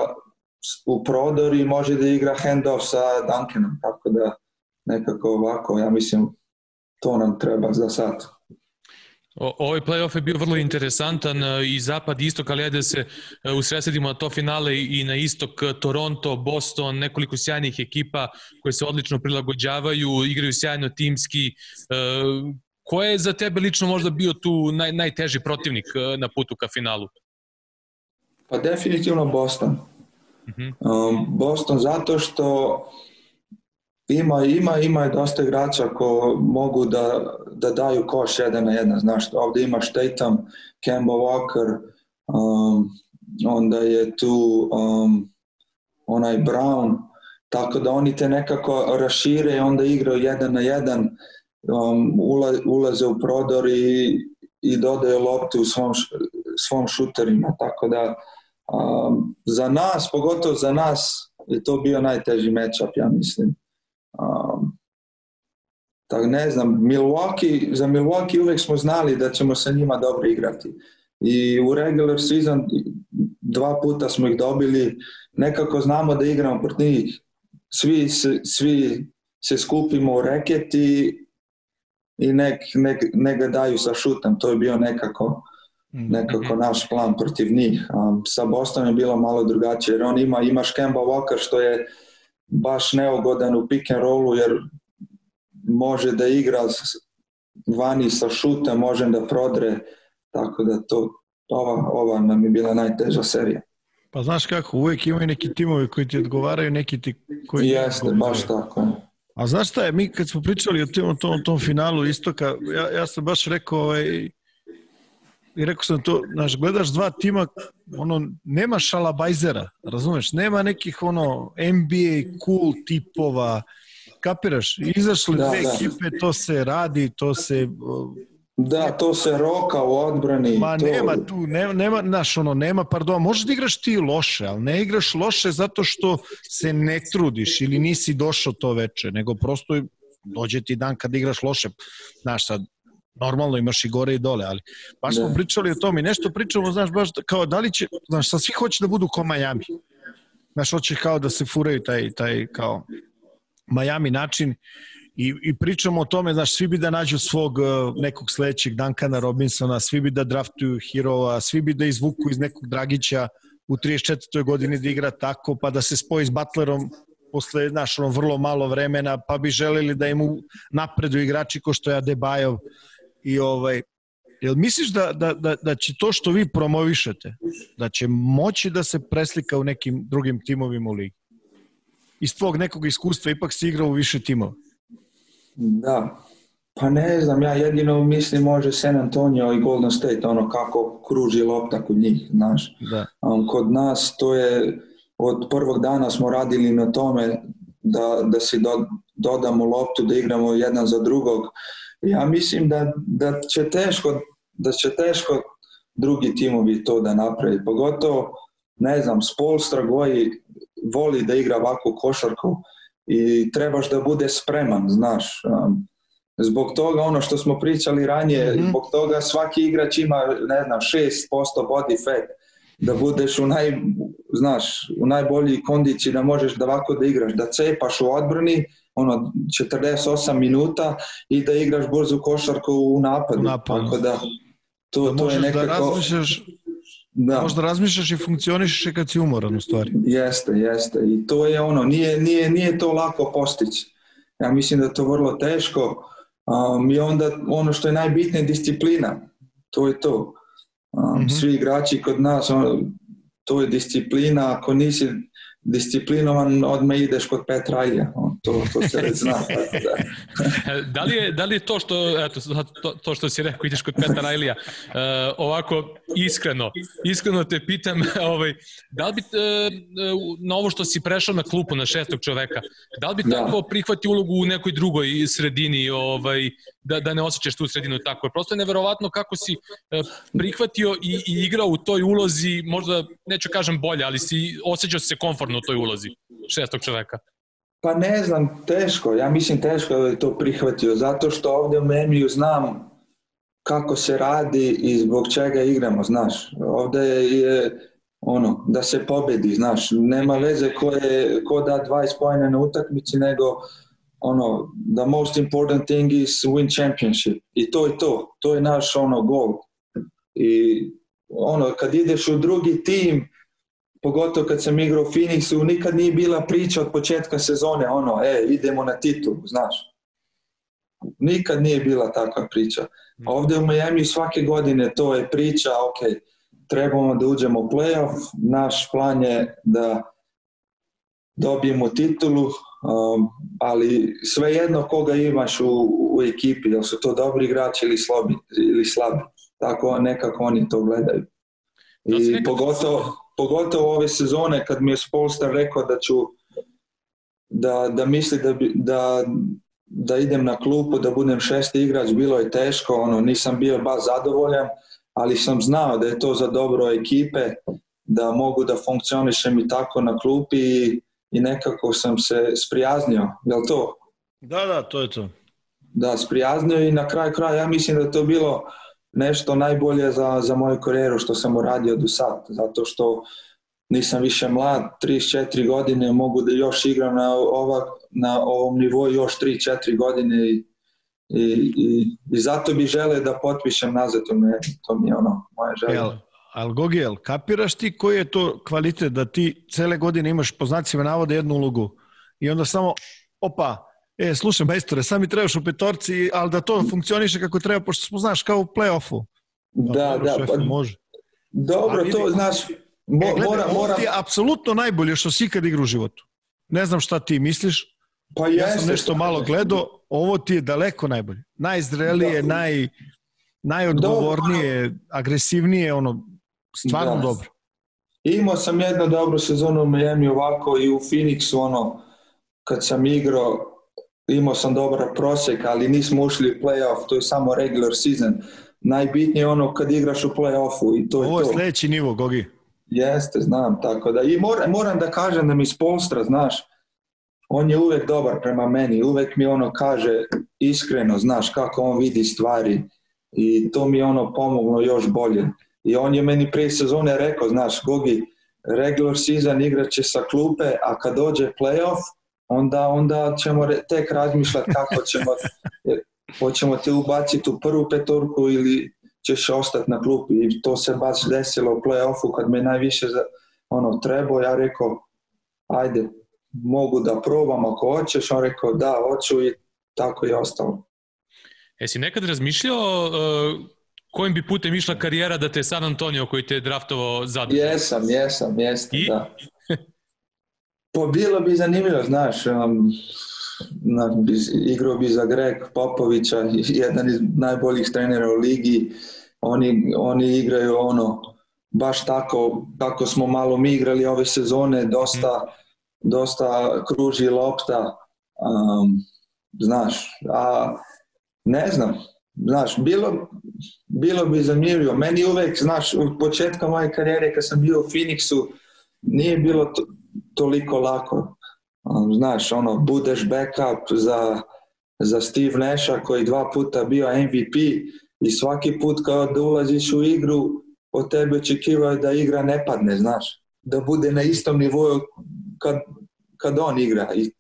u prodor i može da igra handoff sa Duncanom, tako da nekako ovako, ja mislim to nam treba za sad. O, ovaj playoff je bio vrlo interesantan e, i zapad i istok, ali ajde se e, usresedimo na to finale i na istok e, Toronto, Boston, nekoliko sjajnih ekipa koje se odlično prilagođavaju, igraju sjajno timski. Ko je za tebe lično možda bio tu naj, najteži protivnik na putu ka finalu? Pa definitivno Boston. Uh mhm. -huh. um, Boston zato što ima, ima, ima dosta igrača ko mogu da, da daju koš jedan na jedan, znaš, ovde imaš Tatum, Kemba Walker, um, onda je tu um, onaj Brown, tako da oni te nekako rašire i onda igraju jedan na jedan, um, ulaze u prodor i, i dodaju loptu u svom, svom šuterima, tako da um, za nas, pogotovo za nas, je to bio najteži matchup, ja mislim. Um, tako ne znam, Milwaukee, za Milwaukee uvek smo znali da ćemo sa njima dobro igrati. I u regular season dva puta smo ih dobili, nekako znamo da igramo protiv njih. Svi, svi se skupimo u reket i, i nek, nek, nek ga daju sa šutem. To je bio nekako. Nekako naš plan protiv njih. Um, sa Bostonom je bilo malo drugačije, jer on ima, imaš Kemba Walker što je baš neugodan u pick and rollu jer može da igra vani sa šuta, može da prodre, tako da to ova, ova nam je bila najteža serija. Pa znaš kako, uvek imaju neki timovi koji ti odgovaraju, neki ti koji Jeste, baš tako. A znaš šta je, mi kad smo pričali o tom, tom, tom finalu istoka, ja, ja sam baš rekao, ovaj, i rekao sam to, znaš, gledaš dva tima, ono, nema šalabajzera, razumeš, nema nekih, ono, NBA cool tipova, kapiraš, izašli da, dve da. ekipe, to se radi, to se... Da, to se roka u odbrani. Ma to... nema tu, nema, nema, znaš, ono, nema, pardon, možeš da igraš ti loše, ali ne igraš loše zato što se ne trudiš ili nisi došao to veče, nego prosto dođe ti dan kad igraš loše. Znaš, sad, normalno imaš i gore i dole, ali baš smo da. pričali o tome i nešto pričamo, znaš, baš kao da li će, znaš, sa svi hoće da budu kao Miami. Znaš, hoće kao da se furaju taj, taj kao Miami način i, i pričamo o tome, znaš, svi bi da nađu svog uh, nekog sledećeg Duncana Robinsona, svi bi da draftuju Hirova, svi bi da izvuku iz nekog Dragića u 34. godini da igra tako, pa da se spoji s Butlerom posle, znaš, ono, vrlo malo vremena, pa bi želeli da im napredu igrači ko što je Adebayo, i ovaj, Jel misliš da, da, da, da će to što vi promovišete, da će moći da se preslika u nekim drugim timovima u ligi? Iz tvog nekog iskustva ipak si igrao u više timova. Da, pa ne znam, ja jedino mislim može San Antonio i Golden State, ono kako kruži lopta kod njih, znaš. Da. Um, kod nas to je, od prvog dana smo radili na tome da, da si do, dodamo loptu, da igramo jedan za drugog, ja mislim da, da će teško da će teško drugi timovi to da napravi. Pogotovo, ne znam, Spolstra goji voli da igra ovakvu košarku i trebaš da bude spreman, znaš. Um, zbog toga ono što smo pričali ranije, mm -hmm. zbog toga svaki igrač ima, ne znam, 6% body fat, da budeš u naj, znaš, u najbolji kondiciji da možeš da ovako da igraš, da cepaš u odbrani, ono 48 minuta i da igraš brzu košarku u napadu. U napadu. Tako da to, da to je da nekako... Da razmišljaš, da. Možda razmišljaš i funkcionišeš kad si umoran u stvari. Jeste, jeste. I to je ono, nije, nije, nije to lako postići. Ja mislim da je to vrlo teško. Um, I onda ono što je najbitnije disciplina. To je to. Um, mm -hmm. Svi igrači kod nas, ono, to je disciplina. Ako nisi disciplinovan, odmah ideš kod Petra Ilja. To, to se već zna. da. da, li je, da li je to što, eto, to, to što si rekao, ideš kod Petra Rajlija, uh, ovako iskreno, iskreno te pitam, ovaj, da li bi uh, na ovo što si prešao na klupu na šestog čoveka, da li bi da. tako prihvati ulogu u nekoj drugoj sredini, ovaj, da, da ne osjećaš tu sredinu tako. Prosto je neverovatno kako si uh, prihvatio i, i igrao u toj ulozi, možda neću kažem bolje, ali si osjećao se komfortno u toj ulozi šestog čoveka. Pa ne znam, teško. Ja mislim teško da je to prihvatio, zato što ovde u Memiju znam kako se radi i zbog čega igramo, znaš. Ovde je ono, da se pobedi, znaš. Nema veze ko, je, ko da 20 pojene na utakmici, nego ono, the most important thing is win championship. I to je to. To je naš ono gol. I ono, kad ideš u drugi tim, pogotovo kad sam igrao u Phoenixu, nikad nije bila priča od početka sezone, ono, e, idemo na titulu, znaš. Nikad nije bila takva priča. A ovde u Miami svake godine to je priča, ok, trebamo da uđemo u playoff, naš plan je da dobijemo titulu, um, ali svejedno koga imaš u, u ekipi, da su to dobri igrači ili slabi, ili slabi. Tako nekako oni to gledaju. I pogotovo, pogotovo ove sezone kad mi je Spolstar rekao da ću da, da misli da, bi, da, da idem na klupu, da budem šesti igrač, bilo je teško, ono, nisam bio baš zadovoljan, ali sam znao da je to za dobro ekipe, da mogu da funkcionišem i tako na klupi i, i nekako sam se sprijaznio, je to? Da, da, to je to. Da, sprijaznio i na kraj kraja ja mislim da je to bilo nešto najbolje za, za moju karijeru što sam uradio do sad, zato što nisam više mlad, 34 godine, mogu da još igram na, ova, na ovom nivou još 3-4 godine i, i, i, i zato bi žele da potpišem nazad, to mi je, to mi je ono, moja želja. Jel, al Gogijel, kapiraš ti koji je to kvalitet da ti cele godine imaš po znacima navode jednu ulogu i onda samo, opa, e, slušaj, majstore, sam mi trebaš u petorci, ali da to funkcioniše kako treba, pošto smo, znaš, kao u play-offu. Da, dobro, da, šef, pa, može. dobro, vidi, to znaš, mo, E, gledaj, mora, mora, ti je apsolutno najbolje što si ikad igra u životu. Ne znam šta ti misliš, pa ja jeste, sam nešto šta malo gledao, ovo ti je daleko najbolje. Najzrelije, Da. naj, najodgovornije, agresivnije, ono, stvarno Da. dobro. Imao sam jednu dobru sezonu u Miami ovako i u Phoenixu, ono, kad sam igrao, imao sam dobar prosek, ali nismo ušli u playoff, to je samo regular season. Najbitnije je ono kad igraš u playoffu i to je Ovo je to. sledeći nivo, Gogi. Jeste, znam, tako da. I moram, moram da kažem da mi Spolstra, znaš, on je uvek dobar prema meni, uvek mi ono kaže iskreno, znaš, kako on vidi stvari i to mi je ono pomoglo još bolje. I on je meni prije sezone rekao, znaš, Gogi, regular season igraće sa klupe, a kad dođe playoff, onda, onda ćemo re- tek razmišljati kako ćemo, hoćemo te ubaciti u prvu petorku ili ćeš ostati na klupi. I to se baš desilo u play-offu kad me najviše za, ono, trebao. Ja rekao, ajde, mogu da probam ako hoćeš. On rekao, da, hoću i tako je ostalo. Jesi nekad razmišljao uh, kojim bi putem išla karijera da te San Antonio koji te je draftovao zadržao? Jesam, jesam, jesam, I? da. Pa bilo bi zanimljivo, znaš, um, na, bi, igrao bi za Greg Popovića, jedan iz najboljih trenera u ligi. Oni, oni igraju ono, baš tako kako smo malo mi igrali ove sezone, dosta, dosta kruži lopta, um, znaš, a ne znam, znaš, bilo, bilo bi zanimljivo. Meni uvek, znaš, od početka moje karijere kad sam bio u Phoenixu, nije bilo to, toliko lako. Um, Znaš, ono, budeš backup za, za Steve Nasha koji dva puta bio MVP i svaki put kao da ulaziš u igru od tebe očekivaju da igra ne padne, znaš. Da bude na istom nivou kad, kad on igra. I,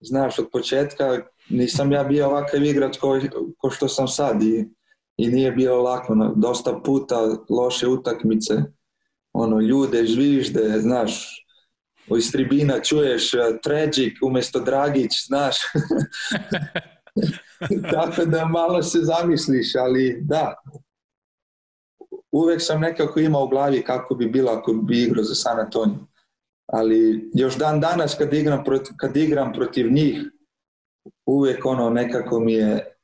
znaš, od početka nisam ja bio ovakav igrač ko, ko što sam sad i, i nije bilo lako. Dosta puta loše utakmice, ono, ljude žvižde, znaš, iz tribina čuješ uh, tragic umjesto Dragić, znaš. Tako da malo se zamisliš, ali da. Uvek sam nekako imao u glavi kako bi bilo ako bi igrao za San Antonio. Ali još dan danas kad igram protiv, kad igram protiv njih, uvek ono nekako mi je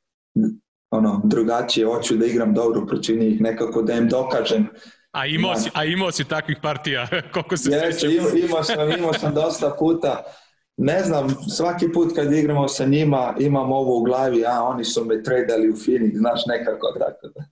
ono drugačije, hoću da igram dobro protiv njih, nekako da im dokažem A imao si, a imao si takvih partija, koliko se Jeste, sećam. imao, imao, sam, imao sam dosta puta. Ne znam, svaki put kad igramo sa njima imam ovo u glavi, a oni su me tradali u Phoenix, znaš, nekako tako da.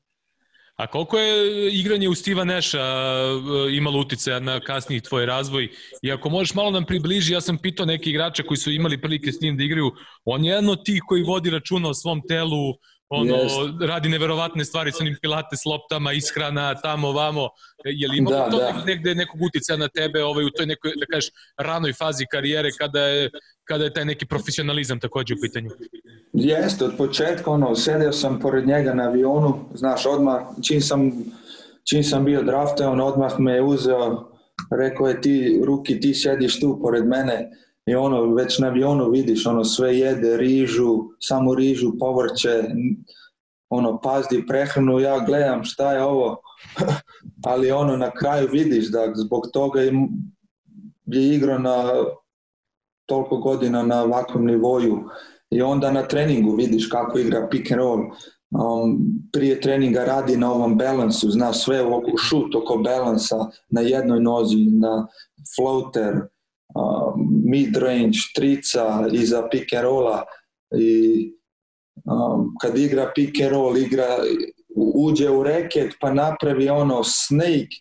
A koliko je igranje u Steve'a Nasha uh, imalo uticaja na kasniji tvoj razvoj? I ako možeš malo nam približi, ja sam pitao neke igrače koji su imali prilike s njim da igraju, on je jedan od tih koji vodi računa o svom telu, ono, yes. radi neverovatne stvari sa onim pilates loptama, ishrana, tamo, vamo, je li imalo da, to da. negde nekog uticaja na tebe ovaj, u toj nekoj, da kažeš, ranoj fazi karijere kada je, kada je taj neki profesionalizam takođe u pitanju? Jeste, od početka, ono, sedio sam pored njega na avionu, znaš, odmah, čim sam, čim sam bio draftovan, odmah me je uzeo, rekao je ti, Ruki, ti sediš tu pored mene, i ono, već na avionu vidiš, ono, sve jede, rižu, samo rižu, povrće, ono, pazdi prehranu, ja gledam šta je ovo, ali ono, na kraju vidiš da zbog toga je, je igrao na toliko godina na ovakvom nivoju. I onda na treningu vidiš kako igra pick and roll, um, prije treninga radi na ovom balansu, zna sve oko šut oko balansa na jednoj nozi, na floater, um, mid range, trica iza pick and rolla i um, kad igra pick and roll, igra, uđe u reket pa napravi ono snake,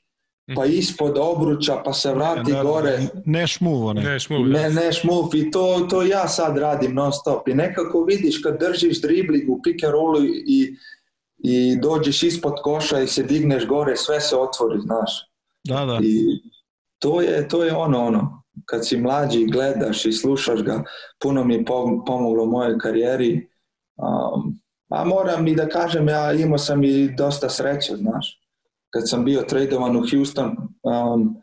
pa mhm. ispod obruča, pa se vrati da, gore. Ne šmuv, ne. Ne šmuv, ne, ne šmuv i to, to ja sad radim non stop. I nekako vidiš kad držiš dribling u pick and rollu i, i dođeš ispod koša i se digneš gore, sve se otvori, znaš. Da, da. I to je, to je ono, ono kad si mlađi gledaš i slušaš ga, puno mi je pomoglo u mojoj karijeri. Um, a moram i da kažem, ja imao sam i dosta sreće, znaš. Kad sam bio tradovan u Houston, um,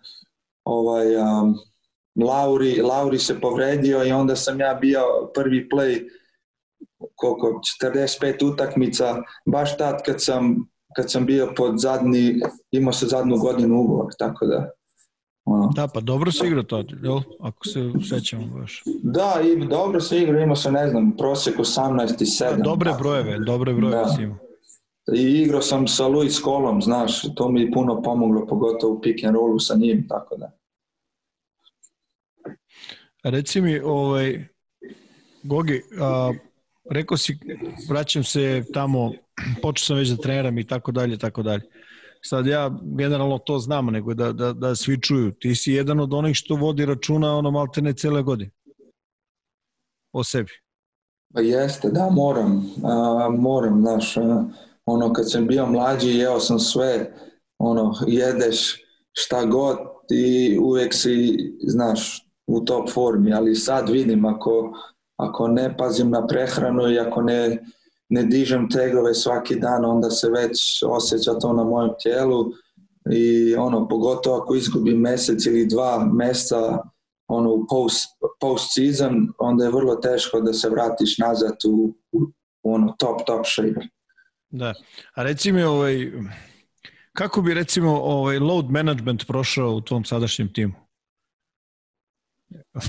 ovaj, um, Lauri, Lauri se povredio i onda sam ja bio prvi play koliko, 45 utakmica, baš tad kad sam, kad sam bio pod zadnji, imao se zadnju godinu ugovor, tako da Ono. Da, pa dobro se igra to, jel? Ako se sećamo baš. Da, i dobro se igra, imao sam, ne znam, prosjek 18 i 7. Da, dobre brojeve, dobre brojeve da. si imao. I igrao sam sa Luis Kolom, znaš, to mi je puno pomoglo, pogotovo u pick and rollu sa njim, tako da. Reci mi, ovaj, Gogi, a, rekao si, vraćam se tamo, počeo sam već da treniram i tako dalje, tako dalje sad ja generalno to znam, nego da, da, da svi čuju. Ti si jedan od onih što vodi računa ono maltene cele godine. O sebi. Pa jeste, da, moram. A, moram, znaš, ono, kad sam bio mlađi, jeo sam sve, ono, jedeš šta god i uvek si, znaš, u top formi, ali sad vidim ako, ako ne pazim na prehranu i ako ne ne dižem tegove svaki dan, onda se već osjeća to na mojem tijelu i ono, pogotovo ako izgubim mesec ili dva meseca ono, u post, post season, onda je vrlo teško da se vratiš nazad u, u ono, top, top shape. Da, a reci mi ovaj, kako bi recimo ovaj load management prošao u tom sadašnjem timu?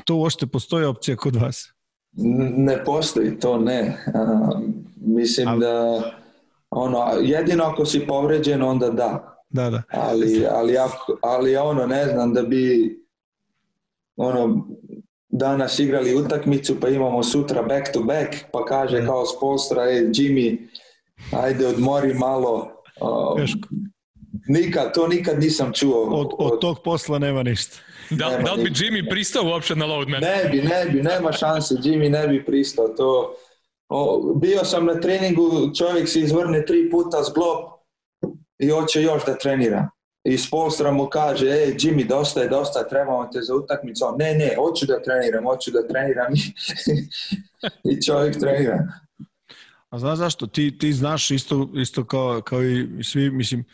To uopšte postoji opcija kod vas? Ne postoji to, ne. Mislim ali... da ono, jedino ako si povređen onda da. Da, da. Ali, ali, ako, ali ono, ne znam, da bi ono, danas igrali utakmicu pa imamo sutra back to back pa kaže kao sponsora, e, Jimmy, ajde odmori malo. Um, nikad, to nikad nisam čuo. Od, od, od tog posla nema ništa. Da, nema da li bi Jimmy pristao uopšte na loadman? Ne bi, ne bi, nema šanse, Jimmy ne bi pristao. To, O, bio sam na treningu, čovjek se izvrne tri puta zglob i hoće još da trenira. I spolstra mu kaže, ej Jimmy, dosta je, dosta, trebamo te za utakmicu. Ne, ne, hoću da treniram, hoću da treniram i čovjek trenira. A znaš zašto? Ti, ti znaš isto, isto kao, kao i svi, mislim,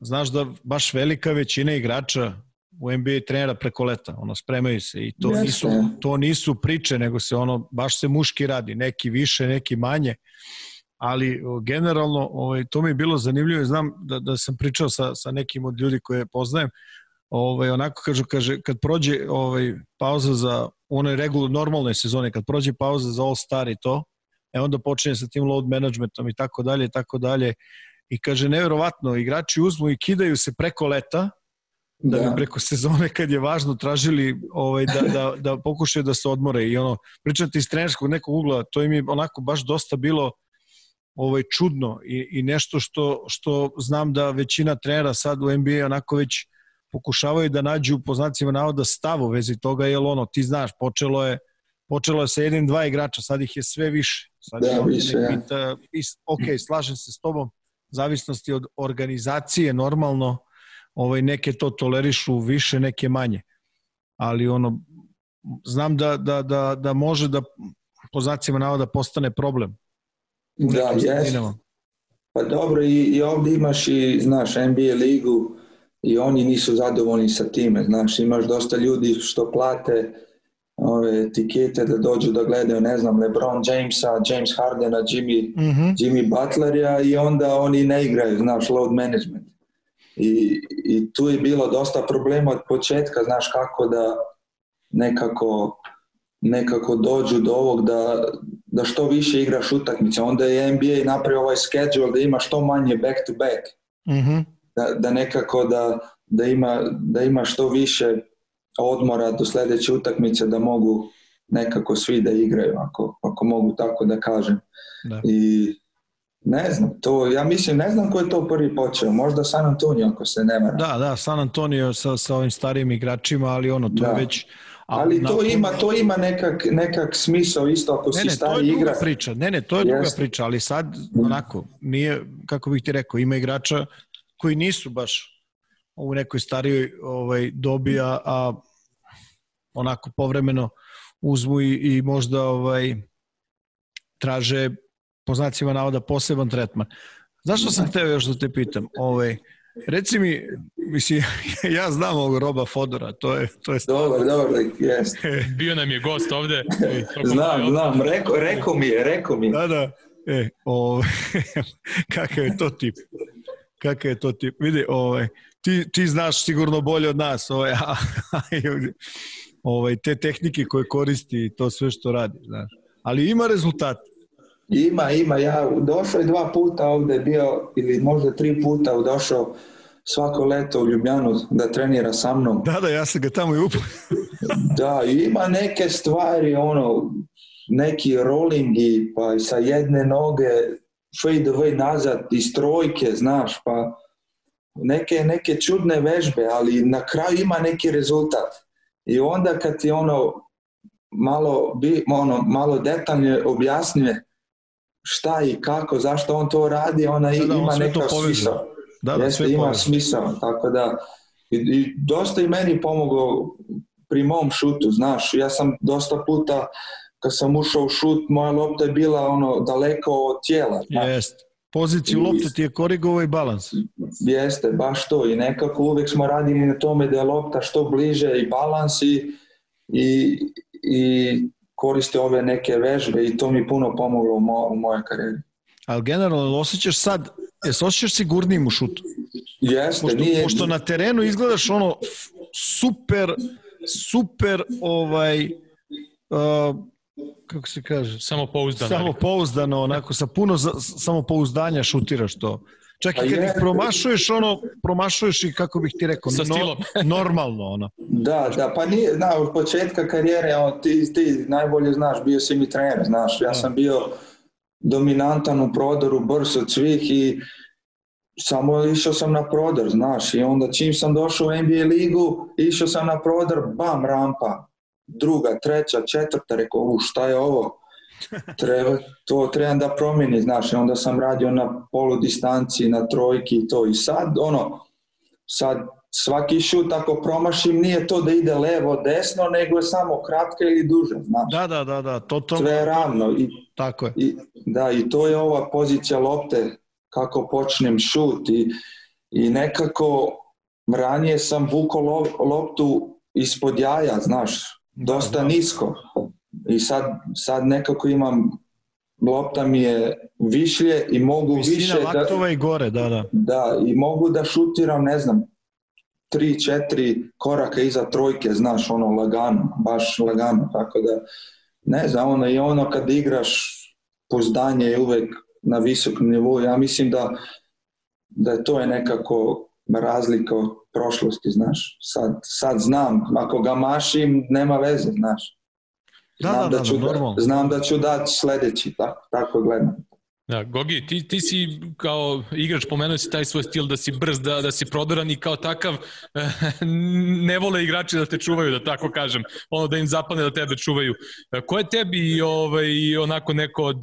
znaš da baš velika većina igrača u NBA trenera preko leta, ono spremaju se i to nisu to nisu priče, nego se ono baš se muški radi, neki više, neki manje. Ali generalno ovaj to mi je bilo zanimljivo, znam da da sam pričao sa sa nekim od ljudi koje poznajem, ovaj onako kažu kaže kad prođe ovaj pauza za u onoj regular normalnoj sezoni kad prođe pauza za All Star i to, e onda počinje sa tim load managementom i tako dalje i tako dalje i kaže neverovatno igrači uzmu i kidaju se preko leta da, da bi preko sezone kad je važno tražili ovaj, da, da, da pokušaju da se odmore i ono, pričati iz trenerskog nekog ugla, to im je onako baš dosta bilo ovaj, čudno i, i nešto što, što znam da većina trenera sad u NBA onako već pokušavaju da nađu po znacima navoda stav u vezi toga, jer ono, ti znaš, počelo je počelo je sa jednim, dva igrača, sad ih je sve više. Sad Da, više, ja. pita- is- ok, slažem se s tobom, zavisnosti od organizacije, normalno, ovaj, neke to tolerišu više, neke manje. Ali ono, znam da, da, da, da može da po znacima navoda postane problem. u Da, sredinama. Pa dobro, i, i ovdje imaš i, znaš, NBA ligu i oni nisu zadovoljni sa time, znaš, imaš dosta ljudi što plate ove etikete da dođu da gledaju, ne znam, LeBron Jamesa, James Hardena, Jimmy, Mhm. Jimmy Butlerja i onda oni ne igraju, znaš, load management. I, I tu je bilo dosta problema od početka, znaš, kako da nekako nekako dođu do ovog da, da što više igraš utakmice. Onda je NBA napravio ovaj schedule da ima što manje back to back. Mhm. Da, da nekako da, da, ima, da ima što više odmora do sljedeće utakmice da mogu nekako svi da igraju, ako, ako mogu tako da kažem. Da. I ne znam, to, ja mislim, ne znam ko je to prvi počeo, možda San Antonio ako se ne varam. Da, da, San Antonio sa, sa ovim starijim igračima, ali ono, to Da. je već... Ali to nakon- ima, to ima nekak, nekak smisao isto ako Ne, si ne, to je stari druga igrač. priča. Ne, ne, to je druga priča, ali sad onako, nije, kako bih ti rekao, ima igrača koji nisu baš u nekoj starijoj ovaj, dobi, a, a onako povremeno uzmu i, i možda ovaj, traže po znacima navoda poseban tretman. Zašto sam teo još da te pitam? Ovaj, reci mi, mislim, ja znam ovog Roba Fodora, to je, to je Dobar, dobar, jest. Bio nam je gost ovde. Znam, znam, rekao, rekao mi je, rekao mi je. Da, da. E, o, kakav je to tip? Kakav je to tip? Vidi, ovaj, ti, ti znaš sigurno bolje od nas ovaj, a, a, ovaj, te tehnike koje koristi i to sve što radi. Znaš. Ali ima rezultat. Ima, ima, ja došao je dva puta ovde, bio, ili možda tri puta došao svako leto u Ljubljanu da trenira sa mnom. Da, da, ja sam ga tamo i upao. Da, i ima neke stvari, ono, neki rollingi, pa i sa jedne noge fade away nazad iz trojke, znaš, pa neke, neke čudne vežbe, ali na kraju ima neki rezultat. I onda kad ti ono malo, bi, ono, malo detaljnije objasnije šta i kako, zašto on to radi, ona Da, da, on ima to neka smisao. Da, da, Jeste, sve ima smisao, tako da i, i dosta i meni pomoglo pri mom šutu, znaš, ja sam dosta puta kad sam ušao u šut, moja lopta je bila ono daleko od tijela, znaš, Jest. Poziciju lopte ti je korigovao i balans. jeste, baš to i nekako uvijek smo radili na tome da je lopta što bliže i balans i, i, i koriste ove neke vežbe i to mi puno pomoglo u, mo, u mojoj karijeri. Ali generalno, osjećaš sad, jes osjećaš sigurnijim u šutu? Jeste, Pošto, nije, pošto na terenu izgledaš ono super, super ovaj, uh, kako se kaže, Samo pouzdano. samopouzdano, onako sa puno za, samopouzdanja šutiraš to. Čak i kad ih promašuješ, ono, promašuješ i kako bih ti rekao, Sa stilom. normalno, ono. Da, da, pa nije, da, od početka karijere, on, ti, ti najbolje znaš, bio si mi trener, znaš, ja sam bio dominantan u prodoru, brz od svih i samo išao sam na prodor, znaš, i onda čim sam došao u NBA ligu, išao sam na prodor, bam, rampa, druga, treća, četvrta, rekao, u, šta je ovo? Treba, to trebam da promijeni, znaš, onda sam radio na polu distanci, na trojki i to, i sad, ono, sad svaki šut ako promašim nije to da ide levo, desno, nego je samo kratka ili duža, znaš. Da, da, da, da, to, to, Sve je ravno i, tako je. i, da, i to je ova pozicija lopte, kako počnem šut i, i nekako ranije sam vuko lo- loptu ispod jaja, znaš, dosta da. nisko i sad, sad nekako imam lopta mi je višlje i mogu Visina više da, i gore, da, da. da, i mogu da šutiram, ne znam, tri, četiri koraka iza trojke, znaš, ono, lagano, baš lagano, tako da, ne znam, ono, i ono kad igraš, pozdanje je uvek na visokom nivou, ja mislim da, da to je nekako razlika od prošlosti, znaš, sad, sad znam, ako ga mašim, nema veze, znaš. Da, Znam da, da, ću da, normalno. znam da ću dati sledeći, tako, tako gledam. Da, Gogi, ti, ti si kao igrač pomenuo si taj svoj stil da si brz, da, da si prodoran i kao takav ne vole igrači da te čuvaju, da tako kažem, ono da im zapane da tebe čuvaju. Ko je tebi ovaj, onako neko od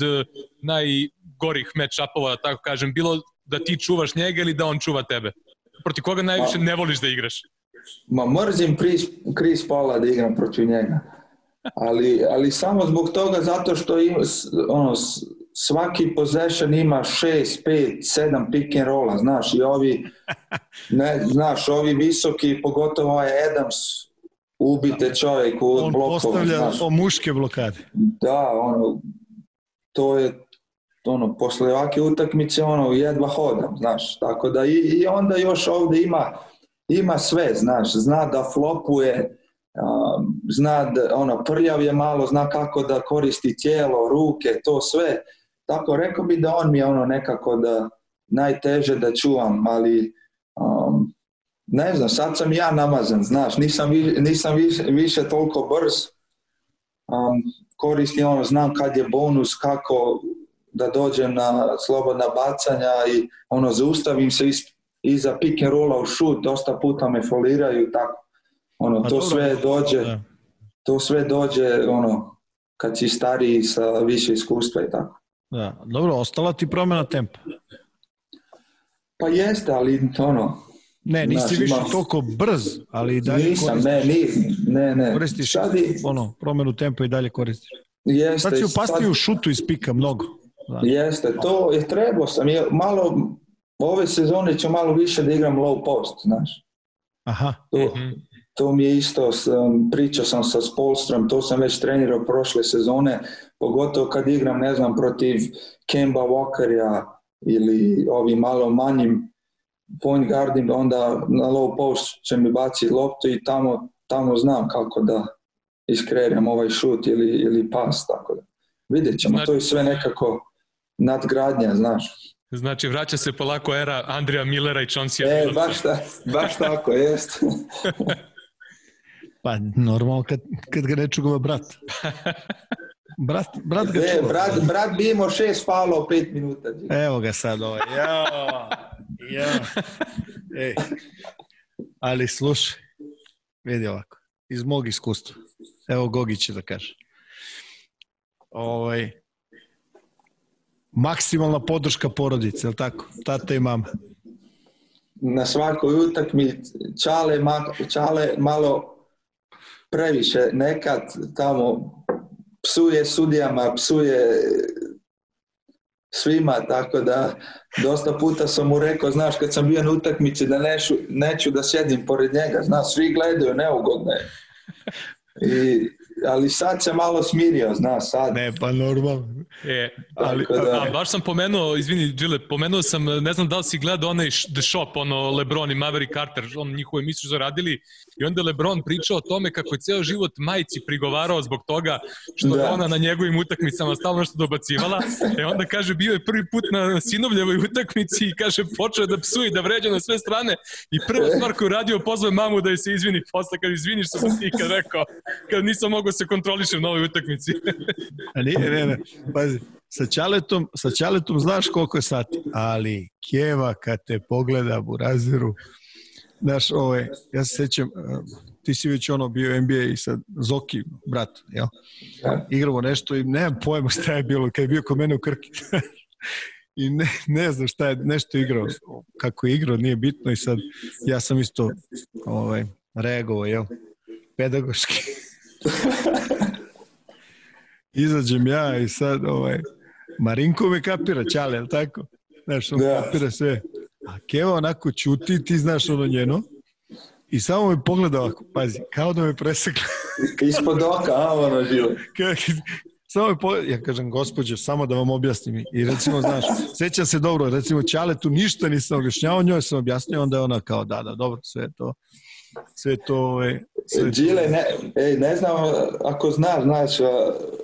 najgorih match-upova, da tako kažem, bilo da ti čuvaš njega ili da on čuva tebe? Proti koga najviše ne voliš da igraš? Ma mrzim Chris, Chris Paula da igram protiv njega. Ali, ali samo zbog toga zato što ima, ono, svaki possession ima 6, 5, 7 pick and rolla, znaš, i ovi, ne, znaš, ovi visoki, pogotovo ovaj Adams, ubite čovjek u On blokova, postavlja znaš. o muške blokade. Da, ono, to je, ono, posle ovake utakmice, ono, jedva hodam, znaš, tako da i, i onda još ovde ima, ima sve, znaš, zna da flopuje, zna da, ono, prljav je malo, zna kako da koristi tijelo, ruke, to sve, tako rekao bi da on mi je ono nekako da najteže da čuvam, ali um, ne znam, sad sam ja namazan, znaš, nisam, vi, nisam više, više toliko brz, um, koristim ono, znam kad je bonus, kako da dođem na slobodna bacanja i ono, zaustavim se iz, iza pick and rolla u šut, dosta puta me foliraju, tako. Ono, Pa to dobro, sve dođe, Da. to sve dođe, ono, kad si stariji sa više iskustva i tako. Da, dobro, ostala ti promjena tempa. Pa jeste, ali ono, Ne, nisi Znaš, više ima- toliko brz, ali i dalje nisam, koristiš, ne, ni, ne, ne. koristiš Sad i- ono, promenu tempa i dalje koristiš. jeste, Sad si i opasniji u šutu iz pika mnogo. Da. Jeste, to je trebao sam. Je, malo, ove sezone ću malo više da igram low post, znaš. Aha, To, Mhm. To mi je isto, sam, pričao sam sa Spolstrom, to sam već trenirao prošle sezone, pogotovo kad igram, ne znam, protiv Kemba Walkerja ili ovim malo manjim point guardim, onda na low post će mi baciti loptu i tamo, tamo znam kako da iskreiram ovaj šut ili, ili pas, tako da. Vidjet ćemo, Znači- to je sve nekako nadgradnja, znaš. Znači, vraća se polako era Andrija Millera i Chauncey E, baš, ta, baš tako, jest. pa normalno kad, kad ga ne čuva brat. Brat, brat ga E, čuva. brat, brat bi imao šest u pet minuta. Evo ga sad ovaj. Ja, ja. Ej. Ali slušaj, vidi ovako, iz mog iskustva. Evo Gogi će da kaže. Ovaj, maksimalna podrška porodice, je li tako? Tata i mama. Na svakoj utakmici Čale, ma, Čale malo previše nekad tamo psuje sudijama, psuje svima, tako da dosta puta sam mu rekao, znaš, kad sam bio na utakmici da neću, neću da sjedim pored njega, znaš, svi gledaju, neugodno je. I, ali sad se malo smirio, znaš, sad. Ne, pa normalno. E, Ali, da- A baš sam pomenuo, izvini Džile, pomenuo sam, ne znam da li si gledao onaj The Shop, ono Lebron i Maverick Carter, on njihovu emisiju zaradili i onda je Lebron pričao o tome kako je ceo život majici prigovarao zbog toga što Da. ona na njegovim utakmicama stalno nešto dobacivala. E onda kaže, bio je prvi put na sinovljevoj utakmici i kaže, počeo da psuje da vređa na sve strane i prva stvar koju radio, pozvao je mamu da je se izvini posle, kad izviniš što sam ti kad rekao, kad nisam mogao se kontrolišem na ovoj utakmici. A nije, ne, ne, pazi, sa Ćaletom, sa Ćaletom znaš koliko je sati, ali Keva kad te pogleda Buraziru, znaš, ovaj, ja se sećam, eh, ti si već ono bio NBA i sa Zoki, brat, jel? Da. Igramo nešto i nemam pojma šta je bilo, kad je bio kod mene u Krki. I ne, ne znam šta je, nešto igrao, kako je igrao, nije bitno i sad ja sam isto ovaj, reagovao, jel? Pedagoški. Izađem ja i sad ovaj, Marinko me kapira, čale, jel tako? Znaš, on Da. kapira sve. A Keva onako čuti, ti znaš ono njeno, i samo me pogleda ovako, pazi, kao da me presekla. Ispod oka, a ono. Ka- samo me pogleda, ja kažem, gospođo, samo da vam objasnim. I recimo, znaš, sećam se dobro, recimo, Ćale tu ništa nisam objašnjavao, njoj sam objasnio, onda je ona kao, da, da, dobro, sve je to, sve to, ovaj, sve Đile, ne, ej, ne znam ako znaš, znaš,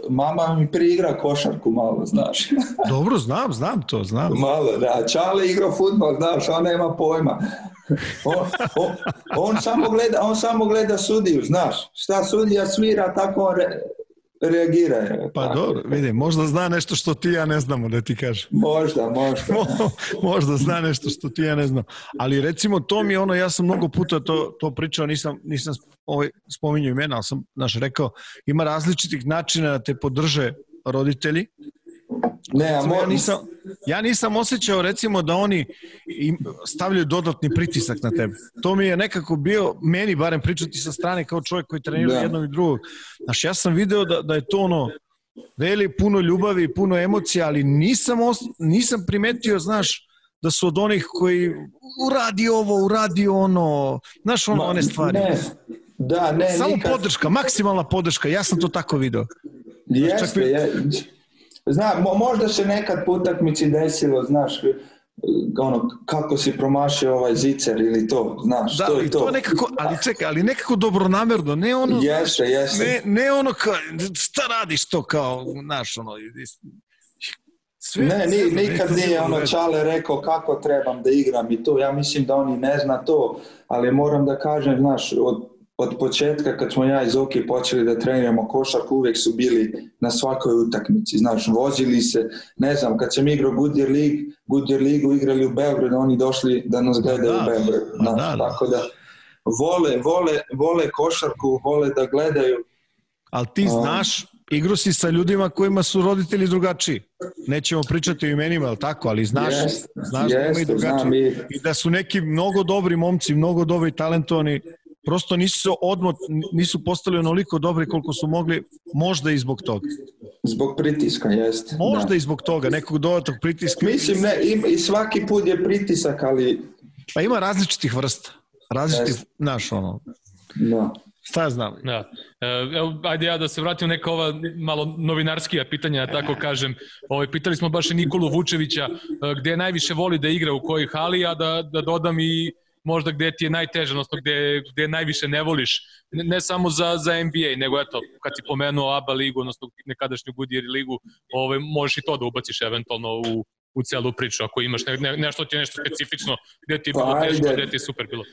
mama mi priigra košarku malo, znaš. Dobro, znam, znam to, znam. malo, da. Čale igra futbol, znaš, on nema pojma. On, on, on, samo gleda, on samo gleda sudiju, znaš. Šta sudija svira, tako on re, reagiraju. Pa dobro, vidim, možda zna nešto što ti ja ne znamo da ti kažem. Možda, možda. možda zna nešto što ti ja ne znam. Ali recimo to mi je ono, ja sam mnogo puta to, to pričao, nisam, nisam ovaj, spominjao imena, ali sam znaš, rekao, ima različitih načina da te podrže roditelji. Ne, a ja nisam, ja nisam osjećao recimo da oni im stavljaju dodatni pritisak na tebe. To mi je nekako bio, meni barem pričati sa strane kao čovjek koji trenira da. jednog i drugog. Znaš, ja sam video da, da je to ono, veli puno ljubavi, puno emocija, ali nisam, os, nisam primetio, znaš, da su od onih koji uradi ovo, uradi ono, znaš, ono, one stvari. Ne, da, ne, Samo nikad... podrška, maksimalna podrška, ja sam to tako video. Jeste, znaš, čak... je, Zna, možda se nekad po utakmici desilo, znaš, ono, kako si promašio ovaj zicer ili to, znaš, da, to je to. to nekako, ali čekaj, ali nekako dobronamerno, ne ono, jeste, jeste. Ne, ne ono kao, šta radiš to kao, znaš, ono, sve, ne, ni, nikad nije ono Čale rekao kako trebam da igram i to, ja mislim da oni ne zna to, ali moram da kažem, znaš, od od početka kad smo ja iz Oki počeli da treniramo košarku, uvek su bili na svakoj utakmici, znaš, vozili se, ne znam, kad sam igrao Goodyear League, Goodyear Ligu igrali u Beogradu, oni došli da nas gledaju da, u Beogradu, znaš, da, da. tako da vole, vole, vole košarku, vole da gledaju. Ali ti znaš, igru si sa ljudima kojima su roditelji drugačiji. Nećemo pričati o imenima, ali tako, ali znaš, jest, znaš jest, da ima i drugačiji. I... I da su neki mnogo dobri momci, mnogo dobri talentovani, prosto nisu odmah, nisu postali onoliko dobri koliko su mogli, možda i zbog toga. Zbog pritiska, jeste. Možda da. i zbog toga, nekog dodatnog pritiska. Mislim, ne, im, i svaki put je pritisak, ali... Pa ima različitih vrsta. Različitih, znaš, ono... Da. Šta ja znam? Da. E, evo, ajde ja da se vratim neka ova malo novinarskija pitanja, da tako kažem. Ovaj, pitali smo baš i Nikolu Vučevića e, gde najviše voli da igra, u kojoj hali, a da, da dodam i možda gde ti je najteže, odnosno gde, gde najviše ne voliš, ne, ne samo za, za NBA, nego eto, kad si pomenuo ABA ligu, odnosno nekadašnju Goodyear ligu, ovaj, možeš i to da ubaciš eventualno u, u celu priču, ako imaš ne, ne, nešto ti je nešto specifično, gde ti je bilo pa, teško, gde ti je super bilo.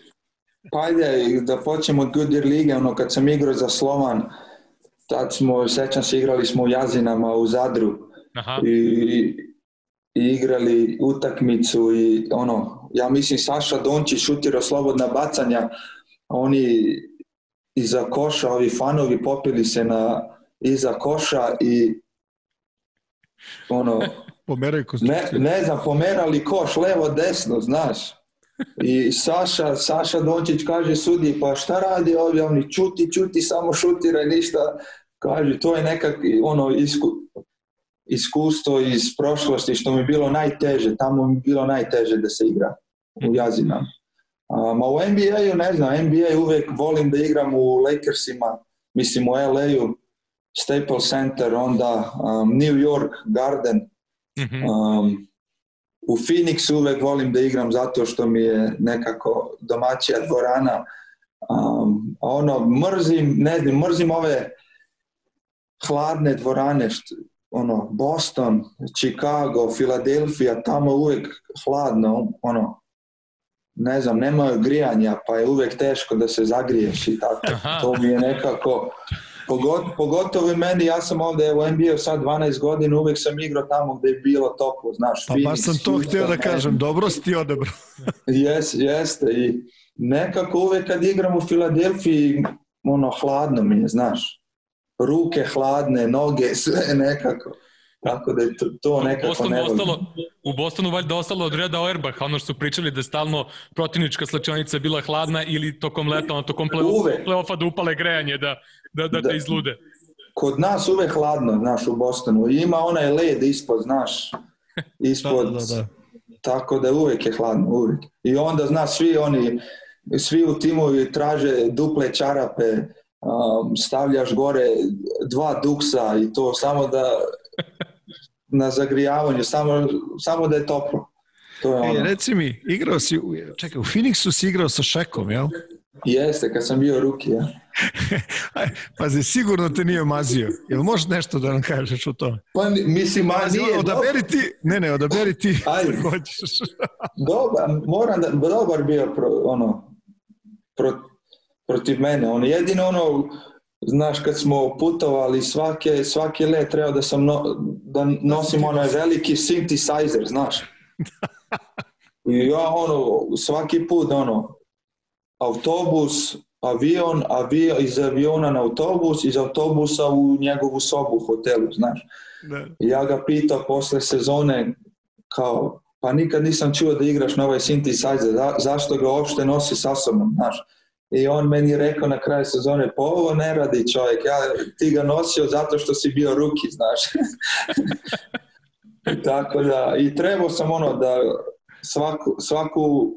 Pa ajde, da počnemo od Goodyear lige, ono kad sam igrao za Slovan, tad smo, sećam se, igrali smo u Jazinama u Zadru Aha. i, i igrali utakmicu i ono, ja mislim Saša Dončić šutirao slobodna bacanja, oni iza koša, ovi fanovi popili se na iza koša i ono pomeraju ne, ne znam, pomerali koš levo desno, znaš. I Saša, Saša Dončić kaže sudi, pa šta radi ovi, oni čuti, čuti, samo šutiraj, ništa. Kaže, to je nekak ono isku, iskustvo iz prošlosti što mi je bilo najteže, tamo mi je bilo najteže da se igra u Jazinama. Ma u NBA-u ne znam, NBA uvek volim da igram u Lakersima, mislim u LA-u, Staples Center, onda um, New York Garden. Um, u Phoenixu uvek volim da igram zato što mi je nekako domaćija dvorana. Um, a ono, mrzim, ne znam, mrzim ove hladne dvorane, što, ono, Boston, Chicago, Filadelfija, tamo uvek hladno, ono, ne znam, nema grijanja, pa je uvek teško da se zagriješ i tako. Aha. To mi je nekako, pogod, pogotovo i meni, ja sam ovde u NBA sad 12 godina, uvek sam igrao tamo gde je bilo toplo, znaš. Pa Phoenix, baš sam to htio da kažem, dobro si ti odebro. Jes, jeste i nekako uvek kad igram u Filadelfiji, ono, hladno mi je, znaš. Ruke hladne, noge, sve nekako. Tako da je to, to nekako Bostonu ne ostalo, U Bostonu valjda ostalo od Reda Auerbach, ono što su pričali da je stalno protivnička slačionica bila hladna ili tokom leta, ono tokom pleofa da upale grejanje da, da, da, da, te izlude. Kod nas uvek hladno, znaš, u Bostonu. I ima onaj led ispod, znaš, ispod. da, da, da. Tako da uvek je hladno, uvek. I onda, znaš, svi oni, svi u timu traže duple čarape, um, stavljaš gore dva duksa i to samo da na zagrijavanju, samo, samo da je toplo. To je ono. E, reci mi, igrao si, čekaj, u Phoenixu si igrao sa Šekom, jel? Jeste, kad sam bio ruki, ja. Pazi, sigurno te nije mazio. Jel možeš nešto da nam kažeš o tome? Pa mislim, ma nije. Odaberi ti, ne, ne, odaberi ti Ajde. hoćeš. dobar, moram da, dobar bio pro, ono, pro, protiv mene. Ono, jedino ono, znaš, kad smo putovali svake, svaki let treba da sam no, da nosim onaj veliki synthesizer, znaš. I ja ono, svaki put ono, autobus, avion, avion, iz aviona na autobus, iz autobusa u njegovu sobu u hotelu, znaš. Da. Ja ga pitao posle sezone kao, pa nikad nisam čuo da igraš na ovaj synthesizer, za, zašto ga uopšte nosi sa sobom, znaš. I on meni rekao na kraju sezone, pa ovo ne radi čovjek, ja, ti ga nosio zato što si bio ruki, znaš. Tako da, i trebao sam ono da svaku, svaku,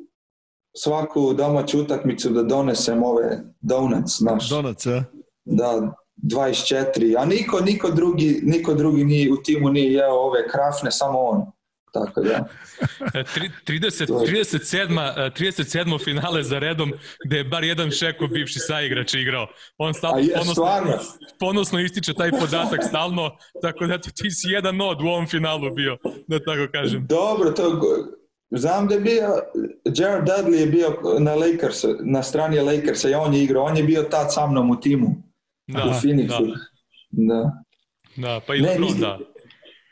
svaku domaću utakmicu da donesem ove donuts, znaš. Donac, a? Da, 24, a niko, niko, drugi, niko drugi nije, u timu nije jeo ove krafne, samo on. Tako da, E, tri- 30, 37, e, 37 finale za redom gde je bar jedan šeko bivši saigrač igrao. On stalno je, ponosno, stvarno, ponosno ističe taj podatak stalno, tako da eto, ti si jedan od u ovom finalu bio, da tako kažem. dobro, to, znam da je bio, Jared Dudley je bio na Lakers, na strani Lakersa i on je igrao, on je bio tad sa mnom u timu, Da, u Phoenixu. da, Da. da, pa i Ne, LeBron, nisi- da,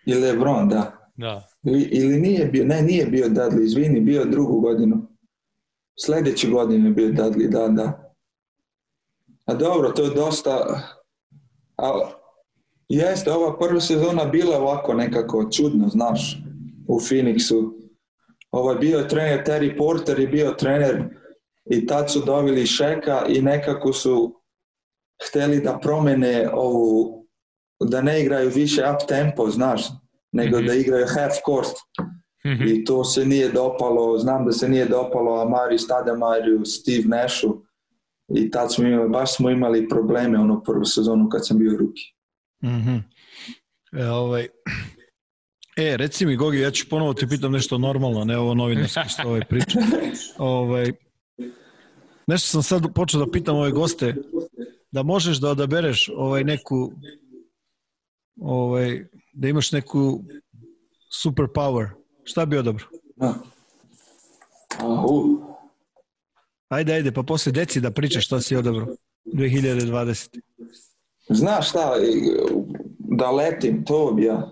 I LeBron, da. da. Ili, nije bio, ne, nije bio Dudley, izvini, bio drugu godinu. Sljedeće godine je bio Dudley, da, da. A dobro, to je dosta... A, jeste, ova prva sezona bila ovako nekako čudno, znaš, u Phoenixu. Ovaj bio trener Terry Porter i bio trener i tad su doveli Šeka i nekako su hteli da promene ovu, da ne igraju više up tempo, znaš, nego Mhm. da igraju half court Mhm. i to se nije dopalo, znam da se nije dopalo Amari Stademariju, Steve Nashu i tad smo imali, baš smo imali probleme onu prvu sezonu kad sam bio ruki. Mhm. E, ovaj, e, reci mi, Gogi, ja ću ponovo te pitam nešto normalno, ne ovo novinarski što ovaj priča. ovaj, nešto sam sad počeo da pitam ove goste, da možeš da odabereš ovaj neku ovaj, da imaš neku super power. Šta bi odabrao? Da. A, u, Ajde, ajde, pa posle deci da pričaš šta si odabrao. 2020. Znaš šta, da letim, to bi ja.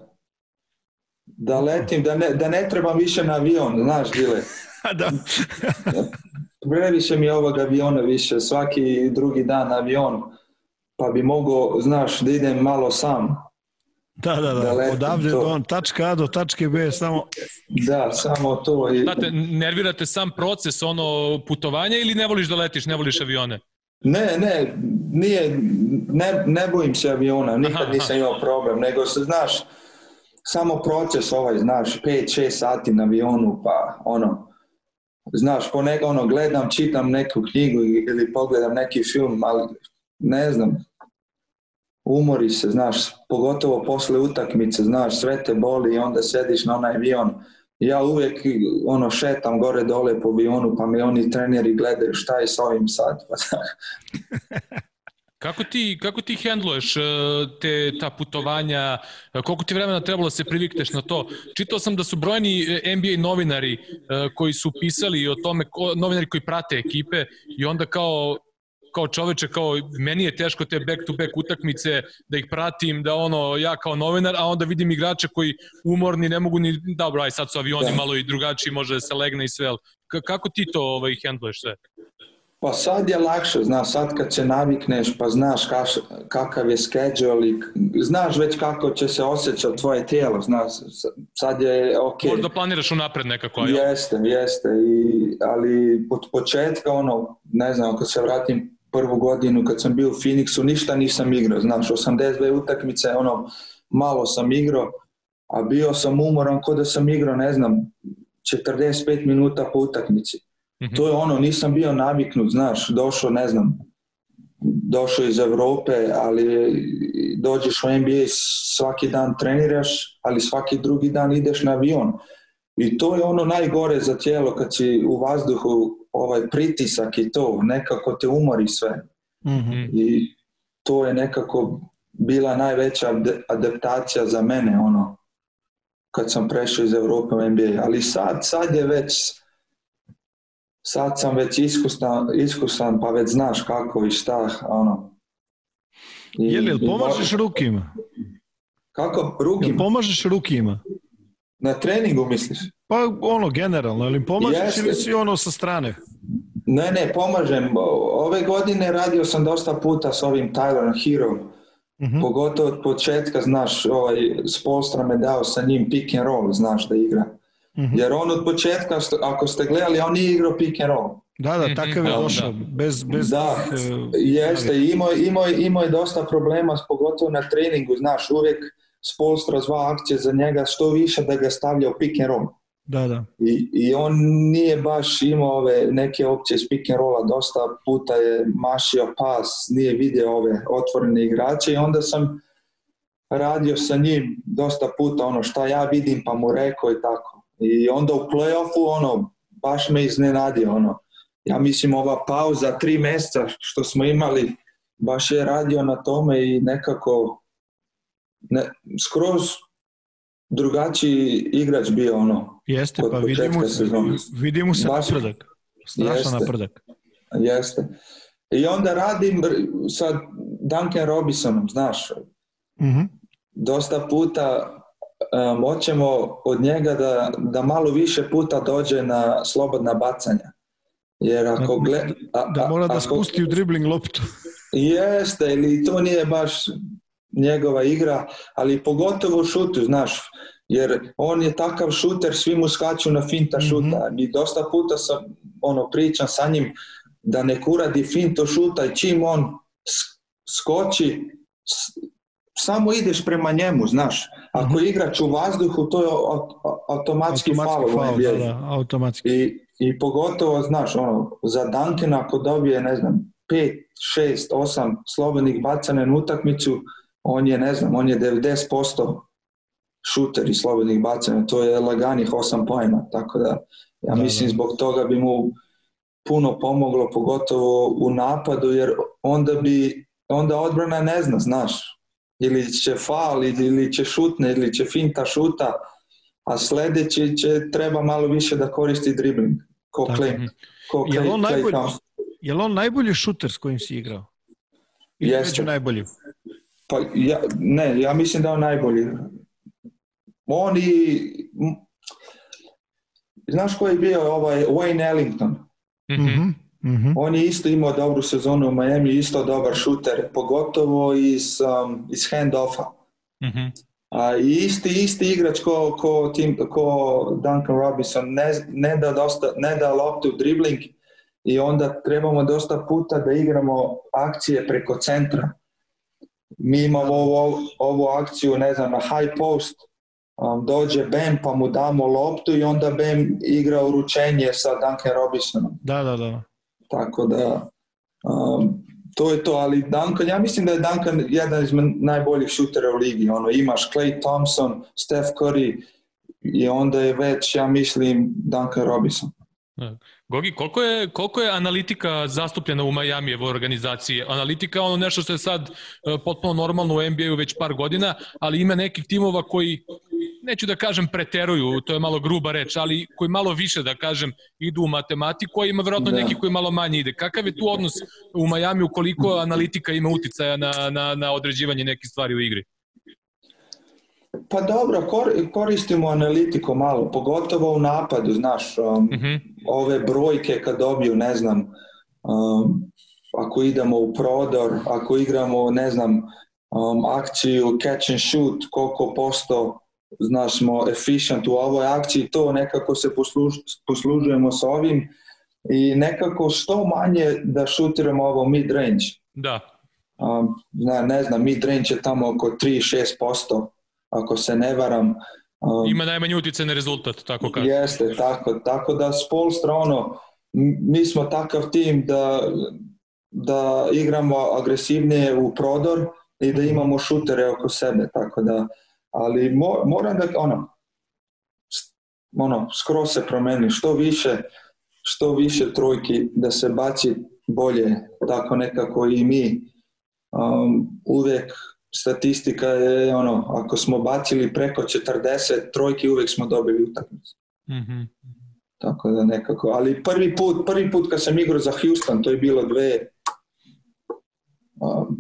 Da letim, da ne, da ne trebam više na avion, znaš, bile. da. Previše mi je ovog aviona više, svaki drugi dan avion, pa bi mogao, znaš, da idem malo sam. Da, da, Da da. letim, Odavde to. do on, tačka A do tačke B, samo Da, samo to. I, Znate, nervirate sam proces ono putovanja ili ne voliš da letiš, ne voliš avione? Ne, ne, nije, ne, ne bojim se aviona, nikad Aha, nisam imao problem, nego se, znaš, samo proces ovaj, znaš, 5-6 sati na avionu, pa ono, znaš, ponekad ono, gledam, čitam neku knjigu ili pogledam neki film, ali ne znam, umori se, znaš, pogotovo posle utakmice, znaš, sve te boli i onda sediš na onaj avion. Ja uvijek ono šetam gore dole po avionu pa me oni treneri gledaju šta je s ovim sad. Pa, Kako ti, kako ti hendluješ e, te, ta putovanja, koliko ti vremena trebalo da se privikneš na to? Čitao sam da su brojni e, NBA novinari e, koji su pisali o tome, novinari koji prate ekipe i onda kao kao čoveče, kao meni je teško te back to back utakmice da ih pratim, da ono ja kao novinar, a onda vidim igrače koji umorni ne mogu ni dobro, aj sad su avioni Da. malo i drugačiji, može da se legne i sve. ali kako ti to ovaj hendluješ sve? pa sad je lakše, znaš, sad kad se navikneš pa znaš kaš, kakav je schedule i znaš već kako će se osjećati tvoje tijelo, znaš, sad je ok. Možda planiraš unapred nekako, a jel? Jeste, jeste, I, ali od početka, ono, ne znam, kad se vratim prvu godinu, kad sam bio u Phoenixu, ništa nisam igrao, znaš, 82 utakmice, ono, malo sam igrao, a bio sam umoran ko da sam igrao, ne znam, 45 minuta po utakmici. Mhm. To je ono, nisam bio naviknut, znaš, došao, ne znam, došao iz Evrope, ali dođeš u NBA, svaki dan treniraš, ali svaki drugi dan ideš na avion. I to je ono najgore za tijelo kad si u vazduhu, ovaj pritisak i to, nekako te umori sve. Mhm. I to je nekako bila najveća adaptacija za mene, ono, kad sam prešao iz Evrope u NBA. Ali sad, sad je već, sad sam već iskusan, iskusan pa već znaš kako i šta, ono. I, je li, pomažeš rukima? Kako? Rukima? Jel pomažeš rukima? Na treningu misliš? Pa ono, generalno, ili pomažeš Jeste. ili si ono sa strane? Ne, ne, pomažem. Ove godine radio sam dosta puta s ovim Tylerom Hero. Uh mhm. -huh. Pogotovo od početka, znaš, ovaj, Spolstra me dao sa njim pick and roll, znaš da igra. Uh mhm. -huh. Jer on od početka, ako ste gledali, on nije igrao pick and roll. Da, da, takav je da, došao, da. bez... bez da, uh, jeste, imao, imao, imao je dosta problema, pogotovo na treningu, znaš, uvijek Spolstra zva akcije za njega što više da ga stavlja u pick and roll. Da, da. I, I on nije baš imao ove neke opcije s pick and rolla, dosta puta je mašio pas, nije vidio ove otvorene igrače i onda sam radio sa njim dosta puta ono šta ja vidim pa mu rekao i tako. I onda u playoffu ono baš me iznenadio ono. Ja mislim ova pauza tri mjeseca što smo imali baš je radio na tome i nekako ne, skroz drugačiji igrač bio ono. Jeste, pa vidimo, vidimo se Baš, napredak. Strašan napredak. Jeste. I onda radim sa Duncan Robisonom, znaš. Mm -hmm. Dosta puta um, hoćemo od njega da, da malo više puta dođe na slobodna bacanja. Jer ako gleda... A, da mora da spusti u dribling loptu. Jeste, ili to nije baš njegova igra, ali pogotovo u šutu, znaš, jer on je takav šuter, svi mu skaču na finta mhm. šuta. Mm -hmm. I dosta puta sam ono, pričam sa njim da ne kuradi finto šuta i čim on skoči, samo ideš prema njemu, znaš. Ako mm -hmm. igrač u vazduhu, to je automatski, automatski faul. Da, da, automatski. I, I pogotovo, znaš, ono, za Duncana ako dobije, ne znam, 5, 6, 8 slobodnih bacane na utakmicu, on je, ne znam, on je 90% šuter i slobodnih bacanja, to je laganih 8 pojena, tako da ja da, mislim da. zbog toga bi mu puno pomoglo, pogotovo u napadu, jer onda bi, onda odbrana ne zna, znaš, ili će fal, ili će šutne, ili će finta šuta, a sledeći će treba malo više da koristi dribling, ko Clay. Ko je, on najbolji, je on najbolji šuter s kojim si igrao? Ili Jeste. među najbolji? Pa ja, ne, ja mislim da je on najbolji. On i... Znaš ko je bio ovaj Wayne Ellington? Mm -hmm. Mm -hmm. On je isto imao dobru sezonu u Miami, isto dobar šuter, pogotovo iz, um, iz hand-offa. Mm -hmm. A, I isti, isti igrač ko, ko, tim, ko Duncan Robinson, ne, ne, da dosta, ne da loptu dribling i onda trebamo dosta puta da igramo akcije preko centra mi imamo ovu, ovu akciju, ne znam, na high post, um, dođe Bam pa mu damo loptu i onda Bam igra uručenje sa Duncan Robisonom. Da, da, da. Tako da, um, to je to, ali Duncan, ja mislim da je Duncan jedan iz najboljih šutera u ligi. Ono, imaš Clay Thompson, Steph Curry i onda je već, ja mislim, Duncan Robinson. Da. Gogi, koliko je, koliko je analitika zastupljena u Miami u organizaciji? Analitika ono nešto što je sad uh, potpuno normalno u NBA-u već par godina, ali ima nekih timova koji, neću da kažem preteruju, to je malo gruba reč, ali koji malo više, da kažem, idu u matematiku, a ima verovatno da. neki koji malo manje ide. Kakav je tu odnos u Miami ukoliko analitika ima uticaja na, na, na određivanje nekih stvari u igri? Pa dobro, kor, koristimo analitiku malo, pogotovo u napadu, znaš, um, mhm. -huh. ove brojke kad dobiju, ne znam, um, ako idemo u prodor, ako igramo, ne znam, um, akciju catch and shoot, koliko posto znaš, smo efficient u ovoj akciji, to nekako se posluž, poslužujemo sa ovim i nekako što manje da šutiramo ovo mid range. Da. Um, ne, ne znam, mid range je tamo oko 3-6%, ako se ne varam. Um, Ima najmanje utice na rezultat, tako kaže. Jeste, tako, tako da Spolstra, ono, mi smo takav tim da, da igramo agresivnije u prodor i da imamo šutere oko sebe, tako da, ali mo, moram da, ono, ono, skoro se promeni, što više, što više trojki da se baci bolje, tako nekako i mi um, uvek statistika je ono, ako smo bacili preko 40 trojki, uvek smo dobili utakmicu. Mm -hmm. Tako da nekako, ali prvi put, prvi put kad sam igrao za Houston, to je bilo dve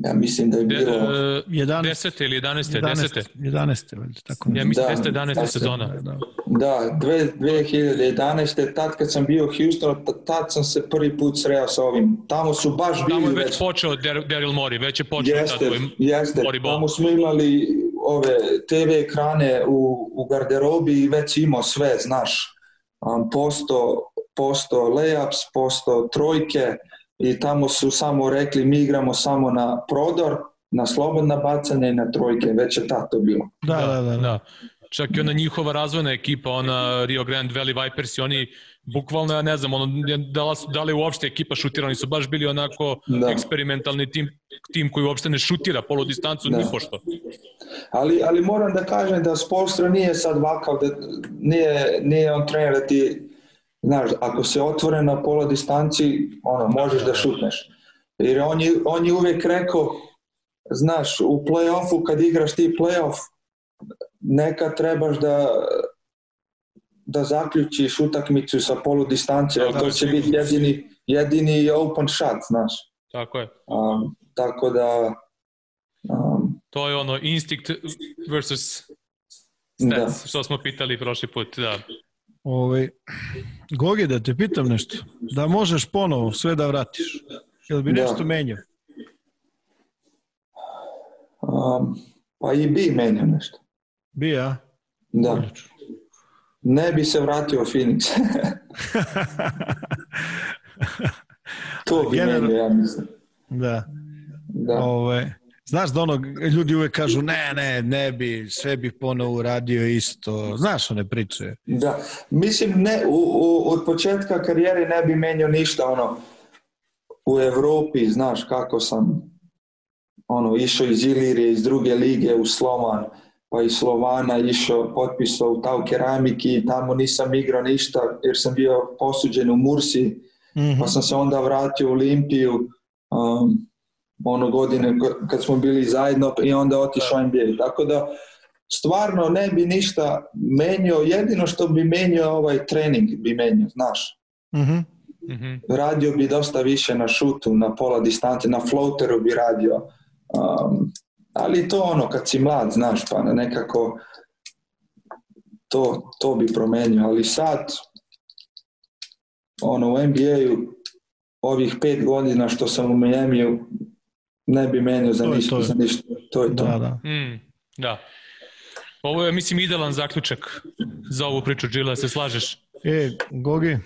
ja mislim da je bilo... e, 11. 10. ili 11. 11. 10. 11. valjda, tako Ja mislim Da, 10. 11. da, sezona. Da. Da, dve, 2011. tad kad sam bio u Houstonu, t- tad sam se prvi put sreo sa ovim. Tamo su baš bili Tamo je već... već počeo Daryl Morey, već je počeo Jeste, tad ovaj jeste. Morey ball. Tamo smo imali ove TV ekrane u, u garderobi i već imao sve, znaš. Um, posto, posto layups, posto trojke i tamo su samo rekli mi igramo samo na prodor, na slobodna bacanja i na trojke, već je tad to bilo. Da, da, da. da. Čak i ona njihova razvojna ekipa, ona Rio Grande Valley Vipers i oni bukvalno, ja ne znam, ono, da, li, su- da li uopšte ekipa šutirala, oni su baš bili onako Da. eksperimentalni tim, tim koji uopšte ne šutira polu distancu Da. ni pošto. Ali, ali moram da kažem da Spolstra nije sad vakav, da nije, nije on trener da ti, znaš, ako se otvore na pola distanci, ono, možeš da šutneš. Jer on je, on je uvijek rekao, znaš, u play-offu kad igraš ti play-off, nekad trebaš da da zaključiš utakmicu sa polu distancije, jer Da, to da, će biti jedini, jedini open shot, znaš. Tako je. Um, tako da, um, To je ono instinct versus da. stats, što smo pitali prošli put. Da. Ovaj, Gogi, da te pitam nešto. Da možeš ponovo sve da vratiš. Jel bi Da. nešto menjao? Um, pa i bi menjao nešto. Bi, ja? Da. Ne bi se vratio u Phoenix. to bi General- menjao, ja mislim. Da. Da. Ove, znaš da ono, ljudi uvek kažu ne, ne, ne bi, sve bi ponovo uradio isto. Znaš one priče. da. Mislim, ne, u, u, od početka karijere ne bi menjao ništa, ono, u Evropi, znaš kako sam ono, išao iz Ilirije, iz druge lige u Slovan, pa iz Slovana išao, potpisao u Tau Keramiki tamo nisam igrao ništa jer sam bio posuđen u Mursi, Mhm. pa sam se onda vratio u Olimpiju um, ono godine kad smo bili zajedno i onda otišao u NBA. Tako da stvarno ne bi ništa menjao, jedino što bi menjao ovaj trening bi menjao, znaš. Mhm. Mhm. Radio bi dosta više na šutu, na pola distance, na floateru bi radio. Um, ali to ono kad si mlad, znaš, pa nekako to, to bi promenio, ali sad ono u NBA-u ovih pet godina što sam u Miami ne bi menio za To je ništa, to. za ništa. To je to. Da, da. Mm, da. Ovo je, mislim, idealan zaključak za ovu priču, Džila, se slažeš? E, Gogi,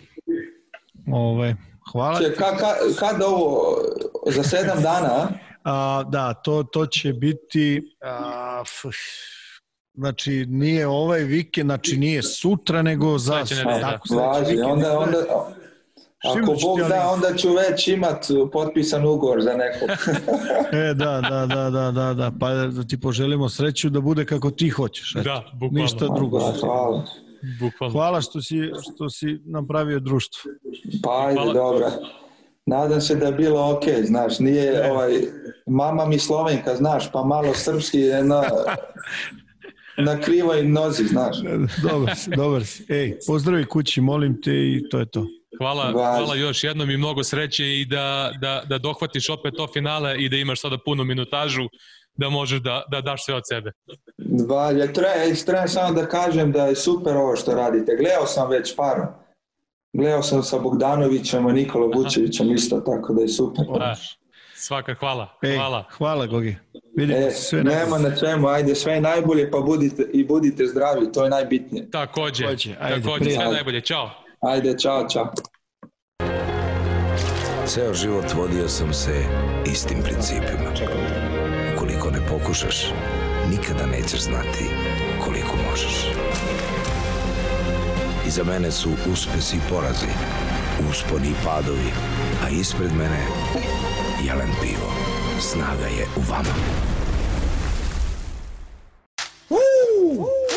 ovaj, hvala. Če, ka, ka, kad ovo, za sedam dana, a? A, da, to, to će biti a, f, znači nije ovaj vikend, znači nije sutra, nego za Sledeće nedelje, da. tako, sledeći Važi, vikend. onda, onda, Šimo ako Bog ali- da, onda ću već imat potpisan ugovor za nekog. E, da, da, da, da, da, da, pa da ti poželimo sreću da bude kako ti hoćeš. Eto. Da, bukvalno. Ništa drugo. Da, hvala. Bukvalno. Hvala što si, što si napravio društvo. Pa ajde, Hvala. dobra. Nadam se da je bilo ok, znaš, nije Ne. ovaj, mama mi slovenka, znaš, pa malo srpski je na, na krivoj nozi, znaš. Dobar si, dobar si. Ej, pozdravi kući, molim te i to je to. Hvala, hvala još jednom i mnogo sreće i da, da, da dohvatiš opet to finale i da imaš sada punu minutažu da možeš da, da daš sve od sebe. Dva, ja treba, treba samo da kažem da je super ovo što radite. Gledao sam već par. Gledao sam sa Bogdanovićem i Nikola Vučevićem isto, tako da je super. Da, svaka hvala. Ej, Hvala. hvala Gogi. Vidimo E, se sve nema na čemu, ajde sve najbolje pa budite, i budite zdravi, to je najbitnije. Takođe, Takođe, ajde, takođe, sve najbolje. Ćao. Ajde, čao, čao. Ceo život vodio sam se istim principima. Ukoliko ne pokušaš, nikada nećeš znati koliko možeš. Iza mene su uspesi i porazi, usponi i padovi, a ispred mene jelen pivo. Snaga je u vama. Woo!